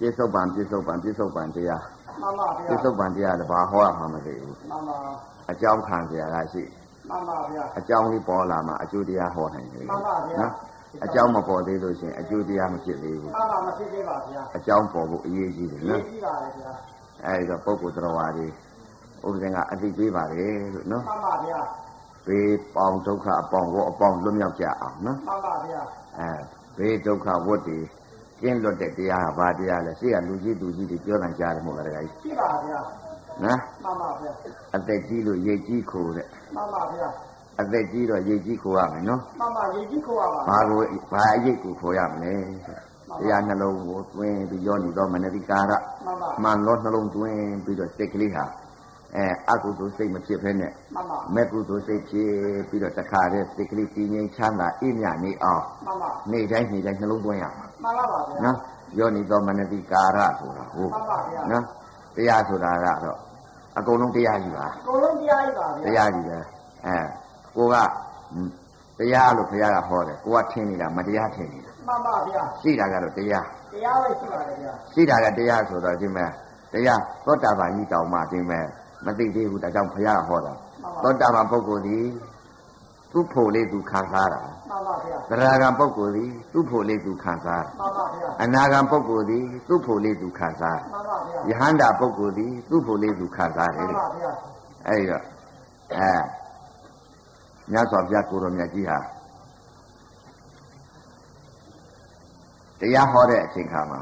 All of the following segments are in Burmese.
ပြစ္ဆုတ်ပံပြစ္ဆုတ်ပံပြစ္ဆုတ်ပံတရားမှန်ပါဗျာပြစ္ဆုတ်ပံတရားတဘာဟောရမှာမသိဘူးမှန်ပါအကြောင်းခံကြရတာရှိမှန်ပါဗျာအကြောင်းလေးပေါ်လာမှအကျိုးတရားဟောနိုင်တယ်မှန်ပါဗျာနော်အကြောင်းမပေါ်သေးလို့ရှရင်အကျိုးတရားမဖြစ်သေးဘူးမှန်ပါမဖြစ်သေးပါဗျာအကြောင်းပေါ်ဖို့အရေးကြီးတယ်ရေးနော်ကြည့်ပါလေဗျာအဲဒီတော့ပုဂ္ဂိုလ်တော်ဝါတွေဥပဒေကအသိပေးပါလေလို့နော်မှန်ပါဗျာဘေးပေါင်းဒုက္ခအပေါင်းကိုအပေါင်းလွတ်မြောက်ကြအောင်နော်မှန်ပါဗျာအဲဘေးဒုက္ခဝတ်တွေ ကျင်းလွတ်တဲ့တရားဟာဘာတရားလဲရှိကလူကြီးသူကြီးတွေပြောတယ်ကြားတယ်မဟုတ်လားတခါကြီးကြည့်ပါဗျာနော်မှန်ပါဗျာအသက်ကြီးလို့ရေကြီးခိုးတဲ့မှန်ပါဗျာအသက်ကြီးတော့ရေကြီးခိုးရမယ်နော်မှန်ပါရေးကြည့်ခေါ်ရပါဘာကိုဘာအရေးကိုခိုးရမလဲတရားနှလုံးကိုတွင်းပြီးယောနီတော့မနတိကာရမှန်ပါမှန်လို့နှလုံးသွင်းပြီးတော့စိတ်ကလေးဟာအဲအကုသိုလ်စိတ်မဖြစ်ဖ ೇನೆ မှန်ပါမဲ့ကုသိုလ်စိတ်ဖြစ်ပြီးတော့တခါတည်းစိတ်ကလေးတည်ငြိမ်ချမ်းသာအိမ်မြနေအောင်မှန်ပါနေ့တိုင်းနေ့တိုင်းနှလုံးသွင်းရမှာ မှန်ပါပါဗျာနော်ယောနီတော့မနတိကာရဆိုတာဟုတ်မှန်ပါဗျာနော်တရားဆိုတာကတော့အကုန်လုံးတရားကြီးပါကိုလုံးတရားကြီးပါဗျာတရားကြီးပဲအဲကိုကတရားလို့ဘုရားကဟောတယ်ကိုကထင်နေတာမတရားထင်နေတာမှန်ပါဗျာရှိတာကတော့တရားတရားပဲရှိပါတယ်ဗျာရှိတာကတရားဆိုတော့ဒီမဲ့တရားသောတာပန်ကြီးတောင်မှဒီမဲ့မသိသေးဘူးဒါကြောင့်ဘုရားကဟောတာသောတာပန်ပုဂ္ဂိုလ်ဒီသူ့ဖို့လေးသူခံစားတာမှန်ပါဗျာ သရဂံပုဂ္ဂိုလ်ဒီသူ့ဖို့လေးသူခံစားမှန်ပါဗျာအနာဂံပုဂ္ဂိုလ်ဒီသူ့ဖို့လေးသူခံစားမှန်ပါဗျာယဟန္တာပုဂ္ဂိုလ်ဒီသူ့ဖို့လေးသူခံစားတယ်မှန်တဲ့ပါဗျာအဲ့တော့အဲမြတ်စွာဘုရားကိုရောမြတ်ကြီးဟာတရားဟောတဲ့အချိန်ခါမှာ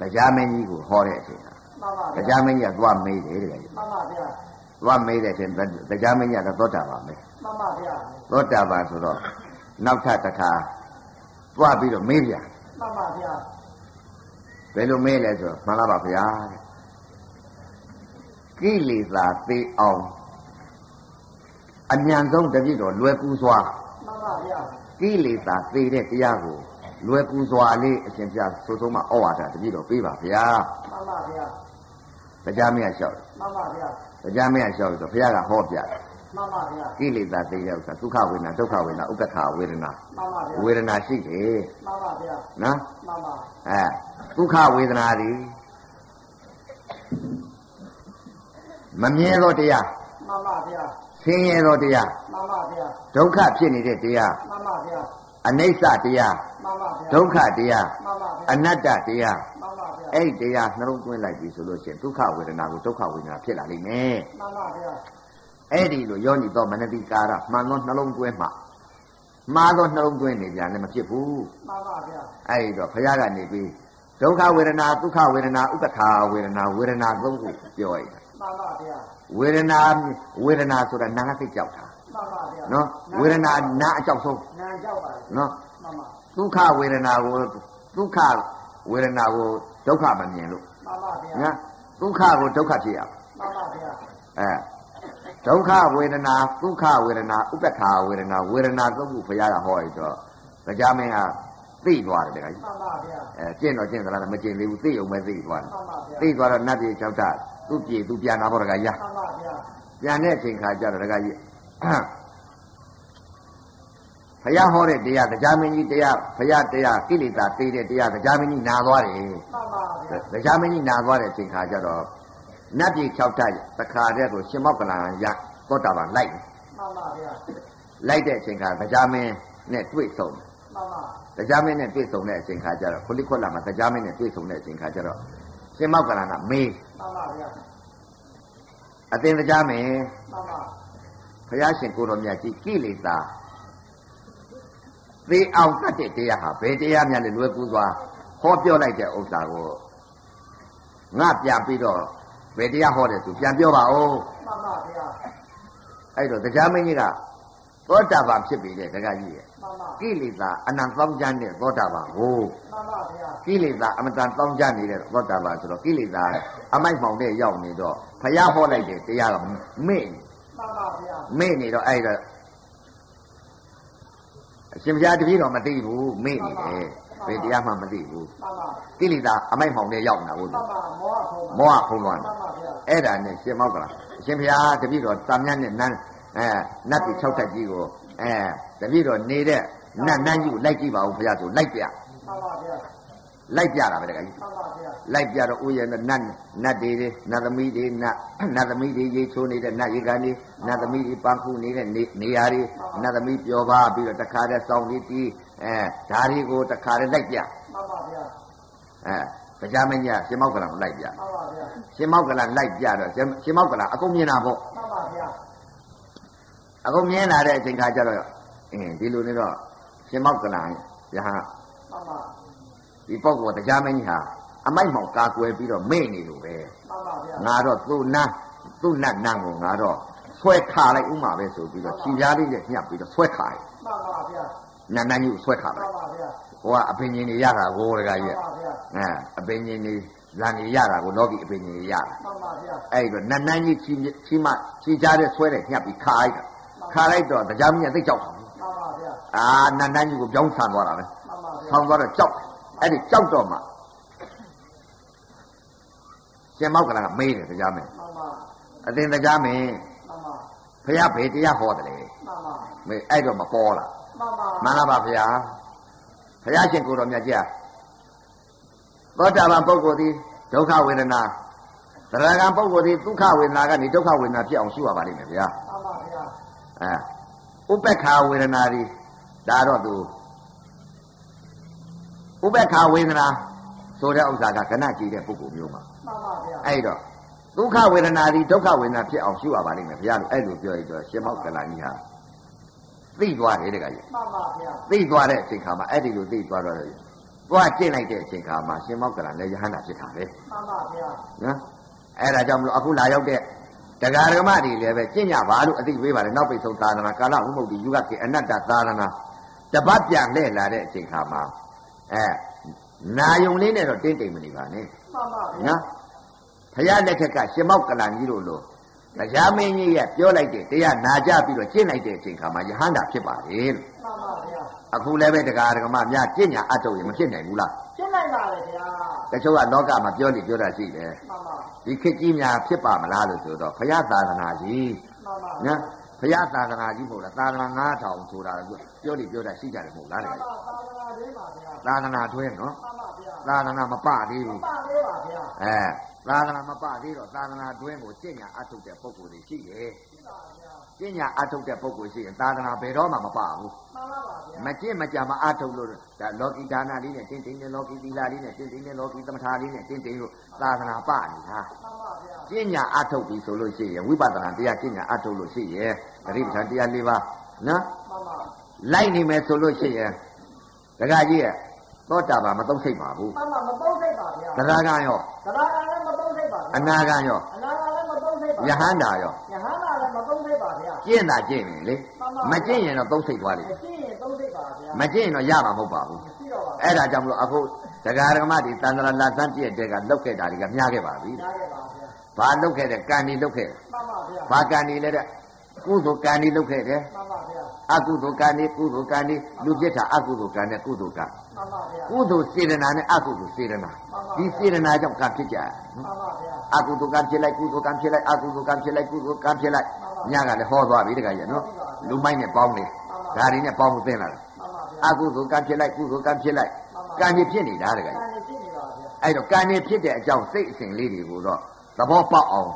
တရားမင်းကြီးကိုဟောတဲ့အချိန်ခါမှန်ပါတဗျာရားမင်းကြီးကသွားမေးတယ်တဲ့မှန်ပါဗျာသွားမေးတဲ့အချိန်တရားမင်းကြီးကသောတာပန်ပဲ မှန်ပါဗျာသောတာပန်ဆိုတော့နောက်ထပ်တစ်ခါသွားပြီးတော့မေးပြန်မှန်ပါဗျာဘယ်လိုမေးလဲဆိုတော့မှန်လားပါဗျာတဲ့ကိလေသာသိအောင်အញ្ញံဆုံးတပြည့်တော်လွယ်ကူစွာမှန်ပါဗျာကိလေသာသိတဲ့တရားကိုလွယ်ကူစွာလေးအရှင်ပြဆိုဆုံးမဩဝါဒတပြည့်တော်ပေးပါဗျာမှန်ပါဗျာတရားမင်းကလျှောက်တယ်မှန်ပါဗျာတရားမင်းကလျှောက်တယ်ဆိုဘုရားကဟောပြတယ် မှန်ပါဗျာကိလေသာသိတဲ့ဥစ္စာဒုက္ခဝေဒနာဒုက္ခဝေဒနာဥက္ကဋ္ဌဝေဒနာမှန်ပါဗျာဝေဒနာရှိတယ်မှန်ပါဗျာနော်မှန်ပါအဲဒုက္ခဝေဒနာတွေမမြဲသောတရားမှန်ပါဗျာဆင်းရဲသောတရားမှန်ပါဗျာဒုက္ခဖြစ်နေတဲ့တရားမှန်ပါဗျာအနိစ္စတရားမှန်ပါဗျာဒုက္ခတရားမှန်ပါဗျာအနတ္တတရားမှန်ပါဗျာအဲ့ဒီတရားနှလုံးသွင်းလိုက်ပြီဆိုလို့ရှိရင်ဒုက္ခဝေဒနာကိုဒုက္ခဝေဒနာဖြစ်လာလိမ့်မယ်မှန်ပါဗျာ အဲ့ဒီလိုယောနိသောမနတိကာရမှန်သောနှလုံးသွင်းမှမှားသောနှလုံးသွင်းနေပြန်လည်းမဖြစ်ဘူးမှန်ပါဗျာအဲ့ဒီတော့ဘုရားကနေပြီးဒုက္ခဝေဒနာဒုက္ခဝေဒနာဥပ္ပခာဝေဒနာဝေဒနာသုံးခုပြောရတာမှန်ပါဗျာဝေဒနာဝေဒနာဆိုတာနာငါသိကြောက်တာမှန်ပါဗျာနော်ဝေဒနာနာအကြောက်ဆုံးနာကြောက်ပါလေနော်မှန်ပါဒုက္ခဝေဒနာကိုဒုက္ခဝေဒနာကိုဒုက္ခမမြင်လို့မှန်ပါဗျာနော်ဒုက္ခကိုဒုက္ခဖြစ်ရအောင်မှန်ပါဗျာအဲ ဒုက္ခဝေဒနာဒုက္ခဝေဒနာဥပ္ပခာဝေဒနာဝေဒနာသုံးခုဘုရားကဟောရတော့တရားမင်းကသိသွားတယ်တခါကြီးမှန်ပါဗျာအဲကျင့်တော့ကျင့်သလားမကျင့်သေးဘူးသိအောင်ပဲသိသွားတယ်မှန်ပါဗျာသိသွားတော့နတ်ပြည်၆ထသူ့ပြည်သူပြန်လာတော့တခါရမှန်ပါဗျာပြန်တဲ့အချိန်ခါကျတော့တခါကြီးဘုရားဟောတဲ့တရားတရားမင်းကြီးတရားဘုရားတရားကိလေသာသိတဲ့တရားတရားမင်းကြီးနာသွားတယ်မှန်ပါဗျာတရားမင်းကြီးနာသွားတဲ့အချိန်ခါကျတော့ နတ်ပြည်၆ထတခါတည်းကိုရှင်မောက်ကလန်ရသောတာပန်လိုက်တယ်မှန်ပါဗျာလိုက်တဲ့အချိန်ခါတရားမင်းနဲ့တွေ့ဆုံမှန်ပါတရားမင်းနဲ့တွေ့ဆုံတဲ့အချိန်ခါကျတော့ခொလိခွက်လာမှာတရားမင်းနဲ့တွေ့ဆုံတဲ့အချိန်ခါကျတော့ရှင်မောက်ကလန်ကမေးမှန်ပါဗျာအသင်တရားမင်းမှန်ပါဘုရားရှင်ကိုတော်မြတ်ကြီးကိလေသာသေအောင်တတ်တဲ့တရားဟာဘယ်တရားများလဲလွယ်ကူစွာဟောပြောလိုက်တဲ့ဥစ္စာကိုငါပြန်ပြီးတော့ ဘယ်တရားဟောတယ်သူပြန်ပြောပါဦးမှန်ပါဗျာအဲ့တော့တရားမင်းကြီးကသောတာပန်ဖြစ်ပြီတဲ့တခါကြီးရဲ့မှန်ပါကိလေသာအနန္တသောင်းကျမ်းတဲ့သောတာပန်ကိုမှန်ပါဗျာကိလေသာအမတန်သောင်းကျမ်းနေတဲ့သောတာပန်ဆိုတော့ကိလေသာအမိုက်မှောင်တဲ့ရောက်နေတော့ဘုရားဟောလိုက်တဲ့တရားကမေ့နေမှန်ပါဗျာမေ့နေတော့အဲ့ဒါအရှင်ဘုရားတပည့်တော်မသိဘူးမေ့နေတယ် ဘယ်တရားမှမသိဘူးမှန်ပါကိလေသာအမိုက်မှောင်တဲ့ရောက်နေတာဟုတ်မှန်ပါမောဟဖုံးမောဟဖုံးသွားမှန်ပါဗျာအဲ့ဒါနဲ့ရှင်မောက်ကလာအရှင်ဘုရားတပည့်တော်တာမြတ်နဲ့နန်းအဲနတ်ပြည်၆ထပ်ကြီးကိုအဲတပည့်တော်နေတဲ့နတ်နန်းကြီးကိုလိုက်ကြည့်ပါဦးဘုရားဆိုလိုက်ပြမှန်ပါဗျာလိုက်ပြတာပဲတကကြီးမှန်ပါဗျာလိုက်ပြတော့ဥယျာဉ်နဲ့နတ်နတ်တွေတွေနတ်သမီးတွေနတ်နတ်သမီးတွေရေချိုးနေတဲ့နတ်ရေကန်တွေနတ်သမီးတွေပန်းခုနေတဲ့နေနေရာတွေနတ်သမီးပျော်ပါပြီးတော့တခါတည်းစောင်းလေးတီး အဲဓာရီကိုတခါတည်းလိုက်ပြမှန်ပါဗျာအဲတရားမင်းကြီးကရှင်မောက်ကလန်ကိုလိုက်ပြမှန်ပါဗျာရှင်မောက်ကလန်လိုက်ပြတော့ရှင်ရှင်မောက်ကလန်အကုန်မြင်တာပေါ့မှန်ပါဗျာအကုန်မြင်လာတဲ့အချိန်ခါကျတော့အင်းဒီလိုနေတော့ရှင်မောက်ကလန်ယဟန်မှန်ပါဒီပုဂ္ဂိုလ်တရားမင်းကြီးဟာအမိုက်မောင်ကာကွယ်ပြီးတော့မေ့နေလို့ပဲမှန်ပါဗျာငါတော့သူ့နန်းသူ့နတ်နန်းကိုငါတော့ဆွဲခါလိုက်ဥမာပဲဆိုပြီးတော့ခြေပြားလေးနဲ့ညှပ်ပြီးတော့ဆွဲခါလိုက်မှန်ပါဗျာ နန်းနန်းကြီးကိုဆွဲခါမှလိုန်က်ပါဗျာဟိုကအပင်ကြီးတွေရတာကိုတကကြီးမှန်ပါဗျာအဲအပင်ကြီးတွေလန်ကြီးရတာကိုလောကီအပင်ကြီးတွေရတာမှန်ပါဗျာအဲ့တော့နန်းနန်းကြီးခြေခြေမခြေကြားတဲ့ဆွဲတဲ့ညှပ်ပြီးခါလိုက်တာခါလိုက်တော့တရားမင်းကသိကြောက်တာမှန်ပါဗျာအာနန်းနန်းကြီးကိုပြောင်းဆန်သွားတာပဲမှန်ပါဗျာဆောင်းသွားတော့ကြောက်တယ်အဲ့ဒီကြောက်တော့မှရှင်မောက်ကလည်းမေးတယ်တရားမင်းမှန်ပါအတင်တရားမင်းမှန်ပါဖះဘေတရားဟောတယ်လေမှန်ပါမေးအဲ့တော့မပေါ်လာ မှန်ပါမှန်လားပါဖះဖះရှင်ကိုယ်တော်မြတ်ကြီးသောတာပန်ပုဂ္ဂိုလ်သည်ဒုက္ခဝေဒနာသရဂံပုဂ္ဂိုလ်သည်ဒုက္ခဝေဒနာကနေဒုက္ခဝေဒနာဖြစ်အောင်ရှုရပါလိမ့်မယ်ဗျာမှန်ပါဗျာအဲဥပ္ပခာဝေဒနာဒီဒါတော့သူဥပ္ပခာဝေဒနာဆိုတဲ့ဥစ္စာကကဏကြည့်တဲ့ပုဂ္ဂိုလ်မျိုးမှာမှန်ပါဗျာအဲ့တော့ဒုက္ခဝေဒနာဒီဒုက္ခဝေဒနာဖြစ်အောင်ရှုရပါလိမ့်မယ်ဗျာလို့အဲ့လိုပြောရတော့ရှင်မောက်ကလာကြီးဟာ သိသွားတယ်တကကြီးမှန်ပါဗျာသိသွားတဲ့အချိန်ခါမှာအဲ့ဒီလိုသိသွားတော့သွားကျင့်လိုက်တဲ့အချိန်ခါမှာရှင်မောက်ကလာလည်းယဟန္တာဖြစ်တာပဲမှန်ပါဗျာနော်အဲ့ဒါကြောင့်မလို့အခုလာရောက်တဲ့တရားဓမ္မတွေလည်းပဲကျင့်ကြပါလို့အသိပေးပါတယ်နောက်ပိတ်ဆုံးသာသနာကာလဥမ္မုတ်တိယူကခေအနတ္တသာသနာတပတ်ပြန်လှည့်လာတဲ့အချိန်ခါမှာအဲနာယုံလေးနဲ့တော့တင်းတိမ်မနေပါနဲ့မှန်ပါဗျာနော်ဖရာလက်ထက်ကရှင်မောက်ကလန်ကြီးတို့လို တရားမင်းကြီးရဲ့ပြောလိုက်တဲ့တရားနာကြပြီးတော့ကျင့်လိုက်တဲ့အချိန်ခါမှာယဟန္တာဖြစ်ပါတယ်လို့မှန်ပါဗျာအခုလည်းပဲတရားဓမ္မများကျင့်ညာအထုတ်ရင်မဖြစ်နိုင်ဘူးလားရှင်းလိုက်ပါလေဗျာတချို့ကလောကမှာပြောနေပြောတာရှိတယ်မှန်ပါဒီခေတ်ကြီးများဖြစ်ပါမလားလို့ဆိုတော့ဘုရားသာသနာကြီးမှန်ပါနော်ဘုရားသာသနာကြီးမဟုတ်လားသာသနာ9000ဆိုတာကပြောနေပြောတာရှိကြတယ်မဟုတ်လားမှတန်ကယ်ပါသာသနာရေးပါဗျာသာသနာတွဲနော်မှန်ပါဗျာသာသနာမပသေးဘူးပါလေးပါဗျာအဲ သာသနာမပသေးတော့သာသနာတွဲကိုကျင့်ညာအထုတ်တဲ့ပုဂ္ဂိုလ်တွေရှိတယ်ရှိပါဗျာကျင့်ညာအထုတ်တဲ့ပုဂ္ဂိုလ်ရှိရင်သာသနာဘယ်တော့မှမပဘူးမှန်ပါပါဗျာမကျင့်မကြမအထုတ်လို့ဒါလောကီဒါနလေးနဲ့တင်းတင်းနဲ့လောကီသီလလေးနဲ့တင်းတင်းနဲ့လောကီသမထလေးနဲ့တင်းတင်းလို့သာသနာပနေတာမှန်ပါဗျာပညာအထုတ်ပြီဆိုလို့ရှိရင်ဝိပဿနာတရားပညာအထုတ်လို့ရှိရင်တတိပဋ္ဌာန်တရား၄ပါးနော်မှန်ပါလိုက်နေမယ်ဆိုလို့ရှိရင်ဒကာကြီးရဲ့ သောတာပန်မသုံးစိတ်ပါဘူးမှန်ပါမသုံးစိတ်ပါဗျာသရဂံရောသရကလည်းမသုံးစိတ်ပါဗျာအနာဂံရောအနာကလည်းမသုံးစိတ်ပါယဟန္တာရောယဟန္တာလည်းမသုံးစိတ်ပါဗျာကျင့်တာကျင့်နေလေမကျင့်ရင်တော့သုံးစိတ်သွားလိမ့်မရှင်းရင်သုံးစိတ်ပါဗျာမကျင့်ရင်တော့ရမှာမဟုတ်ပါဘူးမရှိတော့ပါဘူးအဲ့ဒါကြောင့်မလို့အခုဒကာဓမ္မတွေတန်တရာလာသန့်ပြည့်တဲ့ကလောက်ခဲ့တာတွေကမြားခဲ့ပါပြီရခဲ့ပါဗျာဘာလောက်ခဲ့တဲ့ကံဒီလောက်ခဲ့တယ်မှန်ပါဗျာဘာကံဒီလဲတဲ့ကုသိုလ်ကံဒီလောက်ခဲ့တယ်မှန်ပါဗျာအကုသိုလ်ကံဒီကုသိုလ်ကံဒီလူပြစ်တာအကုသိုလ်ကံနဲ့ကုသိုလ်ကံမှန်ပါဗျာ ကုသိုလ်စေတနာနဲ့အကုသိုလ်စေတနာဒီစေတနာကြောင့်ကံဖြစ်ကြတယ်မှန်ပါဗျာအကုသိုလ်ကံဖြစ်လိုက်ကုသိုလ်ကံဖြစ်လိုက်အကုသိုလ်ကံဖြစ်လိုက်ကုသိုလ်ကံဖြစ်လိုက်ညကလည်းဟောသွားပြီတခါကြီးနော်လူမိုက်နဲ့ပေါင်းနေဒါတွေနဲ့ပေါင်းမှုသိလာတယ်မှန်ပါဗျာအကုသိုလ်ကံဖြစ်လိုက်ကုသိုလ်ကံဖြစ်လိုက်ကံကြီးဖြစ်နေတာတခါကံကြီးနေဖြစ်နေပါဗျာအဲ့တော့ကံကြီးဖြစ်တဲ့အကြောင်းစိတ်အစဉ်လေးတွေကိုတော့သဘောပေါက်အောင်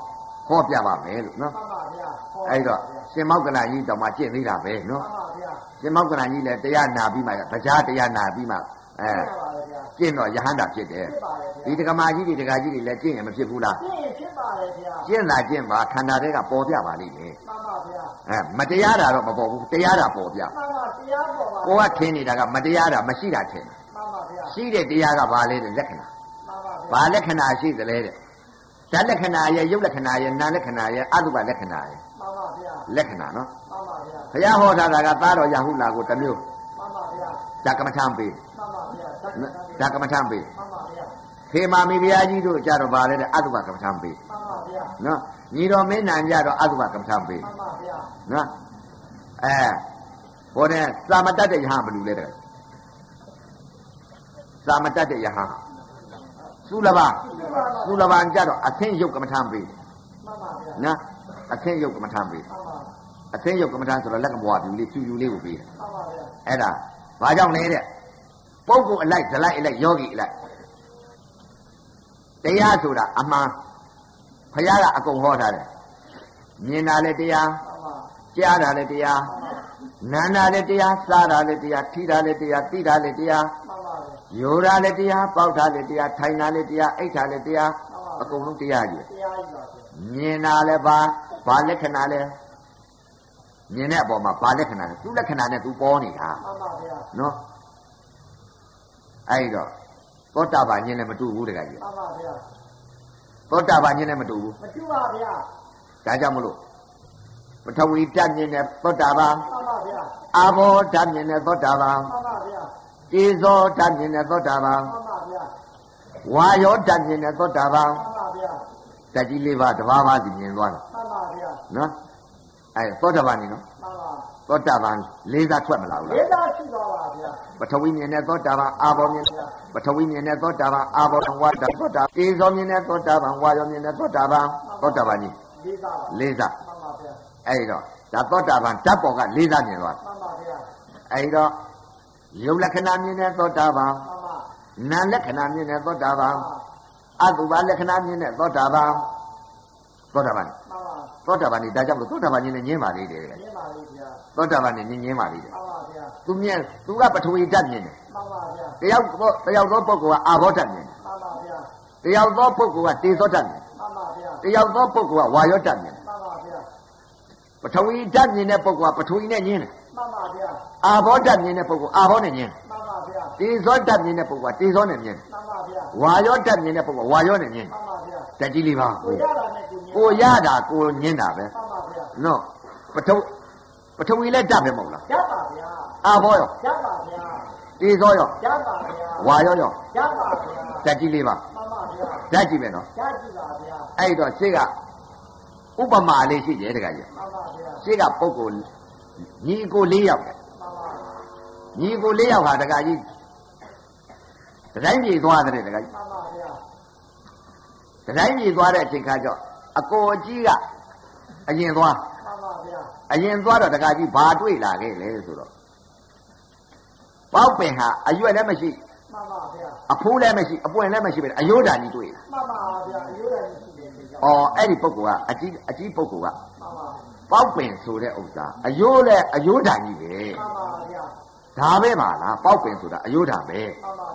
ဟောပြပါမယ်လို့နော်မှန်ပါဗျာအဲ့တော့ရှင်မောက္ကလကြီးတောင်မှကျင့်သေးတာပဲနော်မှန်ပါဗျာရှင်မောက္ကလကြီးလည်းတရားနာပြီးမှတရားတရားနာပြီးမှအဲမှန်ပါဗျာကျင့်တော့ယဟန္တာဖြစ်တယ်ဖြစ်ပါလေဗျာဒီတက္ကမာကြီးတွေတက္ကကြီးတွေလည်းကျင့်ရင်မဖြစ်ဘူးလားရှင်းရင်ဖြစ်ပါလေဗျာကျင့်တာကျင့်ပါခန္ဓာတွေကပေါ်ပြပါလိမ့်မယ်မှန်ပါဗျာအဲမတရားတာတော့မပေါ်ဘူးတရားတာပေါ်ပြမှန်ပါတရားပေါ်ပါကိုကထင်နေတာကမတရားတာမရှိတာထင်မှန်ပါဗျာရှိတဲ့တရားကဘာလဲတဲ့လက္ခဏာမှန်ပါဗျာဘာလက္ခဏာရှိသလဲတဲ့ ဓာတ်လက္ခဏာရဲ့ရုပ်လက္ခဏာရဲ့နာမ်လက္ခဏာရဲ့အတုပလက္ခဏာရဲ့မှန်ပါဗျာလက္ခဏာနော်မှန်ပါဗျာဘုရားဟောတာကသားတော်ရဟုလာကိုတစ်မျိုးမှန်ပါဗျာဓာတ်ကမ္မထံပေးမှန်ပါဗျာဓာတ်ကမ္မထံပေးမှန်ပါဗျာခေမာမီဘုရားကြီးတို့ကြတော့ဗာလဲတဲ့အတုပကမ္မထံပေးမှန်ပါဗျာနော်ညီတော်မင်းနံကြတော့အတုပကမ္မထံပေးမှန်ပါဗျာနော်အဲဟိုတဲ့သာမတတ်တဲ့ယဟန်ဘယ်လူလဲတဲ့သာမတတ်တဲ့ယဟန် သုလဘသုလဘံကြတော့အသင်းယုတ်ကမ္မထံပေးမှန်ပါဗျာနော်အသင်းယုတ်ကမ္မထံပေးမှန်ပါအသင်းယုတ်ကမ္မထံဆိုတော့လက်ကဘွားပြူလေးဖြူဖြူလေးကိုပေးတယ်မှန်ပါဗျာအဲ့ဒါဘာကြောင့်လဲတဲ့ပုဂ္ဂိုလ်အလိုက်ဇလိုက်အလိုက်ယောဂီအလိုက်တရားဆိုတာအမှန်ဖခင်ကအကုန်ဟောထားတယ်မြင်တာလည်းတရားမှန်ပါကြားတာလည်းတရားမှန်ပါနာတာလည်းတရားစားတာလည်းတရားထိတာလည်းတရားသိတာလည်းတရား မှန်ပါဗျာယောတာလည်းတရားပေါက်တာလည်းတရားထိုင်တာလည်းတရားအိတ်တာလည်းတရားမှန်ပါအကုန်လုံးတရားကြီးတရားကြီးပါဗျာမြင်တာလည်းဘာဘာလက္ခဏာလဲမြင်တဲ့အပေါ်မှာဘာလက္ခဏာလဲသူ့လက္ခဏာနဲ့သူပေါ်နေတာမှန်ပါဗျာနော်အဲ့တော့သောတာပန်ညင်းလည်းမတူဘူးတခါကြီးမှန်ပါဗျာသောတာပန်ညင်းလည်းမတူဘူးမတူပါဗျာဒါကြောင့်မလို့ပထဝီဓာတ်မြင်တဲ့သောတာပန်မှန်ပါဗျာအာဘောဓာတ်မြင်တဲ့သောတာပန်မှန်ပါဗျာ တေဇောဓာတ်မြင်တဲ့သောတာပန်မှန်ပါဗျာဝါယောဓာတ်မြင်တဲ့သောတာပန်မှန်ပါဗျာဓာတ်ကြီးလေးပါးတစ်ပါးပါးစီမြင်သွားတာမှန်ပါဗျာနော်အဲ့သောတာပန်နေနော်မှန်ပါသောတာပန်လေးစားထွက်မလာဘူးလားဒေတာရှိပါပါဗျာပထဝီမြင်တဲ့သောတာပန်အာဘောမြင်တဲ့ပထဝီမြင်တဲ့သောတာပန်အာဘောဝါဒသောတာတေဇောမြင်တဲ့သောတာပန်ဝါယောမြင်တဲ့သောတာပန်သောတာပန်ကြီးဒေတာပါလေးစားမှန်ပါဗျာအဲ့တော့ဒါသောတာပန်ဓာတ်ပေါ်ကလေးစားမြင်သွားမှန်ပါဗျာအဲ့တော့ ယုတ်လက္ခဏာမြင်တဲ့သောတာပန်မှန်ပါနာမ်လက္ခဏာမြင်တဲ့သောတာပန်မှန်ပါအတုပါလက္ခဏာမြင်တဲ့သောတာပန်သောတာပန်မှန်ပါသောတာပန်นี่ဒါကြောင့်မို့သောတာပန်ကြီးနဲ့ညင်းပါလေတယ်မြင်ပါလေဗျာသောတာပန်နဲ့ညင်းညင်းပါလေတယ်မှန်ပါဗျာသူမြင်သူကပထဝီဓာတ်မြင်တယ်မှန်ပါဗျာတယောက်သောတယောက်သောပုဂ္ဂိုလ်ကအာဘောဓာတ်မြင်တယ်မှန်ပါဗျာတယောက်သောပုဂ္ဂိုလ်ကတေဇောဓာတ်မြင်တယ်မှန်ပါဗျာတယောက်သောပုဂ္ဂိုလ်ကဝါယောဓာတ်မြင်တယ်မှန်ပါဗျာပထဝီဓာတ်မြင်တဲ့ပုဂ္ဂိုလ်ကပထဝီနဲ့ညင်းတယ်မှန်ပါဗျာ အာဘောဓာတ်မြင်တဲ့ပုဂ္ဂိုလ်အာဘောနဲ့ညင်းတယ်မှန်ပါဗျာတေဇောဓာတ်မြင်တဲ့ပုဂ္ဂိုလ်ကတေဇောနဲ့ညင်းတယ်မှန်ပါဗျာဝါယောဓာတ်မြင်တဲ့ပုဂ္ဂိုလ်ကဝါယောနဲ့ညင်းတယ်မှန်ပါဗျာဓာတ်ကြီးလေးပါကိုရတာနဲ့ကိုညင်ကိုရတာကိုညင်းတာပဲမှန်ပါဗျာနော်ပထပထဝီလည်းဓာတ်ပဲမဟုတ်လားရပါဗျာအာဘောရောရပါဗျာတေဇောရောရပါဗျာဝါယောရောရပါဗျာဓာတ်ကြီးလေးပါမှန်ပါဗျာဓာတ်ကြီးပဲနော်ရကြည့်ပါဗျာအဲ့တော့ရှေ့ကဥပမာလေးရှိတယ်တခါကြီးမှန်ပါဗျာရှေ့ကပုဂ္ဂိုလ်ညီအကို၄ယောက်တယ်မှန်ပါ ညီအကို၄ယောက်ဟာတခါကြီးတတိုင်းပြေသွားတယ်တခါကြီးမှန်ပါဗျာတတိုင်းပြေသွားတဲ့အချိန်ခါကျတော့အကိုအကြီးကအရင်သွားမှန်ပါဗျာအရင်သွားတော့တခါကြီးဘာတွေ့လာခဲ့လဲဆိုတော့ပေါက်ပင်ဟာအရွက်လည်းမရှိမှန်ပါဗျာအဖိုးလည်းမရှိအပွင့်လည်းမရှိပဲအယိုးဓာကြီးတွေ့လာမှန်ပါဗျာအယိုးရည်ရှိတယ်ဗျာအော်အဲ့ဒီပုဂ္ဂိုလ်ကအကြီးအကြီးပုဂ္ဂိုလ်ကမှန်ပါပေါက်ပင်ဆိုတဲ့ဥစ္စာအယိုးလည်းအယိုးဓာကြီးပဲမှန်ပါဗျာ ဒါပဲပါလားပေါက်ပင်ဆိုတာအယိုးဓာပဲ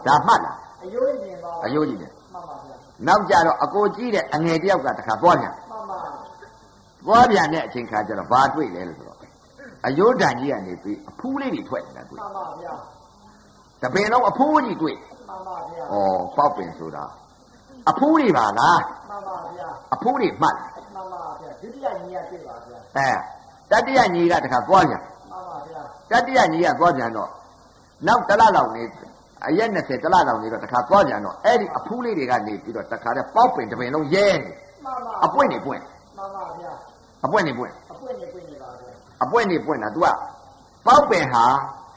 ဒါမှတ်လားအယိုးရည်မြင်ပါအယိုးကြီးနဲ့မှန်ပါဗျာနောက်ကြတော့အကိုကြီးတဲ့အငယ်တယောက်ကတခါသွားပြန်မှန်ပါသွားပြန်တဲ့အချိန်ခါကျတော့ဘာတွေ့လဲလို့ဆိုတော့အယိုးဓာကြီးကနေပြီးအဖူးလေးတွေထွက်နေတာတွေ့မှန်ပါဗျာတပင်လုံးအဖူးကြီးတွေ့မှန်ပါဗျာဩပေါက်ပင်ဆိုတာအဖူးတွေပါလားမှန်ပါဗျာအဖူးတွေမှတ်လားမှန်ပါဗျာဒုတိယညီရတွေ့ပါဗျာအဲတတိယညီကတခါသွားပြန်မှန်ပါဗျာ တတိယညီကသွားပြန်တော့နောက်တစ်လလောက်နေအရက်20တစ်လလောက်နေတော့တခါသွားပြန်တော့အဲ့ဒီအဖူးလေးတွေကနေပြီးတော့တခါတည်းပေါက်ပင်တပင်လုံးရဲနေမှန်ပါအပွင့်နေပွင့်မှန်ပါဗျာအပွင့်နေပွင့်အပွင့်နေပွင့်နေပါဗျာအပွင့်နေပွင့်တာ तू ကပေါက်ပင်ဟာ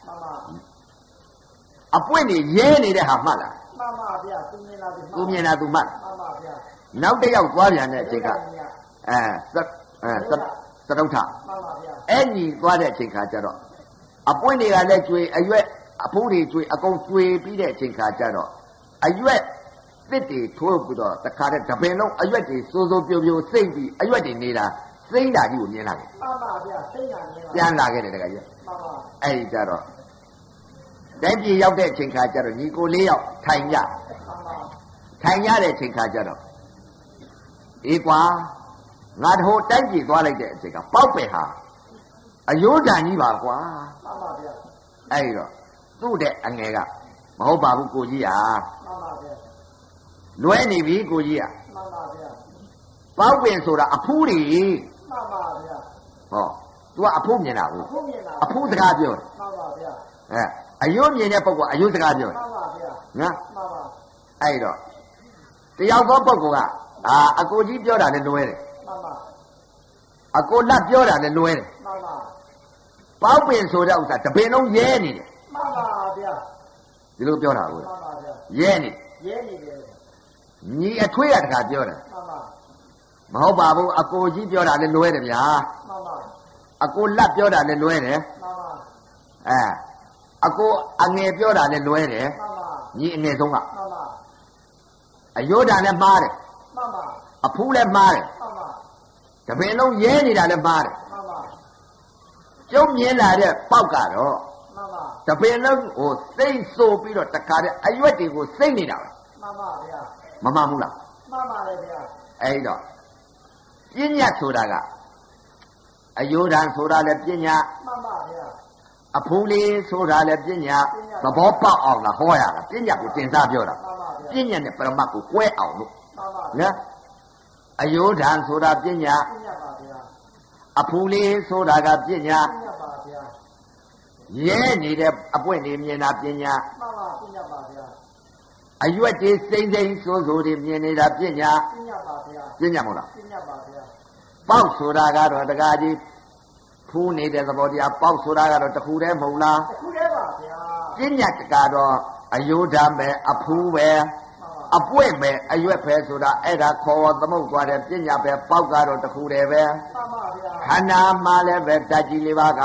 မှန်ပါအပွင့်နေရဲနေတဲ့ဟာမှတ်လားမှန်ပါဗျာသူမြင်လာပြီသူမြင်တာ तू မှတ်လားမှန်ပါဗျာနောက်တစ်ယောက်သွားပြန်တဲ့အချိန်ကမှန်အဲသအဲသသတုထပါဗျာအဲ့ညီသွားတဲ့အချိန်ခါကျတော့ အပွင့်တွေကလည်းကျွေအရွက်အဖိုးတွေကျွေအကုန်ကျွေပြီးတဲ့အချိန်ခါကျတော့အရွက်သစ်တွေထိုးပြီးတော့တခါတည်းတပင်လုံးအရွက်တွေစိုးစိုးပြိုပြိုစိမ့်ပြီးအရွက်တွေနေတာစိမ့်တာကြီးကိုမြင်လာတယ်မှန်ပါဗျာစိတ်ညာမြင်ပါပြန်လာခဲ့တယ်တခါကြီးမှန်ပါအဲ့ဒီကြတော့တိုင်းပြည်ရောက်တဲ့အချိန်ခါကျတော့ညီကိုလေးယောက်ထိုင်ကြမှန်ပါထိုင်ရတဲ့အချိန်ခါကျတော့အေးကွာငါတို့တိုင်းပြည်သွားလိုက်တဲ့အချိန်ကပေါက်ပင်ဟာ အယိုးတန်ကြီးပါကွာမှန်ပါဗျာအဲ့ဒီတော့သူ့တဲ့အငယ်ကမဟုတ်ပါဘူးကိုကြီးဟာမှန်ပါဗျာလွဲနေပြီကိုကြီးဟာမှန်ပါဗျာပေါက်ပင်ဆိုတာအဖူးတွေမှန်ပါဗျာဟော तू ကအဖူးမြင်တာဘူးအခုမြင်လာအဖူးစကားပြောတယ်မှန်ပါဗျာအဲအယိုးမြင်တဲ့ပုဂ္ဂိုလ်အယိုးစကားပြောတယ်မှန်ပါဗျာနော်မှန်ပါအဲ့ဒီတော့တယောက်သောပုဂ္ဂိုလ်ကအာအကိုကြီးပြောတာလည်းလွဲတယ်မှန်ပါအကိုလက်ပြောတာလည်းလွဲတယ်မှန်ပါ ပေါက်ပင်ဆိုတဲ့ဥစ္စာတပင်လုံးရဲနေတယ်မှန်ပါဗျာဒီလိုပြောတာကိုမှန်ပါဗျာရဲနေရဲနေတယ်ညီအထွေးရတခါပြောတယ်မှန်ပါမဟုတ်ပါဘူးအကိုကြီးပြောတာလည်းလွဲတယ်ဗျာမှန်ပါအကိုလက်ပြောတာလည်းလွဲတယ်မှန်ပါအဲအကိုအငယ်ပြောတာလည်းလွဲတယ်မှန်ပါညီအငယ်ဆုံးကမှန်ပါအယိုးဓာတ်လည်းမှားတယ်မှန်ပါအဖူးလည်းမှားတယ်မှန်ပါတပင်လုံးရဲနေတာလည်းမှားတယ်မှန်ပါ ကျုံမြင်လာတဲ့ပေါက်ကတော့မှန်ပါတပင်လုံးကိုစိတ်ဆိုးပြီးတော့တခါတည်းအရွက်တွေကိုစိတ်နေတာပဲမှန်ပါဗျာမမှန်ဘူးလားမှန်ပါတယ်ဗျာအဲ့တော့ပညာဆိုတာကအယိုးဓာတ်ဆိုတာလည်းပညာမှန်ပါဗျာအဖူးလေးဆိုတာလည်းပညာသဘောပေါက်အောင်လားဟောရတာပညာကိုတင်စားပြောတာမှန်ပါဗျာပညာနဲ့ပရမတ်ကိုကွဲအောင်လို့မှန်ပါနော်အယိုးဓာတ်ဆိုတာပညာပြညတ်ပါဗျာ အဖူးလေးဆိုတာကပညာပြညတ်ပါဗျာရဲနေတဲ့အပွင့်နေမြင်တာပညာမှန်ပါပြညတ်ပါဗျာအရွက်တွေစိမ့်စိမ့်ဆိုးဆိုးတွေမြင်နေတာပညာပြညတ်ပါဗျာပညာမဟုတ်လားပြညတ်ပါဗျာပေါက်ဆိုတာကတော့တကားကြီးဖူးနေတဲ့သဘောတရားပေါက်ဆိုတာကတော့တခုတည်းမဟုတ်လားတခုတည်းပါဗျာပညာတကတော့အယိုးဓာတ်ပဲအဖူးပဲမှန်ပါ အပွင့်ပဲအရွက်ပဲဆိုတာအဲ့ဒါခေါ်ဝသမုတ်သွားတယ်ပညာပဲပေါက်ကတော့တခုတည်းပဲမှန်ပါဗျာခန္ဓာမှာလည်းပဲဓာတ်ကြီးလေးပါးက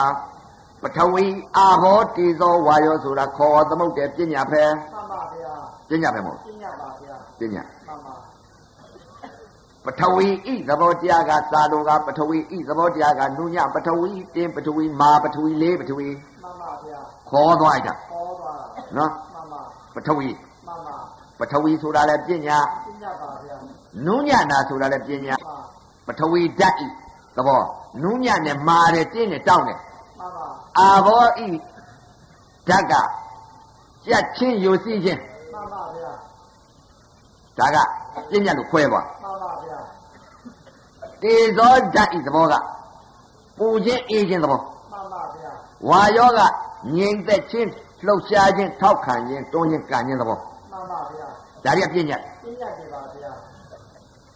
ပထဝီအာဟောတိသောဝါယောဆိုတာခေါ်ဝသမုတ်တယ်ပညာပဲမှန်ပါဗျာပညာပဲမဟုတ်ပြညတ်ပါဗျာပညာမှန်ပါပထဝီဤသဘောတရားကသာလိုကပထဝီဤသဘောတရားကနုညပထဝီတင်းပထဝီမာပထဝီလေးပထဝီမှန်ပါဗျာခေါ်သွားကြဟောပါနော်မှန်ပါပထဝီမှန်ပါ ပထဝီဆိုတာလည်းပညာပြညတ်ပါဗျာနုညနာဆိုတာလည်းပညာမှန်ပထဝီဓာတ်ဤသဘောနုညနဲ့မာတယ်တင်းနဲ့တောင်းတယ်မှန်ပါအာဘောဤဓာတ်ကကြက်ချင်းယူစီချင်းမှန်ပါဗျာဒါကပညာလို့ခွဲသွားမှန်ပါဗျာတေဇောဓာတ်ဤသဘောကပူခြင်းအေးခြင်းသဘောမှန်ပါဗျာဝါယောကငြိမ်သက်ခြင်းလှုပ်ရှားခြင်းထောက်ခံခြင်းတွန်းခြင်းကန်ခြင်းသဘောမှန်ပါ ဗျာဒါတွေကပြည့်ညတ်ပြညတ်ကြပါဗျာ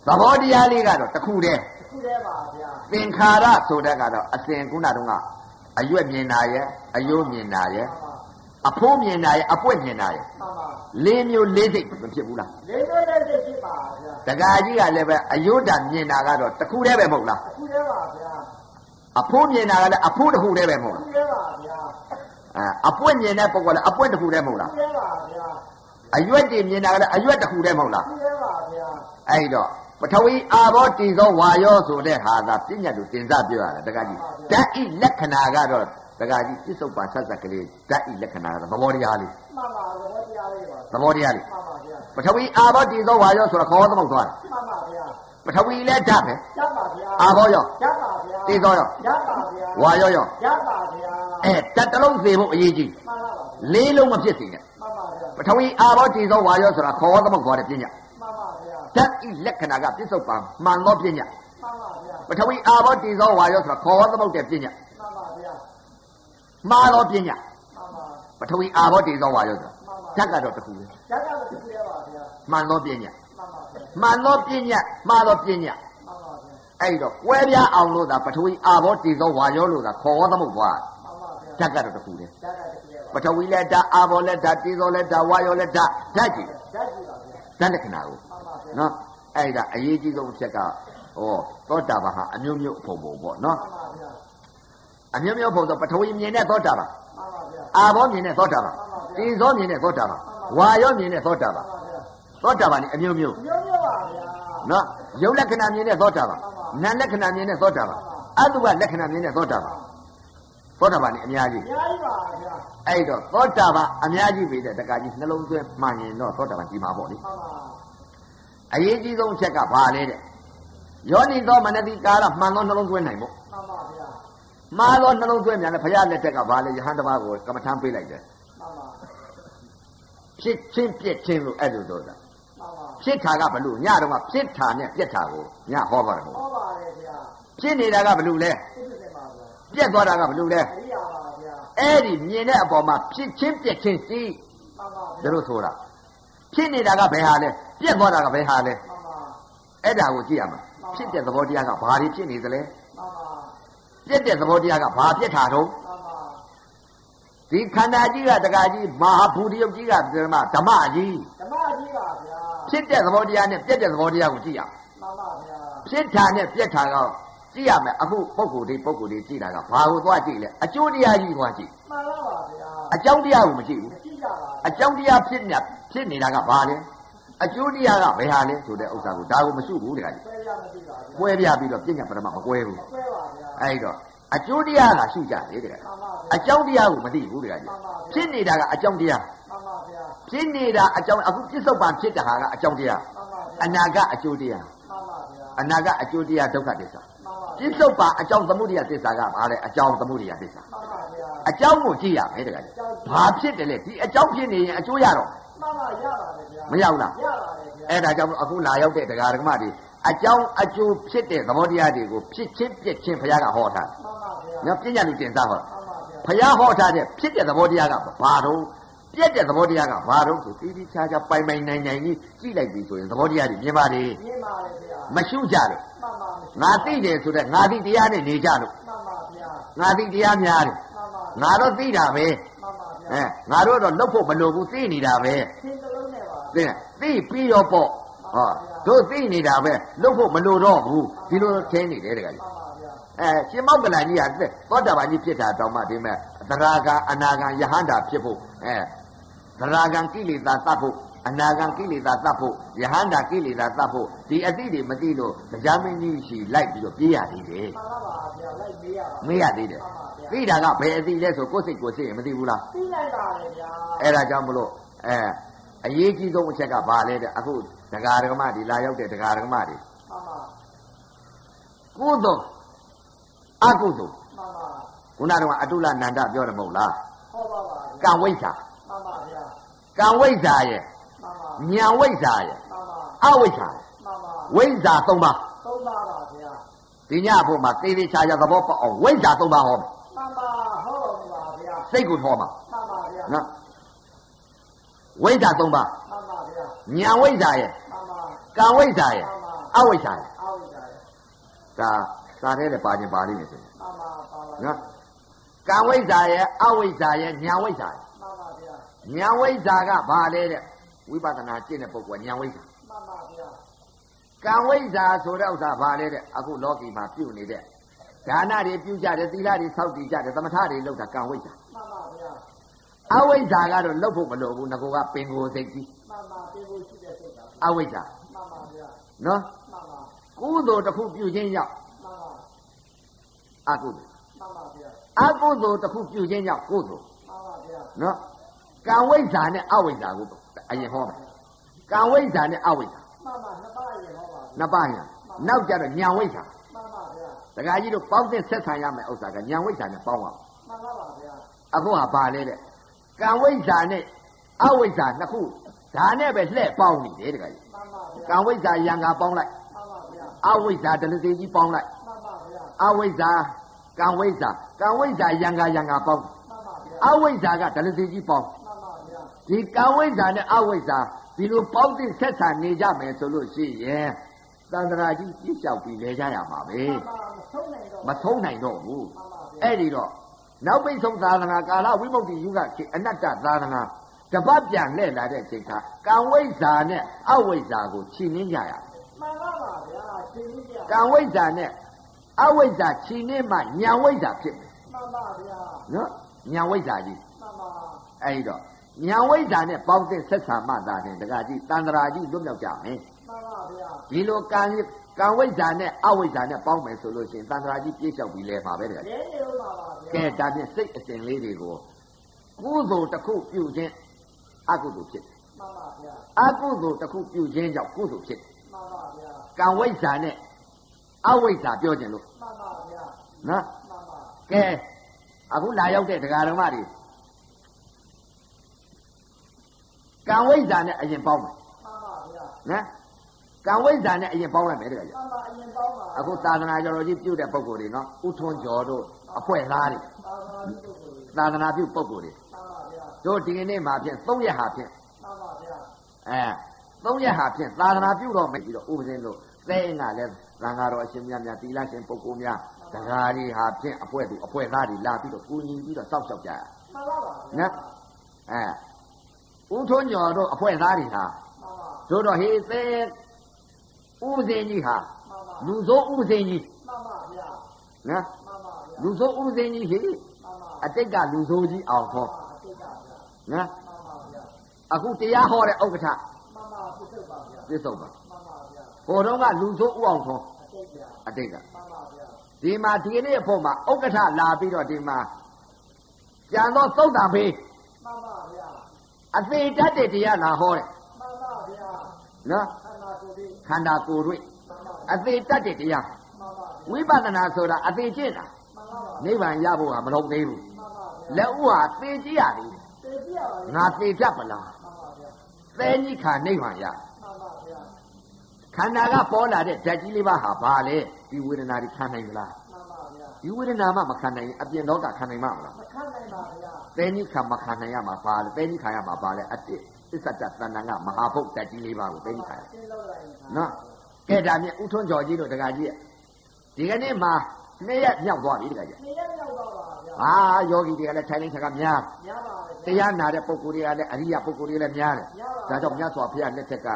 သဘောတရားလေးကတော့တစ်ခုတည်းတခုတည်းပါဗျာသင်္ခါရဆိုတဲ့ကတော့အစဉ်ခုနတုန်းကအရွက်မြင်တာရဲ့အယိုးမြင်တာရဲ့မှန်ပါအဖိုးမြင်တာရဲ့အပွက်မြင်တာရဲ့မှန်ပါလေးမျိုးလေးစိတ်မဖြစ်ဘူးလားလေးလေးလေးလေးဖြစ်ပါဗျာတကာကြီးကလည်းပဲအယိုးတံမြင်တာကတော့တစ်ခုတည်းပဲမဟုတ်လားတခုတည်းပါဗျာအဖိုးမြင်တာကလည်းအဖိုးတစ်ခုတည်းပဲမဟုတ်တလားခုတည်းပါဗျာအဲအပွက်မြင်တဲ့ပုဂ္ဂိုလ်လည်းအပွက်တစ်ခုတည်းမဟုတ်တလားခုတည်းပါဗျာ အရွက်တွေမြင်တာကလည်းအရွက်တစ်ခုတည်းမဟုတ်လားတခုတည်းပါဗျာအဲ့တော့ပထဝီအာဘောတည်သောဝါယောဆိုတဲ့ဟာသာပြညတ်လို့တင်စားပြောရတယ်တကကြီးဓာတ်ဤလက္ခဏာကတော့တကကြီးပြစ္ဆုတ်ပါဆက်ဆက်ကလေးဓာတ်ဤလက္ခဏာကသဘောတရားလေးမှန်ပါသဘောတရားလေးပါသဘောတရားလေးမှန်ပါဗျာပထဝီအာဘောတည်သောဝါယောဆိုတာခေါ်သမုတ်သွားတယ်မှန်ပါဗျာပထဝီလည်းဓာတ်ပဲရပါဗျာအာဘောရောရပါဗျာတည်သောရောရပါဗျာဝါယောရောရပါဗျာအဲတတ်တလုံးစေဖို့အရေးကြီးမှန်ပါပါဗျာလေးလုံးမဖြစ်စေနဲ့မှန်ပါဗျာပ ထဝီအာဘောတည်သောဝါယောဆိုတာခေါ်သမုတ်သွားတယ်ပြညတ်မှန်ပါဗျာဓာတ်ဤလက္ခဏာကပြစ္ဆုတ်ပါမှန်သောပြညတ်မှန်ပါဗျာပထဝီအာဘောတည်သောဝါယောဆိုတာခေါ်သမုတ်တဲ့ပြညတ်မှန်ပါဗျာမှားသောပြညတ်မှန်ပါပထဝီအာဘောတည်သောဝါယောဆိုတာမှန်ပါဓာတ်ကတော့တစ်ခုပဲရကတော့တခုတည်းပါဗျာမှန်သောပညာမှန်ပါဗျာမှန်သောပညာမှားသောပညာမှန်ပါဗျာအဲ့တော့ကွဲပြားအောင်လို့သာပထဝီအာဘောတည်သောဝါယောလို့သာခေါ်ဝသမုတ်သွားမှန်ပါဗျာဓာတ်ကတော့တစ်ခုတည်းရတာတခုတည်း ပါပထဝီလည်းဓာတ်အာဘောလည်းဓာတ်တည်သောလည်းဓာတ်ဝါယောလည်းဓာတ်ဓာတ်ကြီးဓာတ်ကြည့်ပါဗျာဓာတ်လက္ခဏာကိုမှန်ပါဗျာနော်အဲ့ဒါအရေးကြီးဆုံးအချက်ကဩသောတာပန်ဟာအမျိုးမျိုးအဖုံဖုံပေါ့နော်မှန်ပါဗျာအမျိုးမျိုးဖုံဆိုပထဝီမြင်တဲ့သောတာပန်မှန်ပါဗျာအာဘောမြင်တဲ့သောတာပန်တည်သောမြင်တဲ့သောတာပန်ဝါယောမြင်တဲ့သောတာပန်မှန်ပါဗျာသောတာပန်นี่အမျိုးမျိုးမျိုးမျိုးပါဗျာနော်ယုတ်လက္ခဏာမြင်တဲ့သောတာပန်နာမ်လက္ခဏာမြင်တဲ့သောတာပန်အတုပလက္ခဏာမြင်တဲ့သောတာပန် သောတာပန်นี่အများကြီးအများကြီးပါဗျာအဲ့တော့သောတာပန်အများကြီးပဲတဲ့တက္ကကြီးနှလုံးသွင်းမှန်ရင်တော့သောတာပန်ကြီးမှာပေါ့လေမှန်ပါအရေးကြီးဆုံးအချက်ကဘာလဲတဲ့ယောနိသောမနတိကာလမှန်သောနှလုံးသွင်းနိုင်ဖို့မှန်ပါဗျာမှားသောနှလုံးသွင်းမြန်လဲဘုရားလက်ထက်ကဘာလဲယဟန်တစ်ပါးကိုကမ္မထမ်းပေးလိုက်တယ်မှန်ပါဖြစ်ချင်းပြက်ချင်းလို့အဲ့လိုဆိုတာမှန်ပါဖြစ်တာကဘလို့ညတော့ကဖြစ်တာနဲ့ပြက်တာကိုညဟောပါတယ်မို့ဟောပါတယ်ဗျာဖြစ်နေတာကဘလို့လဲသိသိ ပါဗျာပြက်သွားတာကဘလို့လဲအရိယာပါဗျာအဲ့ဒီမြင်တဲ့အပေါ်မှာဖြစ်ချင်းပြက်ချင်းစီးမှန်ပါဒါဗျာလို့ဆိုတာဖြစ်နေတာကဘယ်ဟာလဲပြက်သွားတာကဘယ်ဟာလဲမှန်ပါအဲ့ဒါကိုကြည့်ရမှာဖြစ်တဲ့သဘောတရားကဘာတွေဖြစ်နေသလဲမှန်ပါပြက်တဲ့သဘောတရားကဘာပြက်တာတော့မှန်ပါဒီခန္ဓာကြီးကတကာကြီးမဟာဘူတရုပ်ကြီးကဓမ္မဓမ္မကြီးဓမ္မကြီးပါဗျာဖြစ်တဲ့သဘောတရားနဲ့ပြက်တဲ့သဘောတရားကိုကြည့်ရမှန်ပါဗျာဖြစ်တာနဲ့ပြက်တာက ကြည့်ရမယ်အခုပုံကိုယ်ဒီပုံကိုယ်ဒီကြည့်တာကဘာကိုသွားကြည့်လဲအကျိုးတရားကြီးသွားကြည့်မှန်ပါပါဗျာအကြောင်းတရားကိုမကြည့်ဘူးကြည့်ကြပါအကြောင်းတရားဖြစ်နေဖြစ်နေတာကဘာလဲအကျိုးတရားကဘယ်ဟာလဲဆိုတဲ့ဥစ္စာကိုဒါကိုမရှိဘူးတခါကြီးပဲရမသိပါဗျာကွဲပြပြီးတော့ပြဉ္ညာပရမမကွဲဘူးမကွဲပါဗျာအဲ့တော့အကျိုးတရားကရှိကြတယ်တခါမှန်ပါဗျာအကြောင်းတရားကိုမသိဘူးတခါကြီးဖြစ်နေတာကအကြောင်းတရားမှန်ပါဗျာဖြစ်နေတာအကြောင်းအခုပြစ္ဆုတ်ပံဖြစ်တဲ့ဟာကအကြောင်းတရားမှန်ပါဗျာအနာကအကျိုးတရားမှန်ပါဗျာအနာကအကျိုးတရားဒုက္ခသစ္စာမှန် ပါပြစ္ဆုတ်ပံအကြောင်းသမုဒိယသစ္စာကဘာလဲအကြောင်းသမုဒိယသစ္စာမှန်ပါဗျာအကြောင်းကိုကြည့်ရမယ်တခါကြီးဘာဖြစ်တယ်လဲဒီအကြောင်းဖြစ်နေရင်အကျိုးရတော့မှန်ပါရပါတယ်ဗျာမရောက်လားရပါတယ်ဗျာအဲ့ဒါကြောင့်အခုလာရောက်တဲ့တရားဓမ္မတွေအကြောင်းအကျိုးဖြစ်တဲ့သဘောတရားတွေကိုဖြစ်ချင်းပြက်ချင်းဘုရားကဟောထားမှန်ပါဗျာတယ်။နော်ပညာလူတင်စားဟောမှန်ပါဗျာဘုရားဟောထားတဲ့ဖြစ်တဲ့သဘောတရားကဘာတော့ ပြက်တဲ့သဘောတရားကဘာတော့ဆိုတီးတီးခြားခြားပိုင်ပိုင်နိုင်နိုင်ကြီးကြည့်လိုက်ပြီဆိုရင်သဘောတရားတွေမြင်ပါလေမြင်ပါတယ်ဗျာမရှုကြလို့မှန်ပါငါသိတယ်ဆိုတော့ငါသိတရားနဲ့နေကြလို့မှန်ပါဗျာငါသိတရားများတယ်မှန်ပါငါတော့သိတာပဲမှန်ပါဗျာအဲငါတို့တော့လှုပ်ဖို့မလိုဘူးသိနေတာပဲသင်တလုံးနဲ့ပါသိတယ်သိပြီးတော့ပေါ့ဟောတို့သိနေတာပဲလှုပ်ဖို့မလိုတော့ဘူးဒီလိုထင်းနေတယ်တကယ်ကြီးမှန်ပါဗျာအဲရှင်မောက်ကလန်ကြီးကသောတာပန်ကြီးဖြစ်တာတောင်မှဒီမဲ့သရဂံအနာဂံယဟန္တာဖြစ်ဖို့အဲ သရဂံကိလေသာတတ်ဖို့အနာဂံကိလေသာတတ်ဖို့ယဟန္တာကိလေသာတတ်ဖို့ဒီအသိတွေမသိလို့တရားမင်းကြီးရှိလိုက်ပြီးတော့ပြေးရသေးတယ်မှန်ပါပါဗျာလိုက်မေးရပါမေးရသေးတယ်သိတာကဘယ်အသိလဲဆိုကိုယ်စိတ်ကိုယ်စိတ်ရင်မသိဘူးလားသိလိုက်ပါတယ်ဗျာအဲ့ဒါကြောင့်မလို့အဲအရေးကြီးဆုံးအချက်ကဘာလဲတဲ့အခုဒကာဒကမဒီလာရောက်တဲ့ဒကာဒကမတွေမှန်ပါကုသိုလ်အကုသိုလ်မှန်ပါခုနကတော့အတုလနန္ဒပြောတယ်မဟုတ်လားဟောပါပါကံဝိဇ္ဇာမှန်ပါဗျာ ကံဝိဇ္ဇာရဲ့မှန်ပါဉာဏ်ဝိဇ္ဇာရဲ့မှန်ပါအဝိဇ္ဇာရဲ့မှန်ပါဝိဇ္ဇာ၃ပါးသုံးပါပါဗျာဒီညအဖို့မှာသေသေးချာချာသဘောပေါက်အောင်ဝိဇ္ဇာ၃ပါးဟောမယ်မှန်ပါဟောတော်မူပါဗျာစိတ်ကိုထောမှာမှန်ပါဗျာနော်ဝိဇ္ဇာ၃ပါးမှန်ပါဗျာဉာဏ်ဝိဇ္ဇာရဲ့မှန်ပါကံဝိဇ္ဇာရဲ့အဝိဇ္ဇာရဲ့အောက်ကြတယ်ဒါစာထဲလည်းပါခြင်းပါလိမ့်မယ်ဆိုရင်မှန်ပါပါပါနော်ကံဝိဇ္ဇာရဲ့အဝိဇ္ဇာရဲ့ဉာဏ်ဝိဇ္ဇာရဲ့မှန်ပါဗျာ ဉာဏ်ဝိဇ္ဇာကဘာလဲတဲ့ဝိပဿနာကျင့်တဲ့ပုဂ္ဂိုလ်ကဉာဏ်ဝိဇ္ဇာမှန်ပါဗျာကံဝိဇ္ဇာဆိုတဲ့ဥစ္စာဘာလဲတဲ့အခုလောကီမှာပြုနေတဲ့ဒါနတွေပြုကြတယ်သီလတွေစောင့်တည်ကြတယ်သမထတွေလုပ်တာကံဝိဇ္ဇာမှန်ပါဗျာအဝိဇ္ဇာကတော့လုပ်ဖို့မလိုဘူးငကောကပင်ကိုယ်စိတ်ကြီးမှန်ပါပြေဖို့ရှိတဲ့စိတ်ကအဝိဇ္ဇာမှန်ပါဗျာနော်မှန်ပါကုသိုလ်တစ်ခုပြုခြင်းကြောင့်မှန်ပါအကုသိုလ်မှန်ပါဗျာအကုသိုလ်တစ်ခုပြုခြင်းကြောင့်ကုသိုလ်မှန်ပါဗျာနော် ကံဝိဇ္ဇာနဲ့အဝိဇ္ဇာကိုအရင်ဟောမယ်ကံဝိဇ္ဇာနဲ့အဝိဇ္ဇာမှန်ပါနှစ်ပါးရေဟောပါနှစ်ပါးညာနောက်ကြတော့ဉာဏ်ဝိဇ္ဇာမှန်ပါဗျာဒကာကြီးတို့ပေါင်းတဲ့ဆက်ဆံရမယ်ဥစ္စာကဉာဏ်ဝိဇ္ဇာနဲ့ပေါင်းအောင်မှန်ပါပါဗျာအခုဟာဘာလဲတဲ့ကံဝိဇ္ဇာနဲ့အဝိဇ္ဇာနှစ်ခုဒါနဲ့ပဲလှည့်ပေါင်းနေတယ်တခါကြီးမှန်ပါဗျာကံဝိဇ္ဇာယံကပေါင်းလိုက်မှန်ပါဗျာအဝိဇ္ဇာဒလစီကြီးပေါင်းလိုက်မှန်ပါဗျာအဝိဇ္ဇာကံဝိဇ္ဇာကံဝိဇ္ဇာယံကယံကပေါင်းမှန်ပါဗျာအဝိဇ္ဇာကဒလစီကြီးပေါင်းမှန်ပါဗျာ ဒီကံဝိဇ္ဇာနဲ့အဝိဇ္ဇာဒီလိုပေါင်းတဲ့ဆက်ဆံနေကြမယ်ဆိုလို့ရှိရင်သန္တရာကြီးပြည့်လျှောက်ပြီးလဲကြရမှာပဲမှန်ပါမဆုံးနိုင်တော့မထုံးနိုင်တော့ဘူးမှန်ပါဗျာအဲ့ဒီတော့နောက်ပိတ်ဆုံးသာသနာကာလဝိမု ക്തി ယုဂခေအနတ္တသာသနာတပတ်ပြန်လှည့်လာတဲ့ချိန်ခါကံဝိဇ္ဇာနဲ့အဝိဇ္ဇာကိုခြိနှင်းကြရတယ်မှန်ပါပါဗျာရှင်ကြီးပြကံဝိဇ္ဇာနဲ့အဝိဇ္ဇာခြိနှင်းမှညာဝိဇ္ဇာဖြစ်တယ်မှန်ပါဗျာနော်ညာဝိဇ္ဇာကြီးမှန်ပါအဲ့ဒီတော့ ညာဝိဇ္ဇာနဲ့ပေါင်းတဲ့ဆက်ဆံမှသာတယ်တကကြီးတန္တရာကြီးလွတ်မြောက်ကြမယ်မှန်ပါဗျာဒီလိုကံကံဝိဇ္ဇာနဲ့အဝိဇ္ဇာနဲ့ပေါင်းမယ်ဆိုလို့ရှိရင်တန္တရာကြီးပြည့်လျှောက်ပြီးလဲမှာပဲတကကြီးလဲနေဦးပါပါဗျာကဲဒါဖြင့်စိတ်အစဉ်လေးတွေကိုကုသိုလ်တစ်ခုပြုခြင်းအကုသိုလ်ဖြစ်တယ်မှန်ပါဗျာအကုသိုလ်တစ်ခုပြုခြင်းကြောင့်ကုသိုလ်ဖြစ်တယ်မှန်ပါဗျာကံဝိဇ္ဇာနဲ့အဝိဇ္ဇာပြောခြင်းလို့မှန်ပါဗျာနော်မှန်ပါကဲအခုလာရောက်တဲ့ဒကာဓမ္မတွေ ကံဝိဇ္ဇာနဲ့အရင်ပေါင်းမယ်မှန်ပါဗျာနော်ကံဝိဇ္ဇာနဲ့အရင်ပေါင်းလိုက်မယ်တကကြီးမှန်ပါအရင်ပေါင်းပါအခုသာသနာကျော်တော်ကြီးပြုတဲ့ပုံကိုယ်တွေနော်ဥထွန်းကျော်တို့အဖွဲ့သားတွေသာသနာ့ပြုကိုသာသနာပြုပုံကိုယ်တွေမှန်ပါဗျာတို့ဒီကနေ့မှာဖြင့်၃ရက်ဟာဖြင့်မှန်ပါဗျာအဲသုံးရက်ဟာဖြင့်သာသနာပြုတော့မယ်ပြီးတော့ဥပဒေလို့သဲအင်းကလည်းသံဃာတော်အရှင်မြတ်များတီလာရှင်ပုဂ္ဂိုလ်များဒကာတွေဟာဖြင့်အဖွဲ့သူအဖွဲ့သားတွေလာပြီးတော့ကူညီပြီးတော့စောက်ရှောက်ကြရမှန်ပါပါဗျာနော်အဲ ဥထွန်းကျော်တို့အဖွဲ့သားတွေဟာမှန်ပါတို့တော့ဟေးသဲဥပဒေကြီးဟာမှန်ပါလူဆိုးဥပဒေကြီးမှန်ပါဗျာနော်မှန်ပါဗျာလူဆိုးဥပဒေကြီးဟေးမှန်ပါအတိတ်ကလူဆိုးကြီးအောင်ဟောအတိတ်ကဗျာနော်မှန်ပါဗျာအခုတရားဟောတဲ့ဥက္ကဋ္ဌမှန်ပါပြစ်ထုတ်ပါပြည့်စုံပါမှန်ပါဗျာဟိုတုန်းကလူဆိုးဥအောင်ထွန်းအတိတ်ဗျာအတိတ်ကမှန်ပါဗျာဒီမှာဒီနေ့အဖို့မှာဥက္ကဋ္ဌလာပြီးတော့ဒီမှာကျန်တော့သုတ်တံဖေးမှန်ပါဗျာ အသေးတတ်တဲ့တရားလာဟောတယ်မှန်ပါဗျာနော်ခန္ဓာကိုယ်ဒီခန္ဓာကိုယ်တွေမှန်ပါအသေးတတ်တဲ့တရားမှန်ပါဗျာဝိပဿနာဆိုတာအသေးကျင့်တာမှန်ပါဗျာနိဗ္ဗာန်ရဖို့ဟာမလုံးသေးဘူးမှန်ပါဗျာလက်ဥဟာသေကြည့်ရသည်သိကြရပါလေငါသေတတ်ပလားမှန်ပါဗျာသဲကြီးခါနိဗ္ဗာန်ရမှန်ပါဗျာခန္ဓာကပေါ်လာတဲ့ဓာတ်ကြီးလေးပါဟာဘာလဲဒီဝေဒနာတွေခံနိုင်မလားမှန်ပါဗျာ ဒီဝေဒနာမှမခံနိုင်ရင်အပြင်တော့ကခံနိုင်မှာမလားမခံနိုင်ပါဗျာသဲကြီးခါမခံနိုင်ရမှာပါလေသဲကြီးခါရမှာပါလေအတိသစ္ဆတ္တသဏ္ဍာန်ကမဟာဘုတ်ဓာတ်ကြီးလေးပါကိုသဲကြီးခါရရှင်းလို့လိုက်ရင်နော်ကဲဒါမြင်ဥထွန်းကျော်ကြီးတို့တကကြီးဒီကနေ့မှာနေ့ရက်မြောက်သွားပြီတကကြီးနေရရောက်တော့ပါဗျာဟာယောဂီတွေကလည်းထိုင်လိုက်ဆက်ကများရပါလေတရားနာတဲ့ပုဂ္ဂိုလ်တွေကလည်းအရိယပုဂ္ဂိုလ်တွေလည်းများတယ်ရပါဒါကြောင့်မြတ်စွာဘုရားလက်ထက်က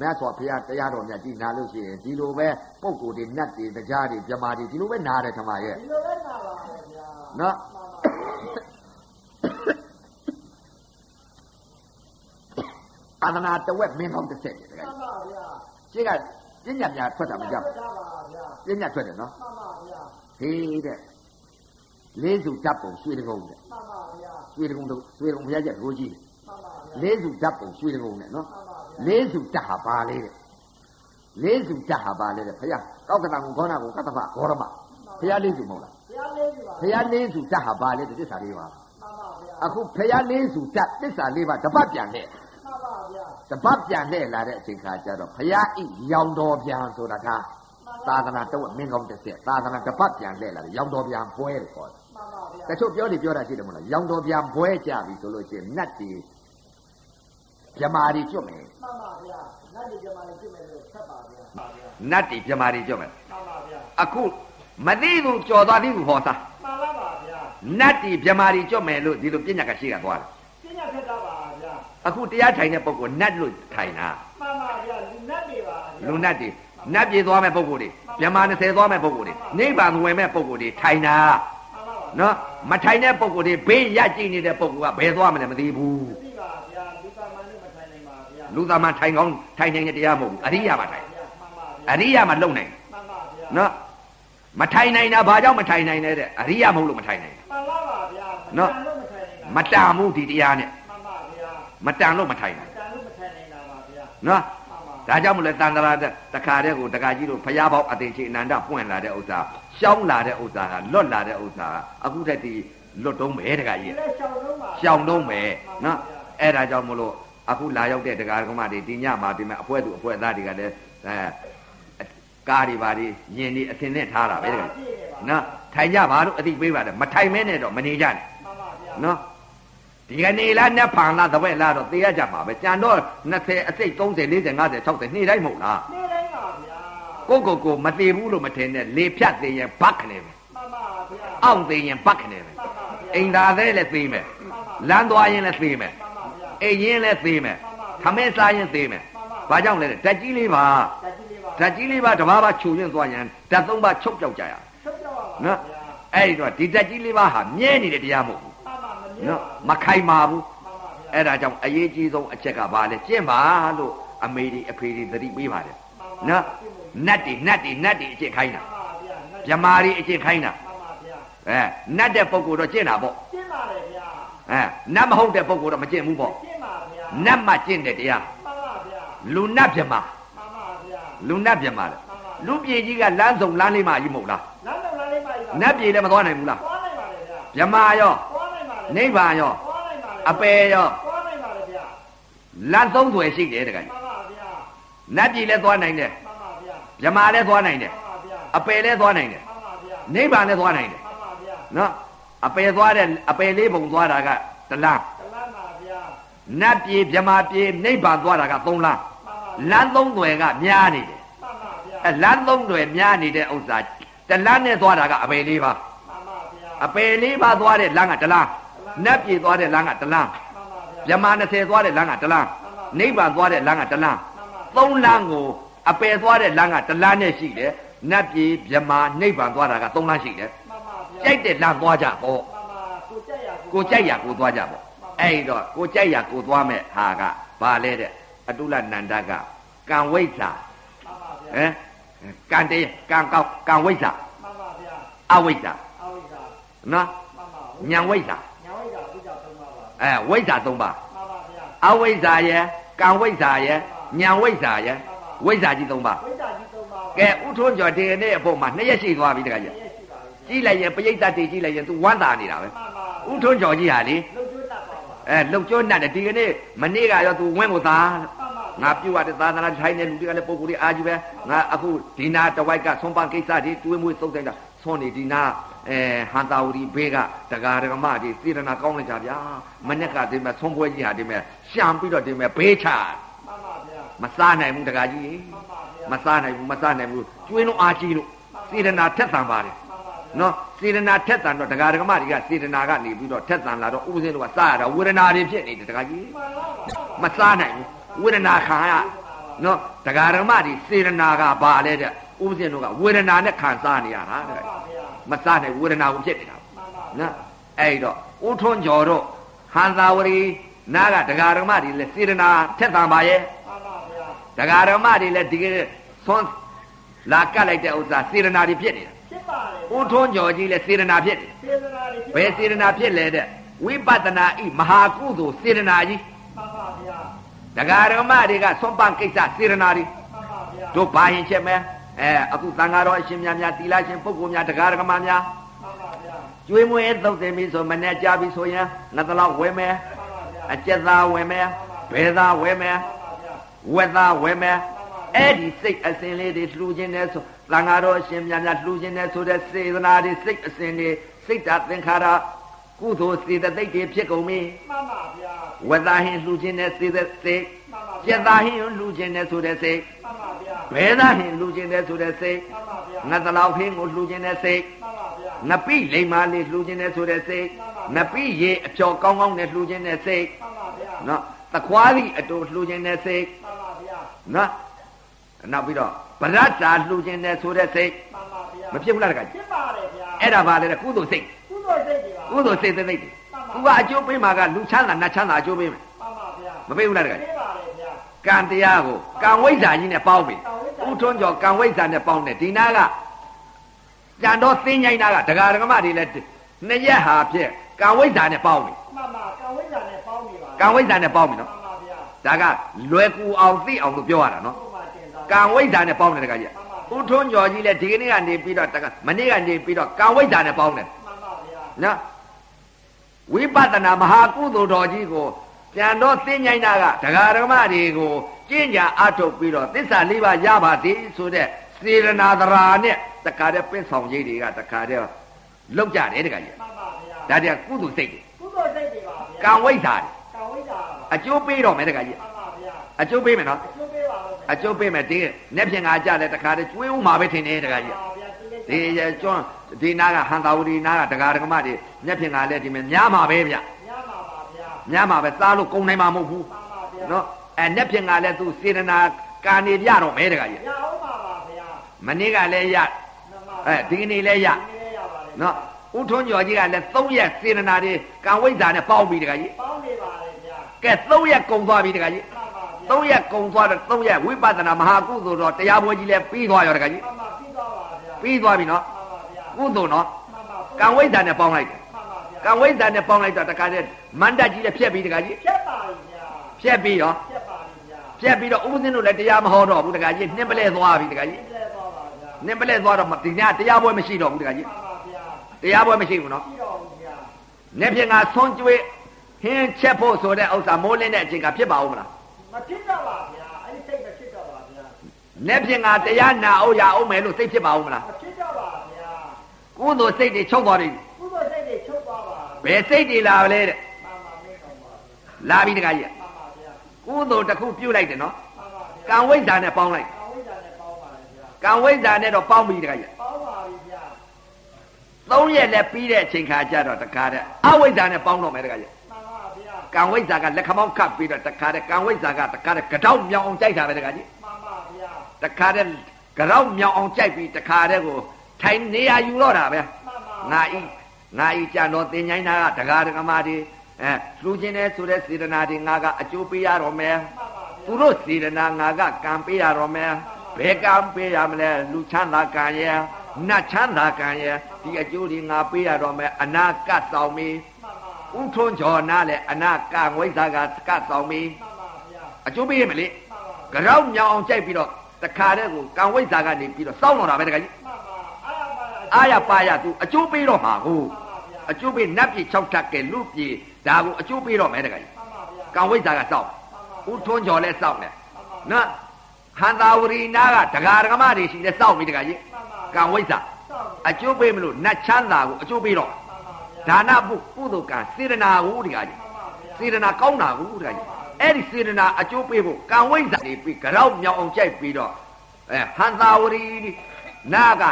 မြတ်စွာဘုရားတရားတော်မြတ်ကြီးနာလို့ရှိရင်ဒီလိုပဲပုဂ္ဂိုလ်တွေနတ်တွေတရားတွေမြမာတွေဒီလိုပဲနာတယ်ထမရဲ့ဒီလိုလဲနာပါလေဗျာနော်မှန်ပါအာသနာတဝက်မင်းကောင်းတစ်ဆက်တယ်တကမှယ်န်ပါဗျာရှင်းကပညာများထွက်တာမကြောက်ရပါဗျာပညာထွက်တယ်နော်မှန်ပါဗျာဟေးတဲ့လေးစုတပ်ပုံရွှေတကုံတဲ့မှန်ပါဗျာရွှေတကုံတို့ရွှေတကုံဘုရားကျက်ကိုကြီးမှန်ပါဗျာလေးစုတပ်ပုံရွှေတကုံနဲ့နော်မှန်ပါဗျာ လေးစုတပ်ဟာပါလေတဲ့လေးစုတပ်ဟာပါလေတဲ့ဘုရားကောက်ကတာကုခောနာကုကတ္တဖဂေါရမဘုရားလေးစုမဟုတ်လားဘုရားလေးပြီပါဘုရားလေးစုတပ်ဟာပါလေတဲ့သစ္စာလေးပါမှန်ပါဗျာအခုဘုရားလေးစုတပ်သစ္စာလေးပါတပတ်ပြန်တဲ့မှန်ပါဗျာတပတ်ပြန်လှည့်လာတဲ့အချိန်ခါကျတော့ဘုရားဤရောင်တော်ပြန်ဆိုတာကသာသနာတော့မင်းကောင်းတစ်ဆက်သာသနာတပတ်ပြန်လှည့်လာတယ်ရောင်တော်ပြန်ပွဲလို့ခေါ်တယ်မှန်ပါဗျာတချို့ပြောနေပြောတာရှိတယ်မဟုတ်လားရောင်တော်ပြန်ပွဲကြပြီဆိုလို့ရှိရင်နတ်တီ မြမာတွေကျွတ်မယ်မှန်ပါဗျာနတ်ဒီကမာလေးပြည့်မယ်လို့ဆက်ပါဗျာမှန်ပါဗျာနတ်တီမြမာတွေကျွတ်မယ်မှန်ပါဗျာအခုမသိဘူးကြော်သွားသေးဘူးဟောသားမှန်ပါပါဗျာနတ်တီမြမာတွေကျွတ်မယ်လို့ဒီလိုပြညာကရှိကသွားတယ်ပညာထက်တာပါဗျာအခုတရားထိုင်တဲ့ပုဂ္ဂိုလ်နတ်လို့ထိုင်တာမှန်ပါဗျာလူနတ်တွေပါဗျာလူနတ်တီနတ်ပြေသွားမဲ့ပုဂ္ဂိုလ်တွေမြမာ20သွားမဲ့ပုဂ္ဂိုလ်တွေနိဗ္ဗာန်ဝင်မဲ့ပုဂ္ဂိုလ်တွေထိုင်တာမှန်ပါပါနော်မထိုင်တဲ့ပုံကိုယ်တွေဘေးရကြည့်နေတဲ့ပုံကဘယ်သွားမလဲမသိဘူး သိပါဗျာလူကမှန်နဲ့မထိုင်နိုင်ပါဗျာ လူသားမှထိုင်ကောင်းထိုင်နေတဲ့တရားမဟုတ်ဘူးအရိယာမှထိုင်ဗျာမှန်ပါဗျာအရိယာမှလုံနိုင်မှန်ပါဗျာနော်မထိုင်နိုင်တာဘာကြောင့်မထိုင်နိုင်လဲတဲ့အရိယာမဟုတ်လို့မထိုင်နိုင်မှန်ပါပါဗျာနော်လို့မထိုင်နိုင်တာမတန်ဘူးဒီတရားနဲ့မှန်ပါဗျာမတန်လို့မထိုင်နိုင်တန်လို့မထိုင်နိုင်တာပါဗျာနော်မှန်ပါဒါကြောင့်မလဲတန်တရာတဲ့တခါတည်းကိုတခါကြီးတို့ဖျားပေါက်အသိချင်းအနန္တပွင့်လာတဲ့ဥစ္စာရှောင်းလာတဲ့ဥစ္စာကလွတ်လာတဲ့ဥစ္စာကအခုတည်းဒီလွတ်တုံးပဲတခါကြီးလက်ရှောင်းလုံးပါရှောင်းတုံးပဲနော်အဲ့ဒါကြောင့်မလို့ အခုလာရောက်တဲ့တရားဓမ္မတွေဒီညမှာဒီမဲ့အဖွဲသူအဖွဲသားတွေကလည်းအဲကားတွေပါတွေယင်တွေအထင်နဲ့ထားတာပဲတကယ်နော်ထိုင်ကြပါလို့အသိပေးပါတယ်မထိုင်မဲနဲ့တော့မနေကြနဲ့မှန်ပါဗျာနော်ဒီကနေ့လားနတ်ဖန်လားတပည့်လားတော့သိရကြမှာပဲကြံတော့20အစိတ်30 40 50 60နေ့တိုင်းမဟုတ်လားနေတိုင်းပါဗျာကိုကိုကိုမသေးဘူးလို့မထင်နဲ့လေဖြတ်သေးရင်ဘတ်ခနဲ့ပဲမှန်ပါဗျာအောင့်သေးရင်ဘတ်ခနဲ့ပဲမှန်ပါဗျာအိမ်သာသေးလည်းသေးမယ်လမ်းသွားရင်လည်းသေးမယ် မှန်ပါဗျာအိမ်ရင်လည်းသေးမယ်ခမဲစားရင်သေးမယ်ဘာကြောင့်လဲတဲ့ဓာတ်ကြီးလေးပါဓာတ်ကြီးလေးပါဓာတ်ကြီးလေးပါတစ်ပါးပါခြုံရင်သွားရင်ဓာတ်သုံးပါချုပ်ပြောက်ကြရဆက်ပြောပါပါနော်ဗျာအဲ့ဒီတော့ဒီဓာတ်ကြီးလေးပါဟာမြဲနေတဲ့တရားမဟုတ်ဘူးမှန်ပါမမြင်နော်ပါမခိုင်ပါဘူးမှန်ပါဗျာအဲ့ဒါကြောင့်အရေးကြီးဆုံးအချက်ကဘာလဲကျင့်ပါလို့အမေဒီအဖေဒီသတိပေးပါတယ်နော်နတ်တွေနတ်တွေနတ်တွေအကျင့်ခိုင်းတာမှန်ပါဗျာမြမာတွေအကျင့်ခိုင်းတာမှန်ပါဗျာအဲနတ်တဲ့ပုဂ္ဂိုလ်တော့ကျင့်တာပေါ့ကျင့်ပါတယ်ဗျာအဲနတ်မဟုတ်တဲ့ပုဂ္ဂိုလ်တော့မကျင့်ဘူးပေါ့ကျင့်ပါဗျာ နတ်မှကျင့်တဲ့တရားမှန်ပါဗျာလူနတ်မြမာမှန်ပါဗျာလူနတ်မြမာလေလူပြေကြီးကလမ်းစုံလမ်းလေးမှကြီးမဟုတ်လားလမ်းတော်လမ်းလေးပါကြီးပါနတ်ပြေလည်းမသွားနိုင်ဘူးလားသွားနိုင်ပါလေဗျာမြမာရောသွားနိုင်ပါလေနိဗ္ဗာန်ရောသွားနိုင်ပါလေအပေရောသွားနိုင်ပါလေဗျာလမ်းသုံးသွယ်ရှိတယ်တကယ်မှန်ပါဗျာနတ်ပြေလည်းသွားနိုင်တယ်မှန်ပါဗျာမြမာလည်းသွားနိုင်တယ်မှန်ပါဗျာအပေလည်းသွားနိုင်တယ်မှန်ပါဗျာနိဗ္ဗာန်လည်းသွားနိုင်တယ်မှန်ပါဗျာနော်အပေသွားတဲ့အပေလေးပုံသွားတာကတလန်းတလန်းပါဗျာ နတ်ပြေမြမာပြေနိဗ္ဗာန်သွားတာကသုံးလန်းမှန်ပါလမ်းသုံးသွယ်ကများနေတယ်မှန်ပါဗျာအဲလမ်းသုံးသွယ်များနေတဲ့ဥစ္စာတလန်းနဲ့သွားတာကအပေလေးပါမှန်ပါဗျာအပေလေးပါသွားတဲ့လမ်းကတလန်းနတ်ပြေသွားတဲ့လမ်းကတလန်းမှန်ပါဗျာမြမာ20သွားတဲ့လမ်းကတလန်းနိဗ္ဗာန်သွားတဲ့လမ်းကတလန်းမှန်ပါသုံးလမ်းကိုအပယ်သွားတဲ့လမ်းကတလမ်းနဲ့ရှိတယ်နတ်ပြည်မြမာနိဗ္ဗာန်သွားတာကသုံးလမ်းရှိတယ်မှန်ပါဗျာကြိုက်တဲ့လမ်းသွားကြပေါ့မှန်ပါကိုကြက်ရကိုကြိုက်ရကိုသွားကြပေါ့ အဲ့တော့ကိုကြိုက်ရကိုသွားမဲ့ဟာကဘာလဲတဲ့အတုလနန္ဒကကံဝိဇ္ဇာမှန်ပါဗျာဟမ်ကံတရားကံကောက်ကံဝိဇ္ဇာမှန်ပါဗျာအဝိဇ္ဇာအဝိဇ္ဇာနော်မှန်ပါဉာဏ်ဝိဇ္ဇာညာဝိဇ္ဇာဝိဇ္ဇာသုံးပါပါအဲဝိဇ္ဇာ၃ပါးမှန်ပါဗျာအဝိဇ္ဇာယံကံဝိဇ္ဇာယံဉာဏ်ဝိဇ္ဇာယံဝိဇ္ဇာကြီး၃ပါးဝိဇ္ဇာကြီးသုံးပါပါကဲဥထုံးကျော်ဒီနေ့အဖို့မှာနှစ်ရက်ရှိသွားပြီတခါကြီးရဲ့ရှိပါပြီကြည့်လိုက်ရင်ပရိသတ်တွေကြည့်လိုက်ရင် तू ဝမ်းသာနေတာပဲမှန်ပါဥထုံးကျော်ကြီးဟာလေလုံကျွတ်တတ်ပါပါ အဲလုံကျွတ်နဲ့ဒီကနေ့မနေ့ကရော तू ဝင်းကိုသားမှန်ပါငါပြုတ်ရတဲ့သာသနာထိုင်းတဲ့လူတွေကလည်းပုံကိုယ်တွေအားကြီးပဲငါအခုဒီနာတဝိုက်ကဆွန်ပန်ကိစ္စတွေတွေးမွေးသုတ်တဲ့တာဆွန်နေဒီနာအဲဟန်တာဝတီဘေးကတကာဒကမတွေစေတနာကောင်းလိုက်ကြဗျာမနေ့ကဒီမဲ့ဆွန်ပွဲကြီးဟာဒီမဲ့ရှံပြီးတော့ဒီမဲ့ဘေးချမှန်ပါဗျာမစားနိုင်ဘူးတကာကြီးမှန်ပါဗျာမစားနိုင်ဘူးမစားနိုင်ဘူးကျွေးလုံးအားကြီးလို့စေတနာထက်သန်ပါတယ်မှ န်ပါဗျာနော်စေတနာထက်သန်တော့ဒကာဒကမတွေကစေတနာကနေပြီးတော့ထက်သန်လာတော့ဥပဇင်းတို့ကစားရတာဝေဒနာတွေဖြစ်နေတယ်ဒကာကြီးမှန်ပါပါမစားနိုင်ဘူးဝေဒနာခံရနော်ဒကာဓမ္မတွေစေတနာကဘာလဲတဲ့ဥပဇင်းတို့ကဝေဒနာနဲ့ခံစားနေရတာတဲ့မှန်ပါဗျာမစားနိုင်ဝေဒနာကိုဖြစ်နေတာမှန်ပါနော်အဲ့တော့ဥထွန်းကျော်တို့ဟန်သာဝရီနာကဒကာဓမ္မတွေလည်းစေတနာထက်သန်ပါရဲ့မှန်ပါဗျာဒကာဓမ္မတွေလည်းဒီကနေ့သွန်းလာကတ်လိုက်တဲ့ဥစ္စာစေတနာတွေဖြစ်နေတာဖြစ် ပါတယ်ဥထွန်းကျော်ကြီးလည်းစေတနာဖြစ်တယ်စေတနာတွေဘယ်စေတနာဖြစ်လဲတဲ့ဝိပဿနာဤမဟာကုသိုလ်စေတနာကြီးမှန်ပါဗျာဒကာဓမ္မတွေကသွန်ပန်ကိစ္စစေတနာတွေမှန်ပါဗျာတို့ဘာရင်ချက်မဲအဲအခုသံဃာတော်အရှင်များများတီလာရှင်ပုဂ္ဂိုလ်များတရားဓမ္မများမှန်ပါဗျာကျွေးမွေးသုတ်တင်ပြီဆိုမနဲ့ကြပြီဆိုရင်ငါတလောက်ဝဲမဲမှန်ပါဗျာအကျက်သားဝဲမဲဘဲသားဝဲမဲမှန်ပါဗျာဝက်သားဝဲမဲအဲ့ဒီစိတ်အစဉ်လေးတွေလှူခြင်းနဲ့ဆို သံဃာတော်အရှင်များများလှူခြင်းနဲ့ဆိုတဲ့စေတနာတွေစိတ်အစဉ်တွေစိတ်ဓာတ်သင်္ခါရကုသိုလ်စေတသိက်တွေဖြစ်ကုန်ပြီမှန်ပါဗျာဝက်သားဟင်းလှူခြင်းနဲ့စေတသိက်မှန်ပါကျက်သားဟင်းလှူခြင်းနဲ့ဆိုတဲ့စိတ်မှန်ပါဗျာဘဲသားဟင်းလှူခြင်းနဲ့ဆိုတဲ့စိတ်မှန်ပါဗျာငါတလောက်ဟင်းကိုလှူခြင်းနဲ့စိတ်မှန်ပါဗျာငပိလိမ္မာလေးလှူခြင်းနဲ့ဆိုတဲ့စိတ်ငပိရေအဖျော်ကောင်းကောင်းနဲ့လှူခြင်းနဲ့စိတ်မှန်ပါဗျာနော်သခွားသည့်အတူလှူခြင်းနဲ့စိတ်မှန်ပါဗျာနော်နောက်ပြီးတော့ ဗရတ္တာလှူခြင်းနဲ့ဆိုတဲ့စိတ်မှန်ပါဗျာမဖြစ်ဘူးလားတခါကြီးဖြစ်ပါတယ်ဗျာအဲ့ဒါပါလေတဲ့ကုသိုလ်စိတ်ကုသိုလ်စိတ်တွေပါကုသိုလ်စိတ်တဲ့စိတ်တွေသူကအကျိုးပေးမှာကလူချမ်းသာနတ်ချမ်းသာအကျိုးပေးမယ်မှန်ပါဗျာမပေးဘူးလားတခါကြီးဖြစ်ပါတယ်ဗျာကံတရားကိုကံဝိဇ္ဇာကြီးနဲ့ပေါင်းပြီဥထွန်းကျော်ကံဝိဇ္ဇာနဲ့ပေါင်းတယ်ဒီနာကကြံတော့သိငိုင်းနာကဒကာဒကမတွေလည်းနှစ်ရက်ဟာဖြစ်ကံဝိဇ္ဇာနဲ့ပေါင်းပြီမှန်ပါကံဝိဇ္ဇာနဲ့ပေါင်းနေပါကံဝိဇ္ဇာနဲ့ပေါင်းပြီနော်မှန်ပါဗျာဒါကလွယ်ကူအောင်သိအောင်လို့ပြောရတာနော်ဘုရားတင်တာ ကံဝိဇ္ဇာနဲ့ပေါင်းတယ်တခါကြီးဥထွန်းကျော်ကြီးလည်းဒီကနေ့ကနေပြီးတော့တခါမနေ့ကနေပြီးတော့ကံဝိဇ္ဇာနဲ့ပေါင်းတယ်မှန်ပါဗျာနော်ဝိပဿနာမဟာကုသိုလ်တော်ကြီးကိုပြန်တော့သိဉိုင်းတာကဒကာဓမ္မတွေကိုကျင့်ကြံအထုတ်ပြီးတော့သစ္စာလေးပါးရပါသည်ဆိုတဲ့စေရနာသရာနဲ့တခါတည်းပင့်ဆောင်ကြီးတွေကတခါတည်းလောက်ကြတယ်တခါကြီးမှန်ပါဗျာဒါတည်းကုသိုလ်စိတ်တွေကုသိုလ်စိတ်တွေပါဗျာကံဝိဇ္ဇာတွေကံဝိဇ္ဇာပါအကျိုးပေးတော့မယ်တခါကြီး မှန်ပါဗျာအကျိုးပေးမယ်နော်အကျိုးပေးပါလို့အကျိုးပေးမယ်ဒီနေ့ဖြင့်ငါကြတယ်တခါတည်းကျွေးဦးမှာပဲထင်တယ်တခါကြီးပါဗျာဒီလေးဒီရကျွန်းဒီနာကဟန်တာဝတီနာကဒကာဒကမတွေမျက်ဖြင့်ကလည်းဒီမဲ့များမှာပဲဗျညမှာပါဗျာများမှာပဲစားလို့ကုန်နိုင်မှာမဟုတ်ဘူးမှန်ပါဗျာနော်အဲမျက်ဖြင့်ကလည်းသူစေတနာကာနေပြတော့မဲတခါကြီးရအောင်ပါပါဗျာမနေ့ကလည်းရမှန်ပါအဲဒီကနေ့လည်းရဒီလေးရပါတယ်နော်ဥထွန်းကျော်ကြီးကလည်း၃ရက်စေတနာတွေကံဝိဇ္ဇာနဲ့ပေါင်းပြီးတခါကြီးပေါင်းနေပါလေဗျာကဲ၃ရက်ကုန်သွားပြီတခါကြီး မှန်ပါဗျာ၃ရက်ကုန်သွားတော့၃ရက်ဝိပဿနာမဟာကုသိုလ်တော်တရားပွဲကြီးလည်းပြီးသွားရောတခါကြီးမှန်ပါပြီးသွားပါဗျာပြီးသွားပြီနော်မှန်ပါဗျာကုသိုလ်နော်မှန်ပါကံဝိဇ္ဇာနဲ့ပေါင်းလိုက်တယ်မှန်ပါဗျာကံဝိဇ္ဇာနဲ့ပေါင်းလိုက်တော့တခါတည်းမန္တကြီးလည်းဖြတ်ပြီးတခါကြီးဖြတ်ပါလေဗျာဖြတ်ပြီးရောဖြတ်ပါလေဗျာဖြတ်ပြီးတော့ဥပဇင်းတို့လည်းတရားမဟောတော့ဘူးတခါကြီးနှင်းပလဲသွားပြီတခါကြီးပြည့်သွားပါဗျာနှင်းပလဲသွားတော့ဒီညတရားပွဲမရှိတော့ဘူးတခါကြီးမှန်ပါဗျာတရားပွဲမရှိဘူးနော်ပြီးတော့ဘူးဗျာနေ့ဖြင့်ငါဆွန်ကျွေးဟင်းချက်ဖို့ဆိုတဲ့ဥစ္စာမိုးလင်းတဲ့အချိန်ကဖြစ်ပါဦးမလားမ ဖြစ်တော့ပါဗျာအဲ့ဒီစိတ်မဖြစ်တော့ပါဗျာနေ့ဖြင့်ငါတရားနာအောင်ရအောင်မယ်လို့စိတ်ဖြစ်ပါဦးမလားမဖြစ်တော့ပါဗျာကုသိုလ်စိတ်တွေချုပ်သွားပြီကုသိုလ်စိတ်တွေချုပ်သွားပါဘယ်စိတ်တွေလာလဲတဲ့မှန်ပါမင်းတော်ပါဗျာလာပြီတခါကြီးမှန်ပါဗျာကုသိုလ်တစ်ခုပြုတ်လိုက်တယ်နော်မှန်ပါဗျာကံဝိဇ္ဇာနဲ့ပေါင်းလိုက်ကောင်းဝိဇ္ဇာနဲ့ပေါင်းပါလေဗျာကံဝိဇ္ဇာနဲ့တော့ပေါင်းပြီတခါကြီးပေါင်းပါပြီဗျာသုံးရက်လည်းပြီးတဲ့အချိန်ခါကျတော့တခါတဲ့အဝိဇ္ဇာနဲ့ပေါင်းတော့မယ်တခါကြီးမှန်ပါဗျာ ကံဝိဇ္ဇာကလက်ခမောင်းခတ်ပြီးတော့တခါတဲ့ကံဝိဇ္ဇာကတခါတဲ့ကြောက်မြောင်အောင်ကြိုက်တာပဲတခါကြီးမှန်ပါဗျာတခါတဲ့ကြောက်မြောင်အောင်ကြိုက်ပြီးတခါတဲ့ကိုထိုင်နေရယူတော့တာပဲမှန်ပါငါဤငါဤကြံတော်တင်ញိုင်းတာကဒကာဒကမာတွေအဲလှူခြင်းတဲ့ဆိုတဲ့စေတနာတွေငါကအကျိုးပေးရတော့မယ်မှန်ပါဗျာသူတို့စေတနာငါကကံပေးရတော့မယ်ဘယ်ကံပေးရမလဲလူချမ်းသာကံရဲ့နတ်ချမ်းသာကံရဲ့ဒီအကျိုးတွေငါပေးရတော့မယ်အနာကတ်ဆောင်ပြီ ဥထွန်းကျော်နာလဲအနာကဝိဇ္ဇာကကတ်ဆောင်ပြီအကျိုးပေးရမလေကြောက်မြောင်အောင်ကြိုက်ပြီးတော့တခါတည်းကိုကံဝိဇ္ဇာကနေပြီးတော့စောင်းတော့တာပဲတခါကြီးအာရပါရသူအကျိုးပေးတော့မှာကိုအကျိုးပေးနတ်ပြည်6ထပ်ကဲလူပြည်ဒါကိုအကျိုးပေးတော့မယ်တခါကြီးကံဝိဇ္ဇာကစောင်းဥထွန်းကျော်လဲစောင်းတယ်နော်ဟန္တာဝရီနာကဒကာဒကမတွေရှိလဲစောင့်ပြီတကကြီးကံဝိဇ္ဇာအကျိုးပေးမလို့နတ်ချမ်းသာကိုအကျိုးပေးတော့ ဒါနပုကုသိုလ်ကံစေတနာကိုတကကြီးစေတနာကောင်းတာကိုတကကြီးအဲ့ဒီစေတနာအကျိုးပေးဖို့ကံဝိဇ္ဇာတွေပြီးကြောက်မြောင်အောင်ကြိုက်ပြီးတော့အဲဟန္တာဝရီနာက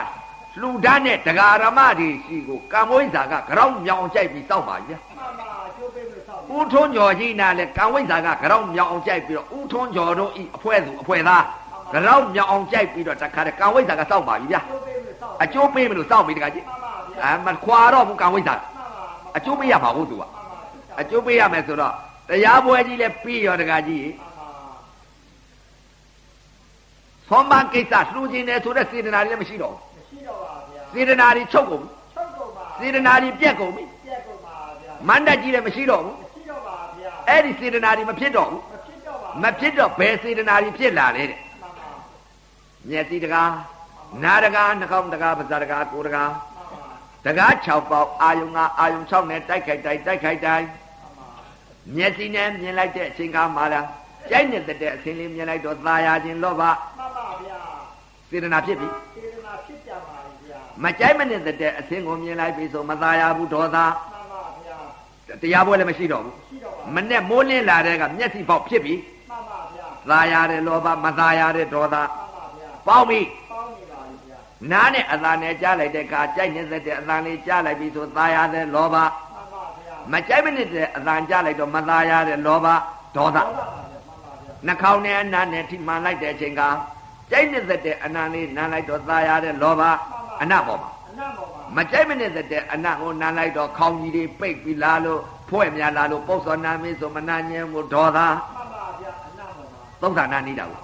လူဓာတ်နဲ့ဒကာရမတွေရှိကိုကံဝိဇ္ဇာကကြောက်မြောင်အောင်ကြိုက်ပြီးစောင့်ပါကြီးဦးထွန်းကျော်ကြီးနာလဲကံဝိဇ္ဇာကကြောက်မြောင်အောင်ကြိုက်ပြီးတော့ဦးထွန်းကျော်တို့ဤအဖွဲသူအဖွဲသားကြောက်မြောင်အောင်ကြိုက်ပြီးတော့တခါတည်းကံဝိဇ္ဇာကစောင့်ပါပြီဗျာအကျိုးပေးမလို့စောင့်ပြီတခါကြီးအမခွာတော့ဘူးကံဝိဇ္ဇာ အကျိုးပေးရမှာဟုတ်သူကအကျိုးပေးရမယ်ဆိုတော့တရားပွဲကြီးလဲပြီးရောတခါကြီးသွန်ပန်းကိစ္စလှူခြင်းတယ်ဆိုတဲ့စေတနာတွေလည်းမရှိတော့ဘူးစေတနာတွေချုပ်ကုန်ပြီစေတနာတွေပြက်ကုန်ပြီမန္တကြီးလည်းမရှိတော့ဘူးအဲ့ဒီစေတနာတွေမဖြစ်တော့ဘူးမဖြစ်တော့ဘယ်စေတနာတွေဖြစ်လာလဲတဲ့မျက်စိတကားနားတကားနှာခေါင်းတကားပါးစပ်တကားကိုယ်တကား တကား6ပေါက်အာယုံကအာယုံ6နဲ့တိုက်ခိုက်တိုက်တိုက်ခိုက်တိုက်မျက်စိနဲ့မြင်လိုက်တဲ့အချိန်ကမှလားကြိုက်နေတဲ့အဆင်းလေးမြင်လိုက်တော့သာယာခြင်းလောဘမှန်ပါဗျာစေတနာဖြစ်ပြီစေတနာဖြစ်ကြပါဗျာမကြိုက်မနေတဲ့အဆင်းကိုမြင်လိုက်ပြီဆိုမသာယာဘူးဒေါသမှန်ပါဗျာတရားပွဲလည်းမရှိတော့ဘူးမနဲ့မိုးလင်းလာတဲ့ကမျက်စိပေါက်ဖြစ်ပြီမှန်ပါဗျာသာယာတဲ့လောဘမသာယာတဲ့ဒေါသမှန်ပါဗျာပေါက်ပြီပေါက်နေပါပြီဗျာ နားနဲ့အသာနဲ့ကြားလိုက်တဲ့ကကြိုက်နေတဲ့အသာလေးကြားလိုက်ပြီဆိုသာယာတဲ့လောဘမှန်ပါဗျာမကြိုက်မနေတဲ့အသာကြားလိုက်တော့မသာယာတဲ့လောဘဒေါသနှာခေါင်းနဲ့အနာနဲ့ထိမှန်လိုက်တဲ့အချိန်ကကြိုက်နေတဲ့အနာလေးနားလိုက်တော့သာယာတဲ့လောဘအနပေါ်မှာမကြိုက်မနေတဲ့အနကိုနားလိုက်တော့ခေါင်းကြီးတွေပိတ်ပြီးလာလို့ဖွဲ့များလာလို့ပုတ်စောနာမင်းဆိုမနာညံမှုဒေါသမှန်ပါဗျာအနပေါ်မှာသုံးဌာနနေတာကို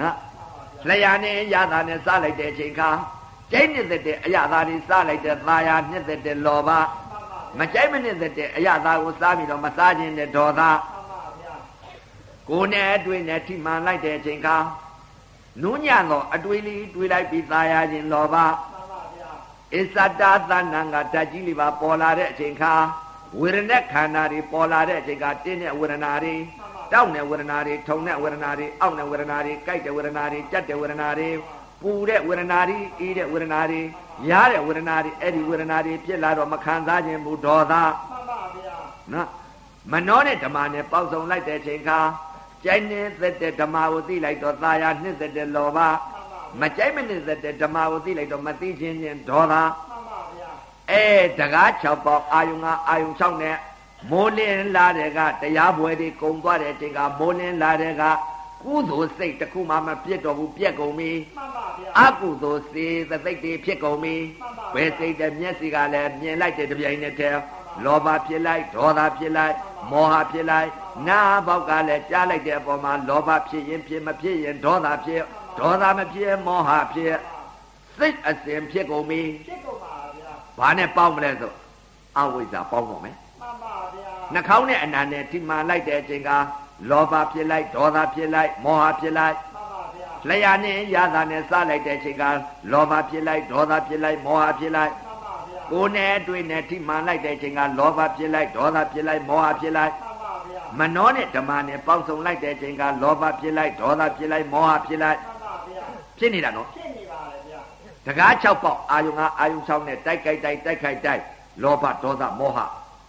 နော် လျာနဲ့ရတာနဲ့စားလိုက်တဲ့အချိန်ကကြိုက်နေတဲ့အရသာတွေစားလိုက်တဲ့သာယာနှစ်တဲ့လောဘမကြိုက်မနေတဲ့အရသာကိုစားပြီးတော့မစားခြင်းတဲ့ဒေါသကိုယ်နဲ့အတွေ့နဲ့ထိမှန်လိုက်တဲ့အချိန်ကနုညံ့သောအတွေ့လေးတွေးလိုက်ပြီးသာယာခြင်းလောဘအစ္ဆတာသဏ္ဏကဓာတ်ကြီးလေးပါပေါ်လာတဲ့အချိန်ခါဝေရณะခန္ဓာတွေပေါ်လာတဲ့အချိန်ကတင်းတဲ့ဝေဒနာတွေ တောက်တဲ့ဝေဒနာတွေထုံတဲ့ဝေဒနာတွေအောက်တဲ့ဝေဒနာတွေကြိုက်တဲ့ဝေဒနာတွေကြက်တဲ့ဝေဒနာတွေပူတဲ့ဝေဒနာတွေအေးတဲ့ဝေဒနာတွေရားတဲ့ဝေဒနာတွေအဲ့ဒီဝေဒနာတွေဖြစ်လာတော့မခံစားခြင်းဘူးဒေါသမှန်ပါဗျာနော်မနှောနဲ့ဓမ္မနဲ့ပေါက်စုံလိုက်တဲ့အချိန်ခါကြိုက်နေသက်တဲ့ဓမ္မကိုသိလိုက်တော့သာယာနှစ်သက်တဲ့လောဘမကြိုက်မနှစ်သက်တဲ့ဓမ္မကိုသိလိုက်တော့မသိခြင်းချင်းဒေါသအဲတကား6ပေါက်အာယုံကအာယုံ6နဲ့ မိုးလင်းလာတဲ့ကတရားပွဲတွေကုံသွားတဲ့အချိန်ကမိုးလင်းလာတဲ့ကကုသိုလ်စိတ်တစ်ခုမှမပြတ်တော့ဘူးပြက်ကုန်ပြီမှန်ပါဗျာအကုသိုလ်စေသစိတ်တွေဖြစ်ကုန်ပြီဘယ်စိတ်တဲ့မျက်စိကလည်းမြင်လိုက်တဲ့တပြိုင်နက်တည်းလောဘဖြစ်လိုက်ဒေါသဖြစ်လိုက်မောဟဖြစ်လိုက်နာဘောက်ကလည်းကြားလိုက်တဲ့အပေါ်မှာလောဘဖြစ်ရင်ဖြစ်မဖြစ်ရင်ဒေါသဖြစ်ဒေါသမဖြစ်မောဟဖြစ်စိတ်အစဉ်ဖြစ်ကုန်ပြီဖြစ်ကုန်ပါဗျာဘာနဲ့ပေါင်းမလဲဆိုအဝိဇ္ဇာပေါင်းတော့မယ်မှ န်ပါဗျာနှာခေါင်းနဲ့အနာနဲ့ဒီမှလိုက်တဲ့အချိန်ကလောဘဖြစ်လိုက်ဒေါသဖြစ်လိုက်မောဟဖြစ်လိုက်မှန်ပါဗျာလျာနဲ့ရတာနဲ့စလိုက်တဲ့အချိန်ကလောဘဖြစ်လိုက်ဒေါသဖြစ်လိုက်မောဟဖြစ်လိုက်မှန်ပါဗျာကိုယ်နဲ့အတွေ့နဲ့ထိမှန်လိုက်တဲ့အချိန်ကလောဘဖြစ်လိုက်ဒေါသဖြစ်လိုက်မောဟဖြစ်လိုက်မှန်ပါဗျာမနှောနဲ့ဓမ္မနဲ့ပေါင်းစုံလိုက်တဲ့အချိန်ကလောဘဖြစ်လိုက်ဒေါသဖြစ်လိုက်မောဟဖြစ်လိုက်ဖြစ်နေတာနော်ဖြစ်နေပါလေဗျာတကား6ပေါက်အာယုံကအာယုံ6နဲ့တိုက်ခိုက်တိုက်တိုက်ခိုက်တိုက်လောဘဒေါသမောဟ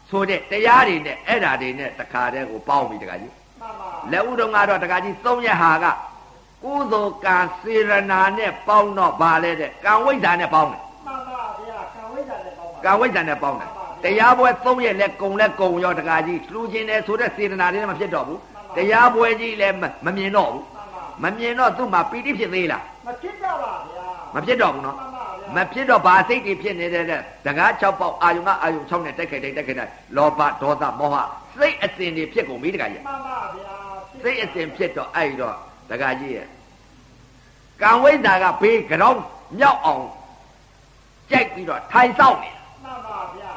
ဆိုတဲ့တရားတွေနဲ့အဲ့ဓာတွေနဲ့တခါတည်းကိုပေါင်းပြီတခါကြီးမှန်ပါလက်ဥတော်ကတော့တခါကြီးသုံးရဟာကကုသိုလ်ကံစေရနာနဲ့ပေါင်းတော့ဗာလဲတဲ့ကံဝိဇ္ဇာနဲ့ပေါင်းတယ်မှန်ပါဗျာကံဝိဇ္ဇာနဲ့ပေါင်းပါကံဝိဇ္ဇာနဲ့ပေါင်းတယ်တရားပွဲသုံးရက်လက်ကုံလက်ကုံရောတခါကြီးလှူခြင်းတယ်ဆိုတဲ့စေတနာတွေနဲ့မဖြစ်တော့ဘူးတရားပွဲကြီးလည်းမမြင်တော့ဘူးမမြင်တော့သူ့မှာပီတိဖြစ်သေးလားမဖြစ်တော့ပါဗျာမဖြစ်တော့ဘူးနော် မဖြစ်တော့ဘာစိတ်တွေဖြစ်နေတဲ့တကား6ပေါက်အာယုံကအာယုံ6နဲ့တက်ခဲ့တဲ့တက်ခဲ့တဲ့လောဘဒေါသမောဟစိတ်အစဉ်တွေဖြစ်ကုန်ပြီတခါကြီးမှန်ပါဗျာစစိတ်အစဉ်ဖြစ်တော့အဲ့တော့တခါကြီးရဲ့ကံဝိဇ္ဇာကဘေးကြောင်မြောက်အောင်ကြိုက်ပြီးတော့ထိုင်ဆောင်နေမှန်ပါဗျာ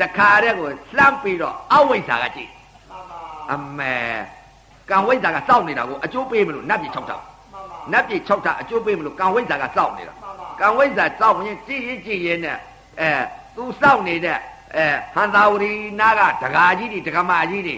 တခါတည်းကိုလှမ်းပြီးတော့အဝိဇ္ဇာကကြည့်မှန်ပါအမေကံဝိဇ္ဇာကစောင့်နေတာကိုအကျိုးပေးမလို့နတ်ပြည်၆ထောက်မှန်ပါနတ်ပြည်၆ထောက်အကျိုးပေးမလို့ကံဝိဇ္ဇာကစောင့်နေတာမှန်ပါ ကံဝိဇ္ဇာစောင့်ရင်ကြည့်ရင်ကြည့်ရင်နဲ့အဲသူစောင့်နေတဲ့အဲဟန်သာဝရီနာကဒကာကြီးတွေဒကမာကြီးတွေ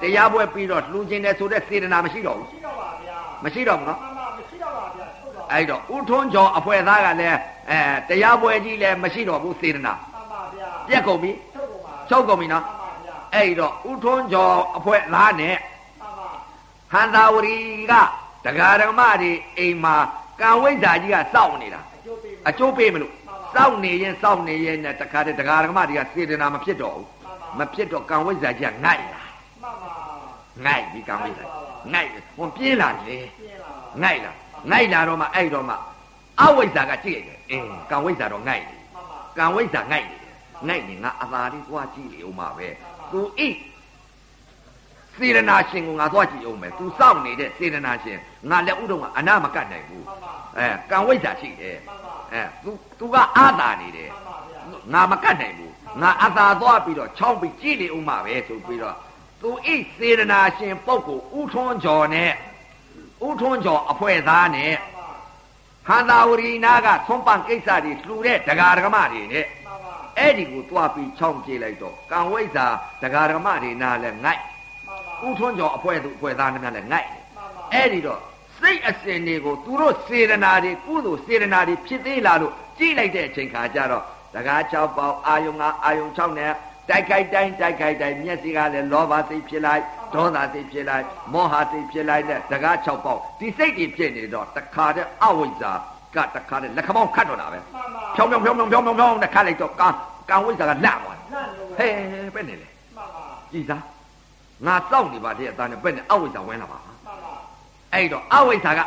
တရားပွဲပြီးတော့လှူခြင်းတယ်ဆိုတဲ့စေတနာမရှိတော့ဘူးရှိတော့ပါဗျာမရှိတော့ဘူးနော်မှန်ပါမရှိတော့ပါဗျာဟုတ်ပါအဲ့တော့ဥထွန်းကျော်အဖွဲသားကလည်းအဲတရားပွဲကြီးလည်းမရှိတော့ဘူးစေတနာမှန်ပါဗျာပြက်ကုန်ပြီထုတ်ကုန်ပါချုပ်ကုန်ပြီနော်မှန်ပါဗျာအဲ့တော့ဥထွန်းကျော်အဖွဲသားနဲ့မှန်ပါဟန်သာဝရီကဒကာဓမ္မတွေအိမ်မှာကံဝိဇ္ဇာကြီးကစောင့်နေတာ အကျိုးပေးမယ်အကျိုးပေးမလို့စောင့်နေရင်စောင့်နေရင်နဲ့တခါတည်းဒကာဓမ္မတွေကစေတနာမဖြစ်တော့ဘူးမှန်ပါမဖြစ်တော့ကံဝိဇ္ဇာကြီးကငိုက်လာမှန်ပါငိုက်ဒီကံဝိဇ္ဇာငိုက်ဟိုပြင်းလာလေပြင်းလာငိုက်လာငိုက်လာတော့မှအဲ့တော့မှအဝိဇ္ဇာကကြည့်ရတယ်အင်းကံဝိဇ္ဇာတော့ငိုက်တယ်မှန်ပါကံဝိဇ္ဇာငိုက်နေတယ်ငိုက်နေငါအသာလေးသွားကြည့်လေဦးမှာပဲသူဣစေရနာရှင်ကိုငါသွားကြည့်အောင်မယ်သူစောင့်နေတဲ့စေရနာရှင်ငါလက်ဥတော်ကအနာမကတ်နိုင်ဘူးမှန်ပါအဲကံဝိဇ္ဇာရှိတယ်မှန်ပါ အဲသူသူကအာသာနေတယ်မှန်ပါဗျာငါမကတ်နိုင်ဘူးငါအသာသွားပြီးတော့ချောင်းပြီးကြည့်လေဦးမှာပဲဆိုပြီးတော့သူဣစေရနာရှင်ပုဂ္ဂိုလ်ဥထွန်းကျော်နဲ့ဥထွန်းကျော်အဖွဲသားနဲ့မှန်ပါဟန္တာဝရီနာကသွန်ပန်ကိစ္စတွေလှူတဲ့ဒကာဒကမတွေနဲ့မှန်ပါအဲ့ဒီကိုသွားပြီးချောင်းပြေးလိုက်တော့ကံဝိဇ္ဇာဒကာဒကမတွေနာလည်းငိုက်မှန်ပါဥထွန်းကျော်အဖွဲသူအဖွဲသားနဲ့လည်းငိုက်မှန်ပါအဲ့ဒီတော့ စိတ်အစဉ်တွေကိုသူတို့စေရနာတွေကုသိုလ်စေရနာတွေဖြစ်သေးလားလို့ကြည့်လိုက်တဲ့အချိန်ခါကျတော့ဒကာ6ပေါက်အာယုံ5အာယုံ6နဲ့တိုက်ခိုက်တိုင်းတိုက်ခိုက်တိုင်းမျက်စိကလည်းလောဘစိတ်ဖြစ်လိုက်ဒေါသစိတ်ဖြစ်လိုက်မောဟစိတ်ဖြစ်လိုက်နဲ့ဒကာ6ပေါက်ဒီစိတ်တွေဖြစ်နေတော့တခါတည်းအဝိဇ္ဇာကတခါတည်းလက်ခမောင်းခတ်တော့တာပဲမှန်ပါဖြောင်းဖြောင်းဖြောင်းဖြောင်းဖြောင်းဖြောင်းဖြောင်းနဲ့ခတ်လိုက်တော့ကံကံဝိဇ္ဇာကလန့်သွားတယ်လန့်လို့ဟဲ့ပဲနေလေမှန်ပါကြည်သားငါစောင့်နေပါတဲ့အသားနဲ့ပဲနဲ့အဝိဇ္ဇာဝင်လာပါမှန်ပါ အဲ့တော့အဝိဇ္ဇာက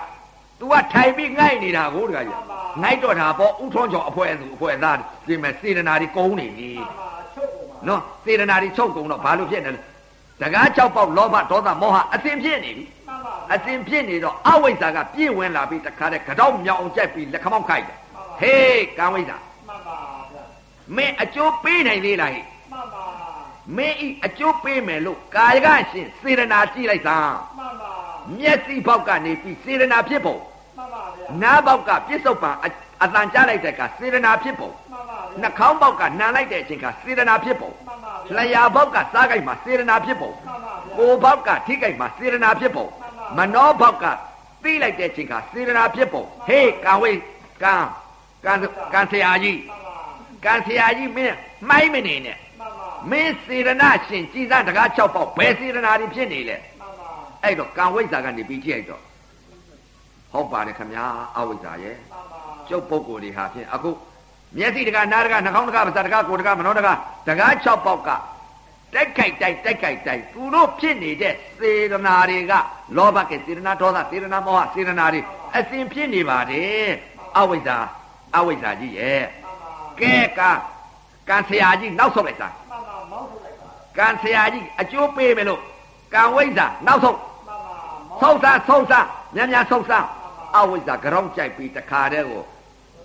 तू ကထိုင်ပြီးငိုက်နေတာကိုတခါကြီးငိုက်တော့တာပေါ့ဥထုံးကျော်အဖွဲသူအဖွဲသားဒီမဲ့စေတနာတွေကုန်းနေပြီမှန်ပါချုပ်ကုန်ပါနော်စေတနာတွေချုပ်ကုန်တော့ဘာလို့ဖြစ်နေလဲတကား၆ပေါက်လောဘဒေါသမောဟအစဉ်ဖြစ်နေပြီမှန်ပါအစဉ်ဖြစ်နေတော့အဝိဇ္ဇာကပြည့်ဝင်လာပြီးတခါတည်းကြောက်မြောင်အောင်ကြိုက်ပြီးလက်ခမောက်ခိုက်တယ်ဟေးကံဝိဇ္ဇာမှန်ပါဗျာမင်းအကျိုးပေးနိုင်သေးလားဟဲ့မှန်ပါမင်းဤအကျိုးပေးမယ်လို့ကာယကရှင်စေတနာကြည့်လိုက်သာမှန်ပါ မျက်စိဘောက်ကနေပြီးစေတနာဖြစ်ပုံမှန်ပါဗျာနားဘောက်ကပြစ္ဆုတ်ပံအအတန်ကြားလိုက်တဲ့ကစေတနာဖြစ်ပုံမှန်ပါဗျာနှာခေါင်းဘောက်ကနံလိုက်တဲ့အချိန်ကစေတနာဖြစ်ပုံမှန်ပါဗျာလျှာဘောက်ကစားကြိုက်မှာစေတနာဖြစ်ပုံမှန်ပါဗျာကိုယ်ဘောက်ကထိကြိုက်မှာစေတနာဖြစ်ပုံမနောဘောက်ကသိလိုက်တဲ့အချိန်ကစေတနာဖြစ်ပုံဟေးကံဝိကံကံကံဆရာကြီးမှန်ပါကံဆရာကြီးမင်းမှိုင်းမနေနဲ့မှန်ပါမင်းစေတနာရှင်ကြည်စံတကား6ပေါက်ဘယ်စေတနာတွေဖြစ်နေလဲမှန်ပါ အဲ့တော့ကံဝိဇ္ဇာကနေပြီးကြည့်လိုက်တော့ဟုတ်ပါတယ်ခမညာအဝိဇ္ဇာရဲ့မှန်ပါကျုပ်ပုဂ္ဂိုလ်တွေဟာဖြင့်အခုမျက်စိတကာနားတကာနှာခေါင်းတကာပါးစပ်တကာကိုယ်တကာမနောတကာတကား6ပေါက်ကတိုက်ခိုက်တိုက်တိုက်ခိုက်တိုက်သူတို့ဖြစ်နေတဲ့စေတနာတွေကလောဘကစေတနာဒေါသစေတနာမောဟစေတနာတွေအစဉ်ဖြစ်နေပါတယ်အဝိဇ္ဇာအဝိဇ္ဇာကြီးရဲ့မှန်ပါကဲကံကံဆရာကြီးနောက်ဆုတ်လိုက်တာမှန်ပါမောင်းထုတ်လိုက်ပါကံဆရာကြီးအကျိုးပေးမယ်လို့ကံဝိဇ္ဇာနောက်ဆုံးမှ န်ပါမောင်းဆုံးစားဆုံးစားမြန်မြန်ဆုံးစားအဝိဇ္ဇာကြောင်းကြိုက်ပြီးတခါတည်းကို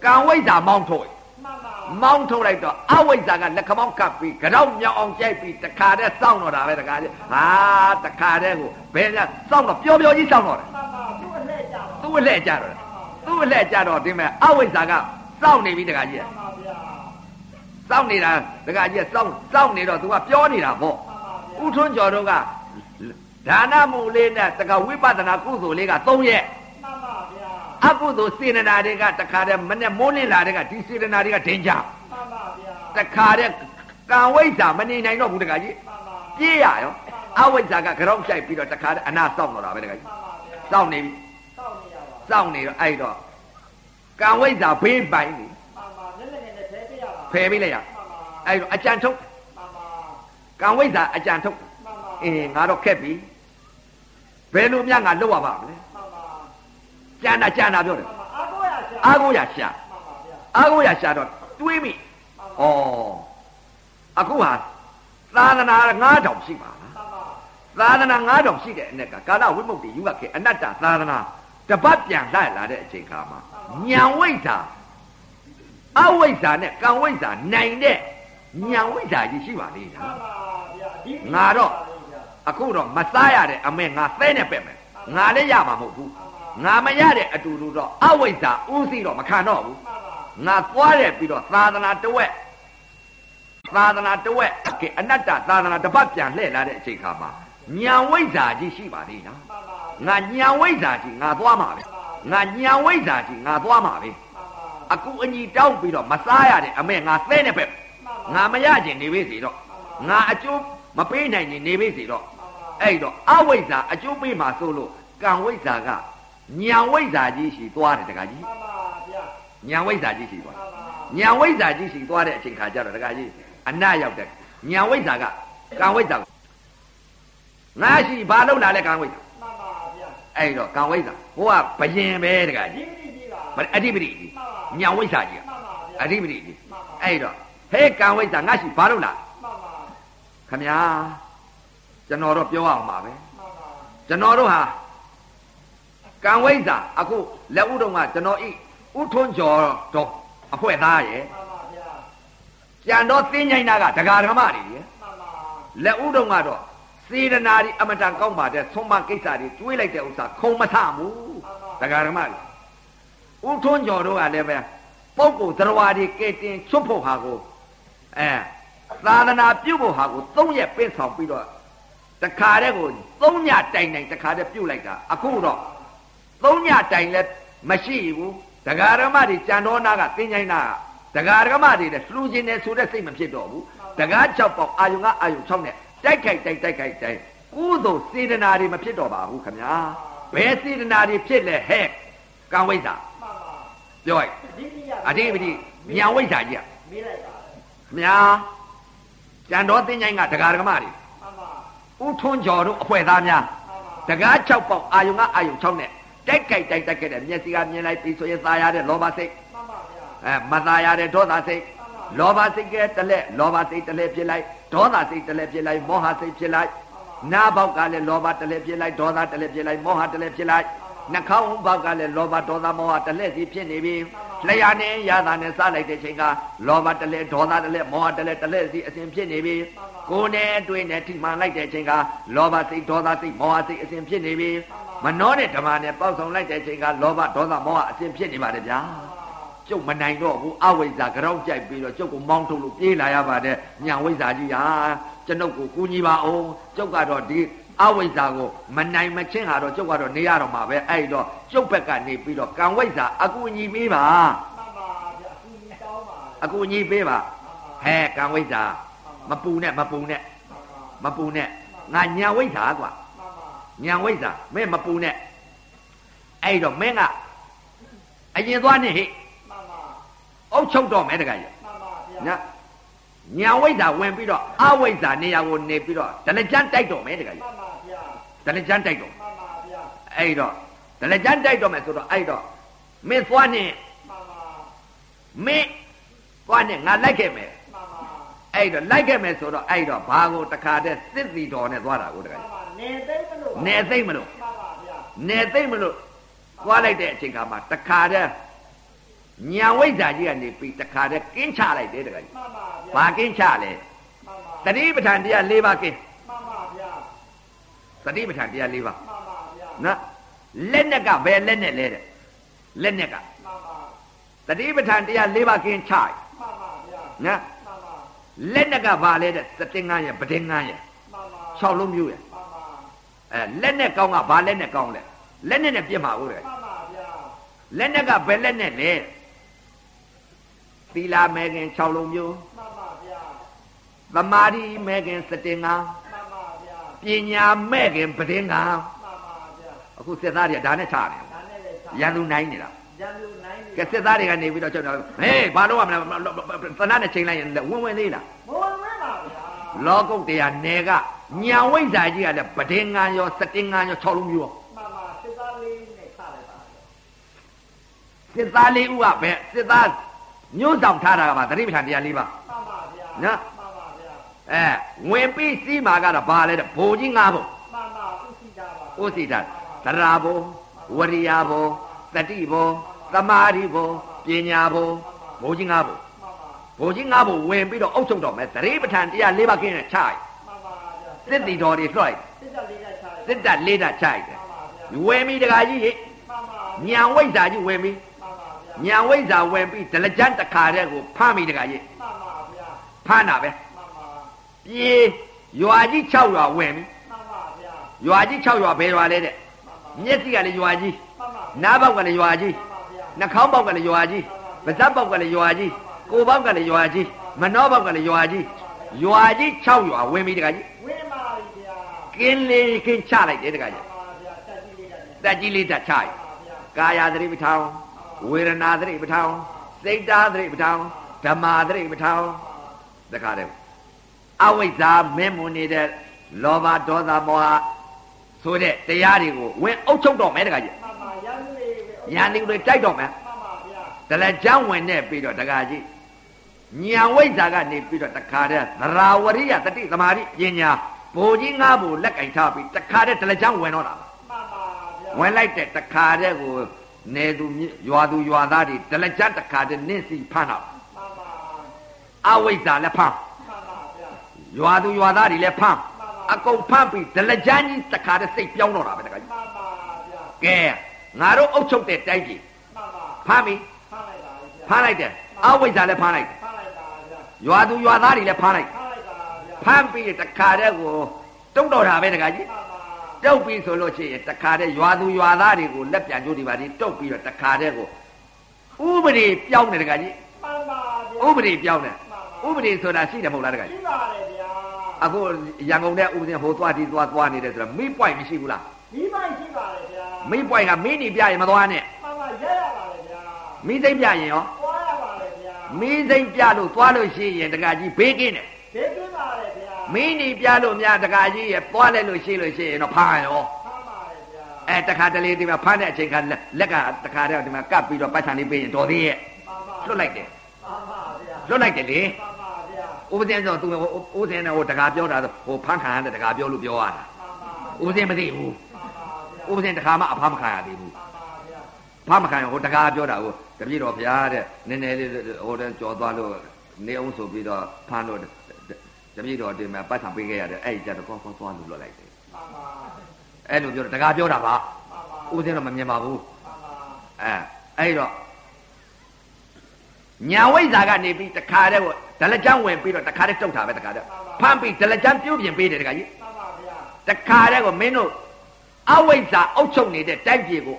ကံဝိဇ္ဇာမောင်းထုတ်မှန်ပါမောင်းထုတ်လိုက်တော့အဝိဇ္ဇာကလက်ခမောင်းကပ်ပြီးကြောင်းမြောင်အောင်ကြိုက်ပြီးတခါတည်းစောင့်တော့တာပဲတခါတည်းဟာတခါတည်းကိုဘယ်ညာစောင့်တော့ပျော်ပျော်ကြီးစောင့်တော့တယ်မှန်ပါသူ့အလှည့်ကြပါသူ့အလှည့်ကြတော့တယ်သူ့အလှည့်ကြတော့ဒီမဲ့အဝိဇ္ဇာကစောင့်နေပြီတခါကြီးမှန်ပါဗျာစောင့်နေတာတခါကြီးစောင့်စောင့်နေတော့သူကပြောနေတာပေါ့မှန်ပါဗျာဥထွန်းကျော်တို့က ဒါနမှုလေးနဲ့တကဝိပဿနာကုသိုလ်လေးက3ရက်မှန်ပါဗျာအကုသိုလ်စေတနာတွေကတခါတည်းမနဲ့မိုးလင်းလာတဲ့ကဒီစေတနာတွေကဒင်ကြမှန်ပါဗျာတခါတည်းကံဝိဇ္ဇာမနေနိုင်တော့ဘူးတခါကြီးမှန်ပါပြေးရရောအဝိဇ္ဇာကကြောက်ကြိုက်ပြီးတော့တခါတည်းအနာစောင့်တော့တာပဲတခါကြီးမှန်ပါဗျာစောင့်နေပြီစောင့်နေရပါစောင့်နေတော့အဲ့တော့ကံဝိဇ္ဇာဘေးပိုင်နေမှန်ပါလက်လက်နဲ့ထဲပြရပါဖယ်ပေးလိုက်ရမှန်ပါအဲ့တော့အကြံထုတ်မှန်ပါကံဝိဇ္ဇာအကြံထုတ်မှန်ပါအင်းငါတော့ခက်ပြီ ဘယ်လိုများငါလွတ်ရပါမလဲ မှန်ပါ ကြံတာကြံတာပြောတယ် မှန်ပါအားကိုးရရှာ အာကိုရရှာ မှန်ပါဗျာ အာကိုရရှာတော့တွေးမိ မှန် ဩ ပါ အခုဟာသာသနာ9000ရှိပါလား မှန်ပါ သ သာသနာ9000ရှိတဲ့အ ਨੇ ကကာလဝိမု ക്തി ယူကခေအနတ္တသာသနာတပတ်ပြန်လိုက်လာတဲ့အချိန်ခါမှာညံဝိဇ္ဇာအဝိဇ္ဇာနဲ့ကံဝိဇ္ဇာနိုင်တဲ့ညံဝိဇ္ဇာကြီးရှိပါလေဗျာ မှန်ပါဗျာဒီ ငါတော့ အခုတော့မစားရတဲ့အမေငါသဲနဲ့ပဲ့မယ်ငါလည်းရမှာမဟုတ်ဘူးငါမရတဲ့အတူတူတော့အဝိဇ္ဇာဥသိတော့မခံတော့ဘူးမှန်ပါငါသွားရပြီးတော့သာသနာတဝက်သာသနာတဝက်ကဲအနတ္တသာသနာတစ်ပတ်ပြန်လှည့်လာတဲ့အချိန်ခါမှာညာဝိဇ္ဇာကြီးရှိပါသေးနော်မှန်ပါငါညာဝိဇ္ဇာကြီးငါသွားမှာပဲငါညာဝိဇ္ဇာကြီးငါသွားမှာပဲမှန်ပါအခုအညီတောင်းပြီးတော့မစားရတဲ့အမေငါသဲနဲ့ပဲ့ငါမရခြင်းနေပြီစီတော့ငါအကျိုးမပေးနိုင်ခြင်းနေပြီစီတော့ အဲ့တော့အဝိဇ္ဇာအကျိုးပေးမှာဆိုလို့ကံဝိဇ္ဇာကညာဝိဇ္ဇာကြီးရှိသွားတယ်တခါကြီးမှန်ပါဗျာညာဝိဇ္ဇာကြီးရှိသွားမှန်ပါညာဝိဇ္ဇာကြီးရှိသွားတဲ့အချိန်ခါကျတော့တခါကြီးအနတ်ရောက်တဲ့ညာဝိဇ္ဇာကကံဝိဇ္ဇာကိုငါရှိဘာလို့လာလဲကံဝိဇ္ဇာမှန်ပါဗျာအဲ့တော့ကံဝိဇ္ဇာဟိုကဘယင်ပဲတခါဒီကြီးဒီကြီးပါမအဓိပတိကြီးညာဝိဇ္ဇာကြီးမှန်ပါဗျာအဓိပတိကြီးအဲ့တော့ဟဲ့ကံဝိဇ္ဇာငါရှိဘာလို့လာမှန်ပါခမညာ ကျွန်တော်တော့ပြောအောင်ပါပဲမှန်ပါကျွန်တော်တို့ဟာကံဝိဇ္ဇာအခုလက်ဥတုံကကျွန်တော်ဤဥထွန်းကျော်တော့အဖွဲသားရဲ့မှန်ပါဗျာကြံတော့သင်းញိုင်းနာကဒကာဓမ္မတွေရဲ့မှန်ပါလက်ဥတုံကတော့စေတနာဒီအမတန်ကောင်းပါတဲ့သုံးမကိစ္စတွေတွေးလိုက်တဲ့ဥစ္စာခုံမထဘူးဒကာဓမ္မတွေဥထွန်းကျော်တို့ကလည်းပဲပုဂ္ဂိုလ်သရဝါတွေကဲတင်ချွတ်ဖို့ဟာကိုအဲသာသနာပြုဖို့ဟာကိုသုံးရက်ပင့်ဆောင်ပြီးတော့ တခါတည်းကိုသုံးညတိုင်တိုင်တခါတည်းပြုတ်လိုက်တာအခုတော့သုံးညတိုင်လည်းမရှိဘူးဒကာရမတွေကြံတော်နာကသင်္ချိုင်းနာကဒကာရမတွေလည်းလှူခြင်းနဲ့ဆိုတဲ့စိတ်မဖြစ်တော့ဘူးဒကာ6ပေါက်အာယုံကအာယုံ6နဲ့တိုက်ခိုက်တိုက်တိုက်ခိုက်တိုက်ကုသိုလ်စေတနာတွေမဖြစ်တော့ပါဘူးခင်ဗျာဘယ်စေတနာတွေဖြစ်လဲဟဲ့ကံဝိဇ္ဇာမှန်ပါပြောလိုက်ဒီကြီးရအဓိပတိညာဝိဇ္ဇာကြီးမေးလိုက်ပါခင်ဗျာကြံတော်သင်္ချိုင်းကဒကာရမတွေမှန်ပါ ဥထွန်းကျော်တို့အဖွဲသားများမှန်ပါတကား6ပေါက်အာယုံကအာယုံ6နဲ့တိုက်ကြိုက်တိုက်တိုက်ခဲ့တဲ့မျက်စိကမြင်လိုက်ပြီဆိုရင်သာရတဲ့လောဘစိတ်မှန်ပါဗျာအဲမသာရတဲ့ဒေါသစိတ်လောဘစိတ်ကတလက်လောဘစိတ်တလက်ဖြစ်လိုက်ဒေါသစိတ်တလက်ဖြစ်လိုက်မောဟစိတ်ဖြစ်လိုက်နားပေါက်ကလည်းလောဘတလက်ဖြစ်လိုက်ဒေါသတလက်ဖြစ်လိုက်မောဟတလက်ဖြစ်လိုက် နှာခေါင်းပေါက်ကလည်းလောဘဒေါသမောဟတလက်စီဖြစ်နေပြီလျှာနဲ့ရတာနဲ့စလိုက်တဲ့ချိန်ကလောဘတလက်ဒေါသတလက်မောဟတလက်တလက်စီအစဉ်ဖြစ်နေပြီကိုယ်နဲ့တွေ့နဲ့ထိမှန်လိုက်တဲ့ချိန်ကလောဘစိတ်ဒေါသစိတ်မောဟစိတ်အစဉ်ဖြစ်နေပြီမနှောတဲ့ဓမ္မနဲ့ပေါက်ဆောင်လိုက်တဲ့ချိန်ကလောဘဒေါသမောဟအစဉ်ဖြစ်နေပါတယ်ဗျာကျုပ်မနိုင်တော့ဘူးအဝိဇ္ဇာကြောက်ကြိုက်ပြီးတော့ကျုပ်ကိုမောင်းထုတ်လို့ပြေးလာရပါတယ်ညာဝိဇ္ဇာကြီးဟာကျွန်ုပ်ကိုကူညီပါအောင်ကျုပ်ကတော့ဒီ အဝိဇ္ဇာကိုမနိုင်မချင်းဟာတော့ကျုပ်ကတော့နေရတော့မှာပဲအဲ့တော့ကျုပ်ဘက်ကနေပြီးတော့ကံဝိဇ္ဇာအကူအညီပေးပါမှန်ပါဗျာအခုကြီးတောင်းပါအကူအညီပေးပါဟဲကံဝိဇ္ဇာမပူနဲ့မပူနဲ့မပူနဲ့ငါညာဝိဇ္ဇာကွာမှန်ပါညာဝိဇ္ဇာမင်းမပူနဲ့အဲ့တော့မင်းကအရင်သွားနေဟိမှန်ပါအုတ်ချုပ်တော့မယ်တခါကြီးမှန်ပါဗျာညာညာဝိဇ္ဇာဝင်ပြီးတော့အဝိဇ္ဇာနေရာကိုနေပြီးတော့ဒလကြမ်းတိုက်တော့မယ်တခါကြီးမှန်ပါဗျာ ဒလကြမ်းတိုက်တော့မှန်ပါဗျာအဲ့တော့ဒလကြမ်းတိုက်တော့မယ်ဆိုတော့အဲ့တော့မင်းသွားနေမှန်ပါမင်းသွားနေငါလိုက်ခဲ့မယ်မှန်ပါအဲ့တော့လိုက်ခဲ့မယ်ဆိုတော့အဲ့တော့ဘာကိုတခါတည်းစစ်စီတော်နဲ့သွားတာကိုတခါမှန်ကြီးပါနေသိမ့်မလို့နေသိမ့်မလို့မှန်ပါဗျာနေသိမ့်မလို့သွားလိုက်တဲ့အချိန်ခါမှာတခါတည်းညာဝိဇ္ဇာကြီးကနေပြီးတခါတည်းကင်းချလိုက်တယ်တခါကြီးမှန်ပါဗျာဘာကင်းချလဲမှန်ပါတတိပဋ္ဌာန်တရား၄ပါးကင်းမှန်ပါဗျာ တတိပဋ္ဌာန်တရား၄ပါးမှန်ပါဗျာနော်လက်နဲ့ကဘယ်လက်နဲ့လဲတဲ့လက်နဲ့ကမှန်ပါတတိပဋ္ဌာန်တရား၄ပါးကင်းချရမှန်ပါဗျာနော်မှန်ပါလက်နဲ့ကဘာလဲတဲ့စတင်ငန်းရပတင်ငန်းရမှန်ပါ၆လုံးမျိုးရမှန်ပါအဲလက်နဲ့ကောင်းကဘာလက်နဲ့ကောင်းလဲလက်နဲ့နဲ့ပြစ်မှာဟုတ်တယ်မှန်ပါဗျာလက်နဲ့ကဘယ်လက်နဲ့လဲသီလာမဲခင်6လုံးမျိုးမှန်ပါဗျာသမာဓိမဲခင်စတင်ငန်းမှန် ပါဗျာပညာမဲခင်ပတင်ငန်းမှန်ပါဗျာအခုစစ်သားတွေကဒါနဲ့ချနေဒါနဲ့လည်းရန်သူနိုင်နေတာရန်သူနိုင်နေကဲစစ်သားတွေကနေပြီးတော့ကျွန်တော်ဟေးဘာလို့ရမလဲသနာနဲ့ချိန်လိုက်ရင်ဝင်ဝင်သေးလားမဝင်မပါဗျာလောကုတ်တရားနယ်ကညာဝိဇ္ဇာကြီးကလည်းပဒင်ငံရောစတင်ငံရော6လုံးမျိုးရောမှန်ပါစစ်သားလေးနဲ့ခါလိုက်ပါစစ်သားလေးဦးကပဲစစ်သားညှို့ဆောင်ထားတာကပါသတိပဋ္ဌာန်တရား၄ပါးမှန်ပါဗျာနော်မှန်ပါဗျာ အဲဝင်ပြီးစီးမှာကတော့ဘာလဲတဲ့ဘိုလ်ကြီး၅ဘုံမှဥသိတာသရာဘောဝရိယဘောတတိဘောသမာဓိဘောပညာဘောဘိုးကြီးငါဘောဘိုးကြီးငါဘောဝင်ပြီးတော့အုပ်ချုပ်တော့မယ်သတိပဋ္ဌာန်တရား၄ပါးခင်းနဲ့ခြိုက်မှန်ပါဗျာသစ်တီတော်တွေလွှတ်စစ်တပ်လေးကချားတယ်သစ်တက်လေးတက်ခြိုက်တယ်မှန်ပါဗျာဝယ်ပြီးတခါကြီးဟိမှန်ပါညံဝိဇ္ဇာကြီးဝင်ပြီးမှန်ပါဗျာညံဝိဇ္ဇာဝင်ပြီးဒလကြမ်းတခါတည်းကိုဖမ်းပြီးတခါကြီးမှန်ပါဗျာဖမ်းတာပဲမှန် ပါပြေရွာကြီး6ရွာဝင်ပြီးမှန်ပါဗျာရွာကြီး6ရွာဘယ်ရွာလဲတဲ့မှန်ပါမျက်စိကလည်းရွာကြီးမှန်ပါနားပေါက်ကလည်းရွာကြီးမှန်ပါဗျာနှာခေါင်းပေါက်ကလည်းရွာကြီးပါးစပ်ပေါက်ကလည်းရွာကြီးကိုယ်ပေါက်ကလည်းရွာကြီးမနှောပေါက်ကလည်းရွာကြီးရွာကြီး6ရွာဝင်ပြီးတခါကြီးဝင်းပါပြီဗျာကင်းလေးကင်းချလိုက်တယ်တခါကြီးမှန်ပါဗျာတက်ကြီးလေးကလည်းတက်ကြီးလေးတက်ချလိုက်မှန်ပါဗျာကာယသတိပဋ္ဌာန်ဝေဒနာသတိပဋ္ဌာန်စိတ်ဓာတ်သတိပဋ္ဌာန်ဓမ္မာသတိပဋ္ဌာန်တခါတည်း အဝိဇ္ဇာမင်းမွန်နေတဲ့လောဘဒေါသမောဟဆိုတဲ့တရားတွေကိုဝင်အုပ်ချုပ်တော့မယ်တခါကြီးမှန်ပါရန်သူလေးပဲညာနေတွေတိုက်တော့မယ်မှန်ပါဗျာတလက်ချမ်းဝင်နေပြီးတော့တခါကြီးညာဝိဇ္ဇာကနေပြီးတော့တခါတည်းသရာဝရိယတတိသမာဓိပညာဘိုလ်ကြီးငါးဘိုလ်လက်ကင်ထားပြီးတခါတည်းတလက်ချမ်းဝင်တော့တာမှန်ပါဗျာဝင်လိုက်တဲ့တခါတည်းကိုနေသူမြရွာသူရွာသားတွေတလက်ချမ်းတခါတည်းနင့်စီဖမ်းတော့မှန်ပါအဝိဇ္ဇာလည်းဖမ်းမှန်ပါဗျာ ရွာသူရွာသားတွေလည်းဖမ်းမှန်ပါအကုန်ဖမ်းပြီးဒလကြမ်းကြီးတခါတည်းစိတ်ပြောင်းတော့တာပဲတခါကြီးမှန်ပါဗျာကဲငါတို့အုပ်ချုပ်တဲ့တိုင်းကြီးမှန်ပါဖမ်းပြီဖမ်းလိုက်ပါဗျာဖမ်းလိုက်တယ်အဝိဇ္ဇာလည်းဖမ်းလိုက်တယ်ဖမ်းလိုက်ပါဗျာရွာသူရွာသားတွေလည်းဖမ်းလိုက်ဖမ်းလိုက်ပါဗျာဖမ်းပြီးတခါတည်းကိုတုံးတော့တာပဲတခါကြီးမှန်ပါတုတ်ပြီးဆိုလို့ရှိရင်တခါတည်းရွာသူရွာသားတွေကိုလက်ပြန်ကြိုးဒီပါဒီတုတ်ပြီးတော့တခါတည်းကိုဥပဒေပြောင်းတယ်တခါကြီးမှန်ပါဗျာဥပဒေပြောင်းတယ်ဥပဒေဆိုတာရှိတယ်မဟုတ်လားတခါကြီးရှိပါတယ်ဗျာ အခုရန်ကုန်တဲ့ဥပဒေဟိုသွားဒီသွားသွားနေတယ်ဆိုတော့မိပွိုင်မရှိဘူးလားဒီမိုင်းရှိပါတယ်ဗျာမိပွိုင်ကမင်းနေပြရင်မသွားနဲ့မှန်ပါရက်ရပါတယ်ဗျာမိသိမ့်ပြရင်ရောပွားရပါတယ်ဗျာမိသိမ့်ပြလို့သွားလို့ရှိရင်တခါကြီးဘေးကင်းတယ်ဒေးကင်းပါတယ်ဗျာမင်းနေပြလို့များတခါကြီးရဲ့သွားလိုက်လို့ရှိလို့ရှိရင်တော့ဖမ်းရောဖမ်းပါတယ်ဗျာအဲတခါတလေဒီမှာဖမ်းတဲ့အချိန်ကလက်လက်ကတခါတည်းဒီမှာကပ်ပြီးတော့ပတ်ချံလေးပေးရင်တော်သေးရဲ့မှန်ပါလွတ်လိုက်တယ်မှန်ပါဗျာလွတ်လိုက်တယ်လေမှန်ပါဗျာ ဥပဒေဆိုသူဥပဒေနဲ့ဟိုတခါပြောတာဆိုဟိုဖမ်းခံရတဲ့တခါပြောလို့ပြောရတာမှန်ပါဥပဒေမသိဘူးမှန်ပါဗျာဥပဒေတခါမှအဖမ်းမခံရသေးဘူးမှန်ပါဗျာဖမ်းမခံရဟိုတခါပြောတာဟိုတပြည့်တော်ဘုရားတဲ့နည်းနည်းလေးဟိုတန်းကြော်သွားလို့နေအောင်ဆိုပြီးတော့ဖမ်းလို့တပြည့်တော်တင်မှာပတ်ဆံပေးခဲ့ရတယ်အဲ့ဒီကြတော့ကောကောသွားလို့လွတ်လိုက်တယ်မှန်ပါအဲ့လိုပြောတခါပြောတာပါမှန်ပါဥပဒေတော့မမြင်ပါဘူးမှန်ပါအဲအဲ့တော့ ညာဝိဇ္ဇာကနေပြီးတခါတည်းကိုဒလကြမ်းဝင်ပြီးတော့တခါတည်းတုတ်တာပဲတခါတည်းဖမ်းပြီးဒလကြမ်းပြုတ်ပြင်ပေးတယ်တခါကြီးမှန်ပါဗျာတခါတည်းကိုမင်းတို့အဝိဇ္ဇာအုပ်ချုပ်နေတဲ့တိုက်ပြေကို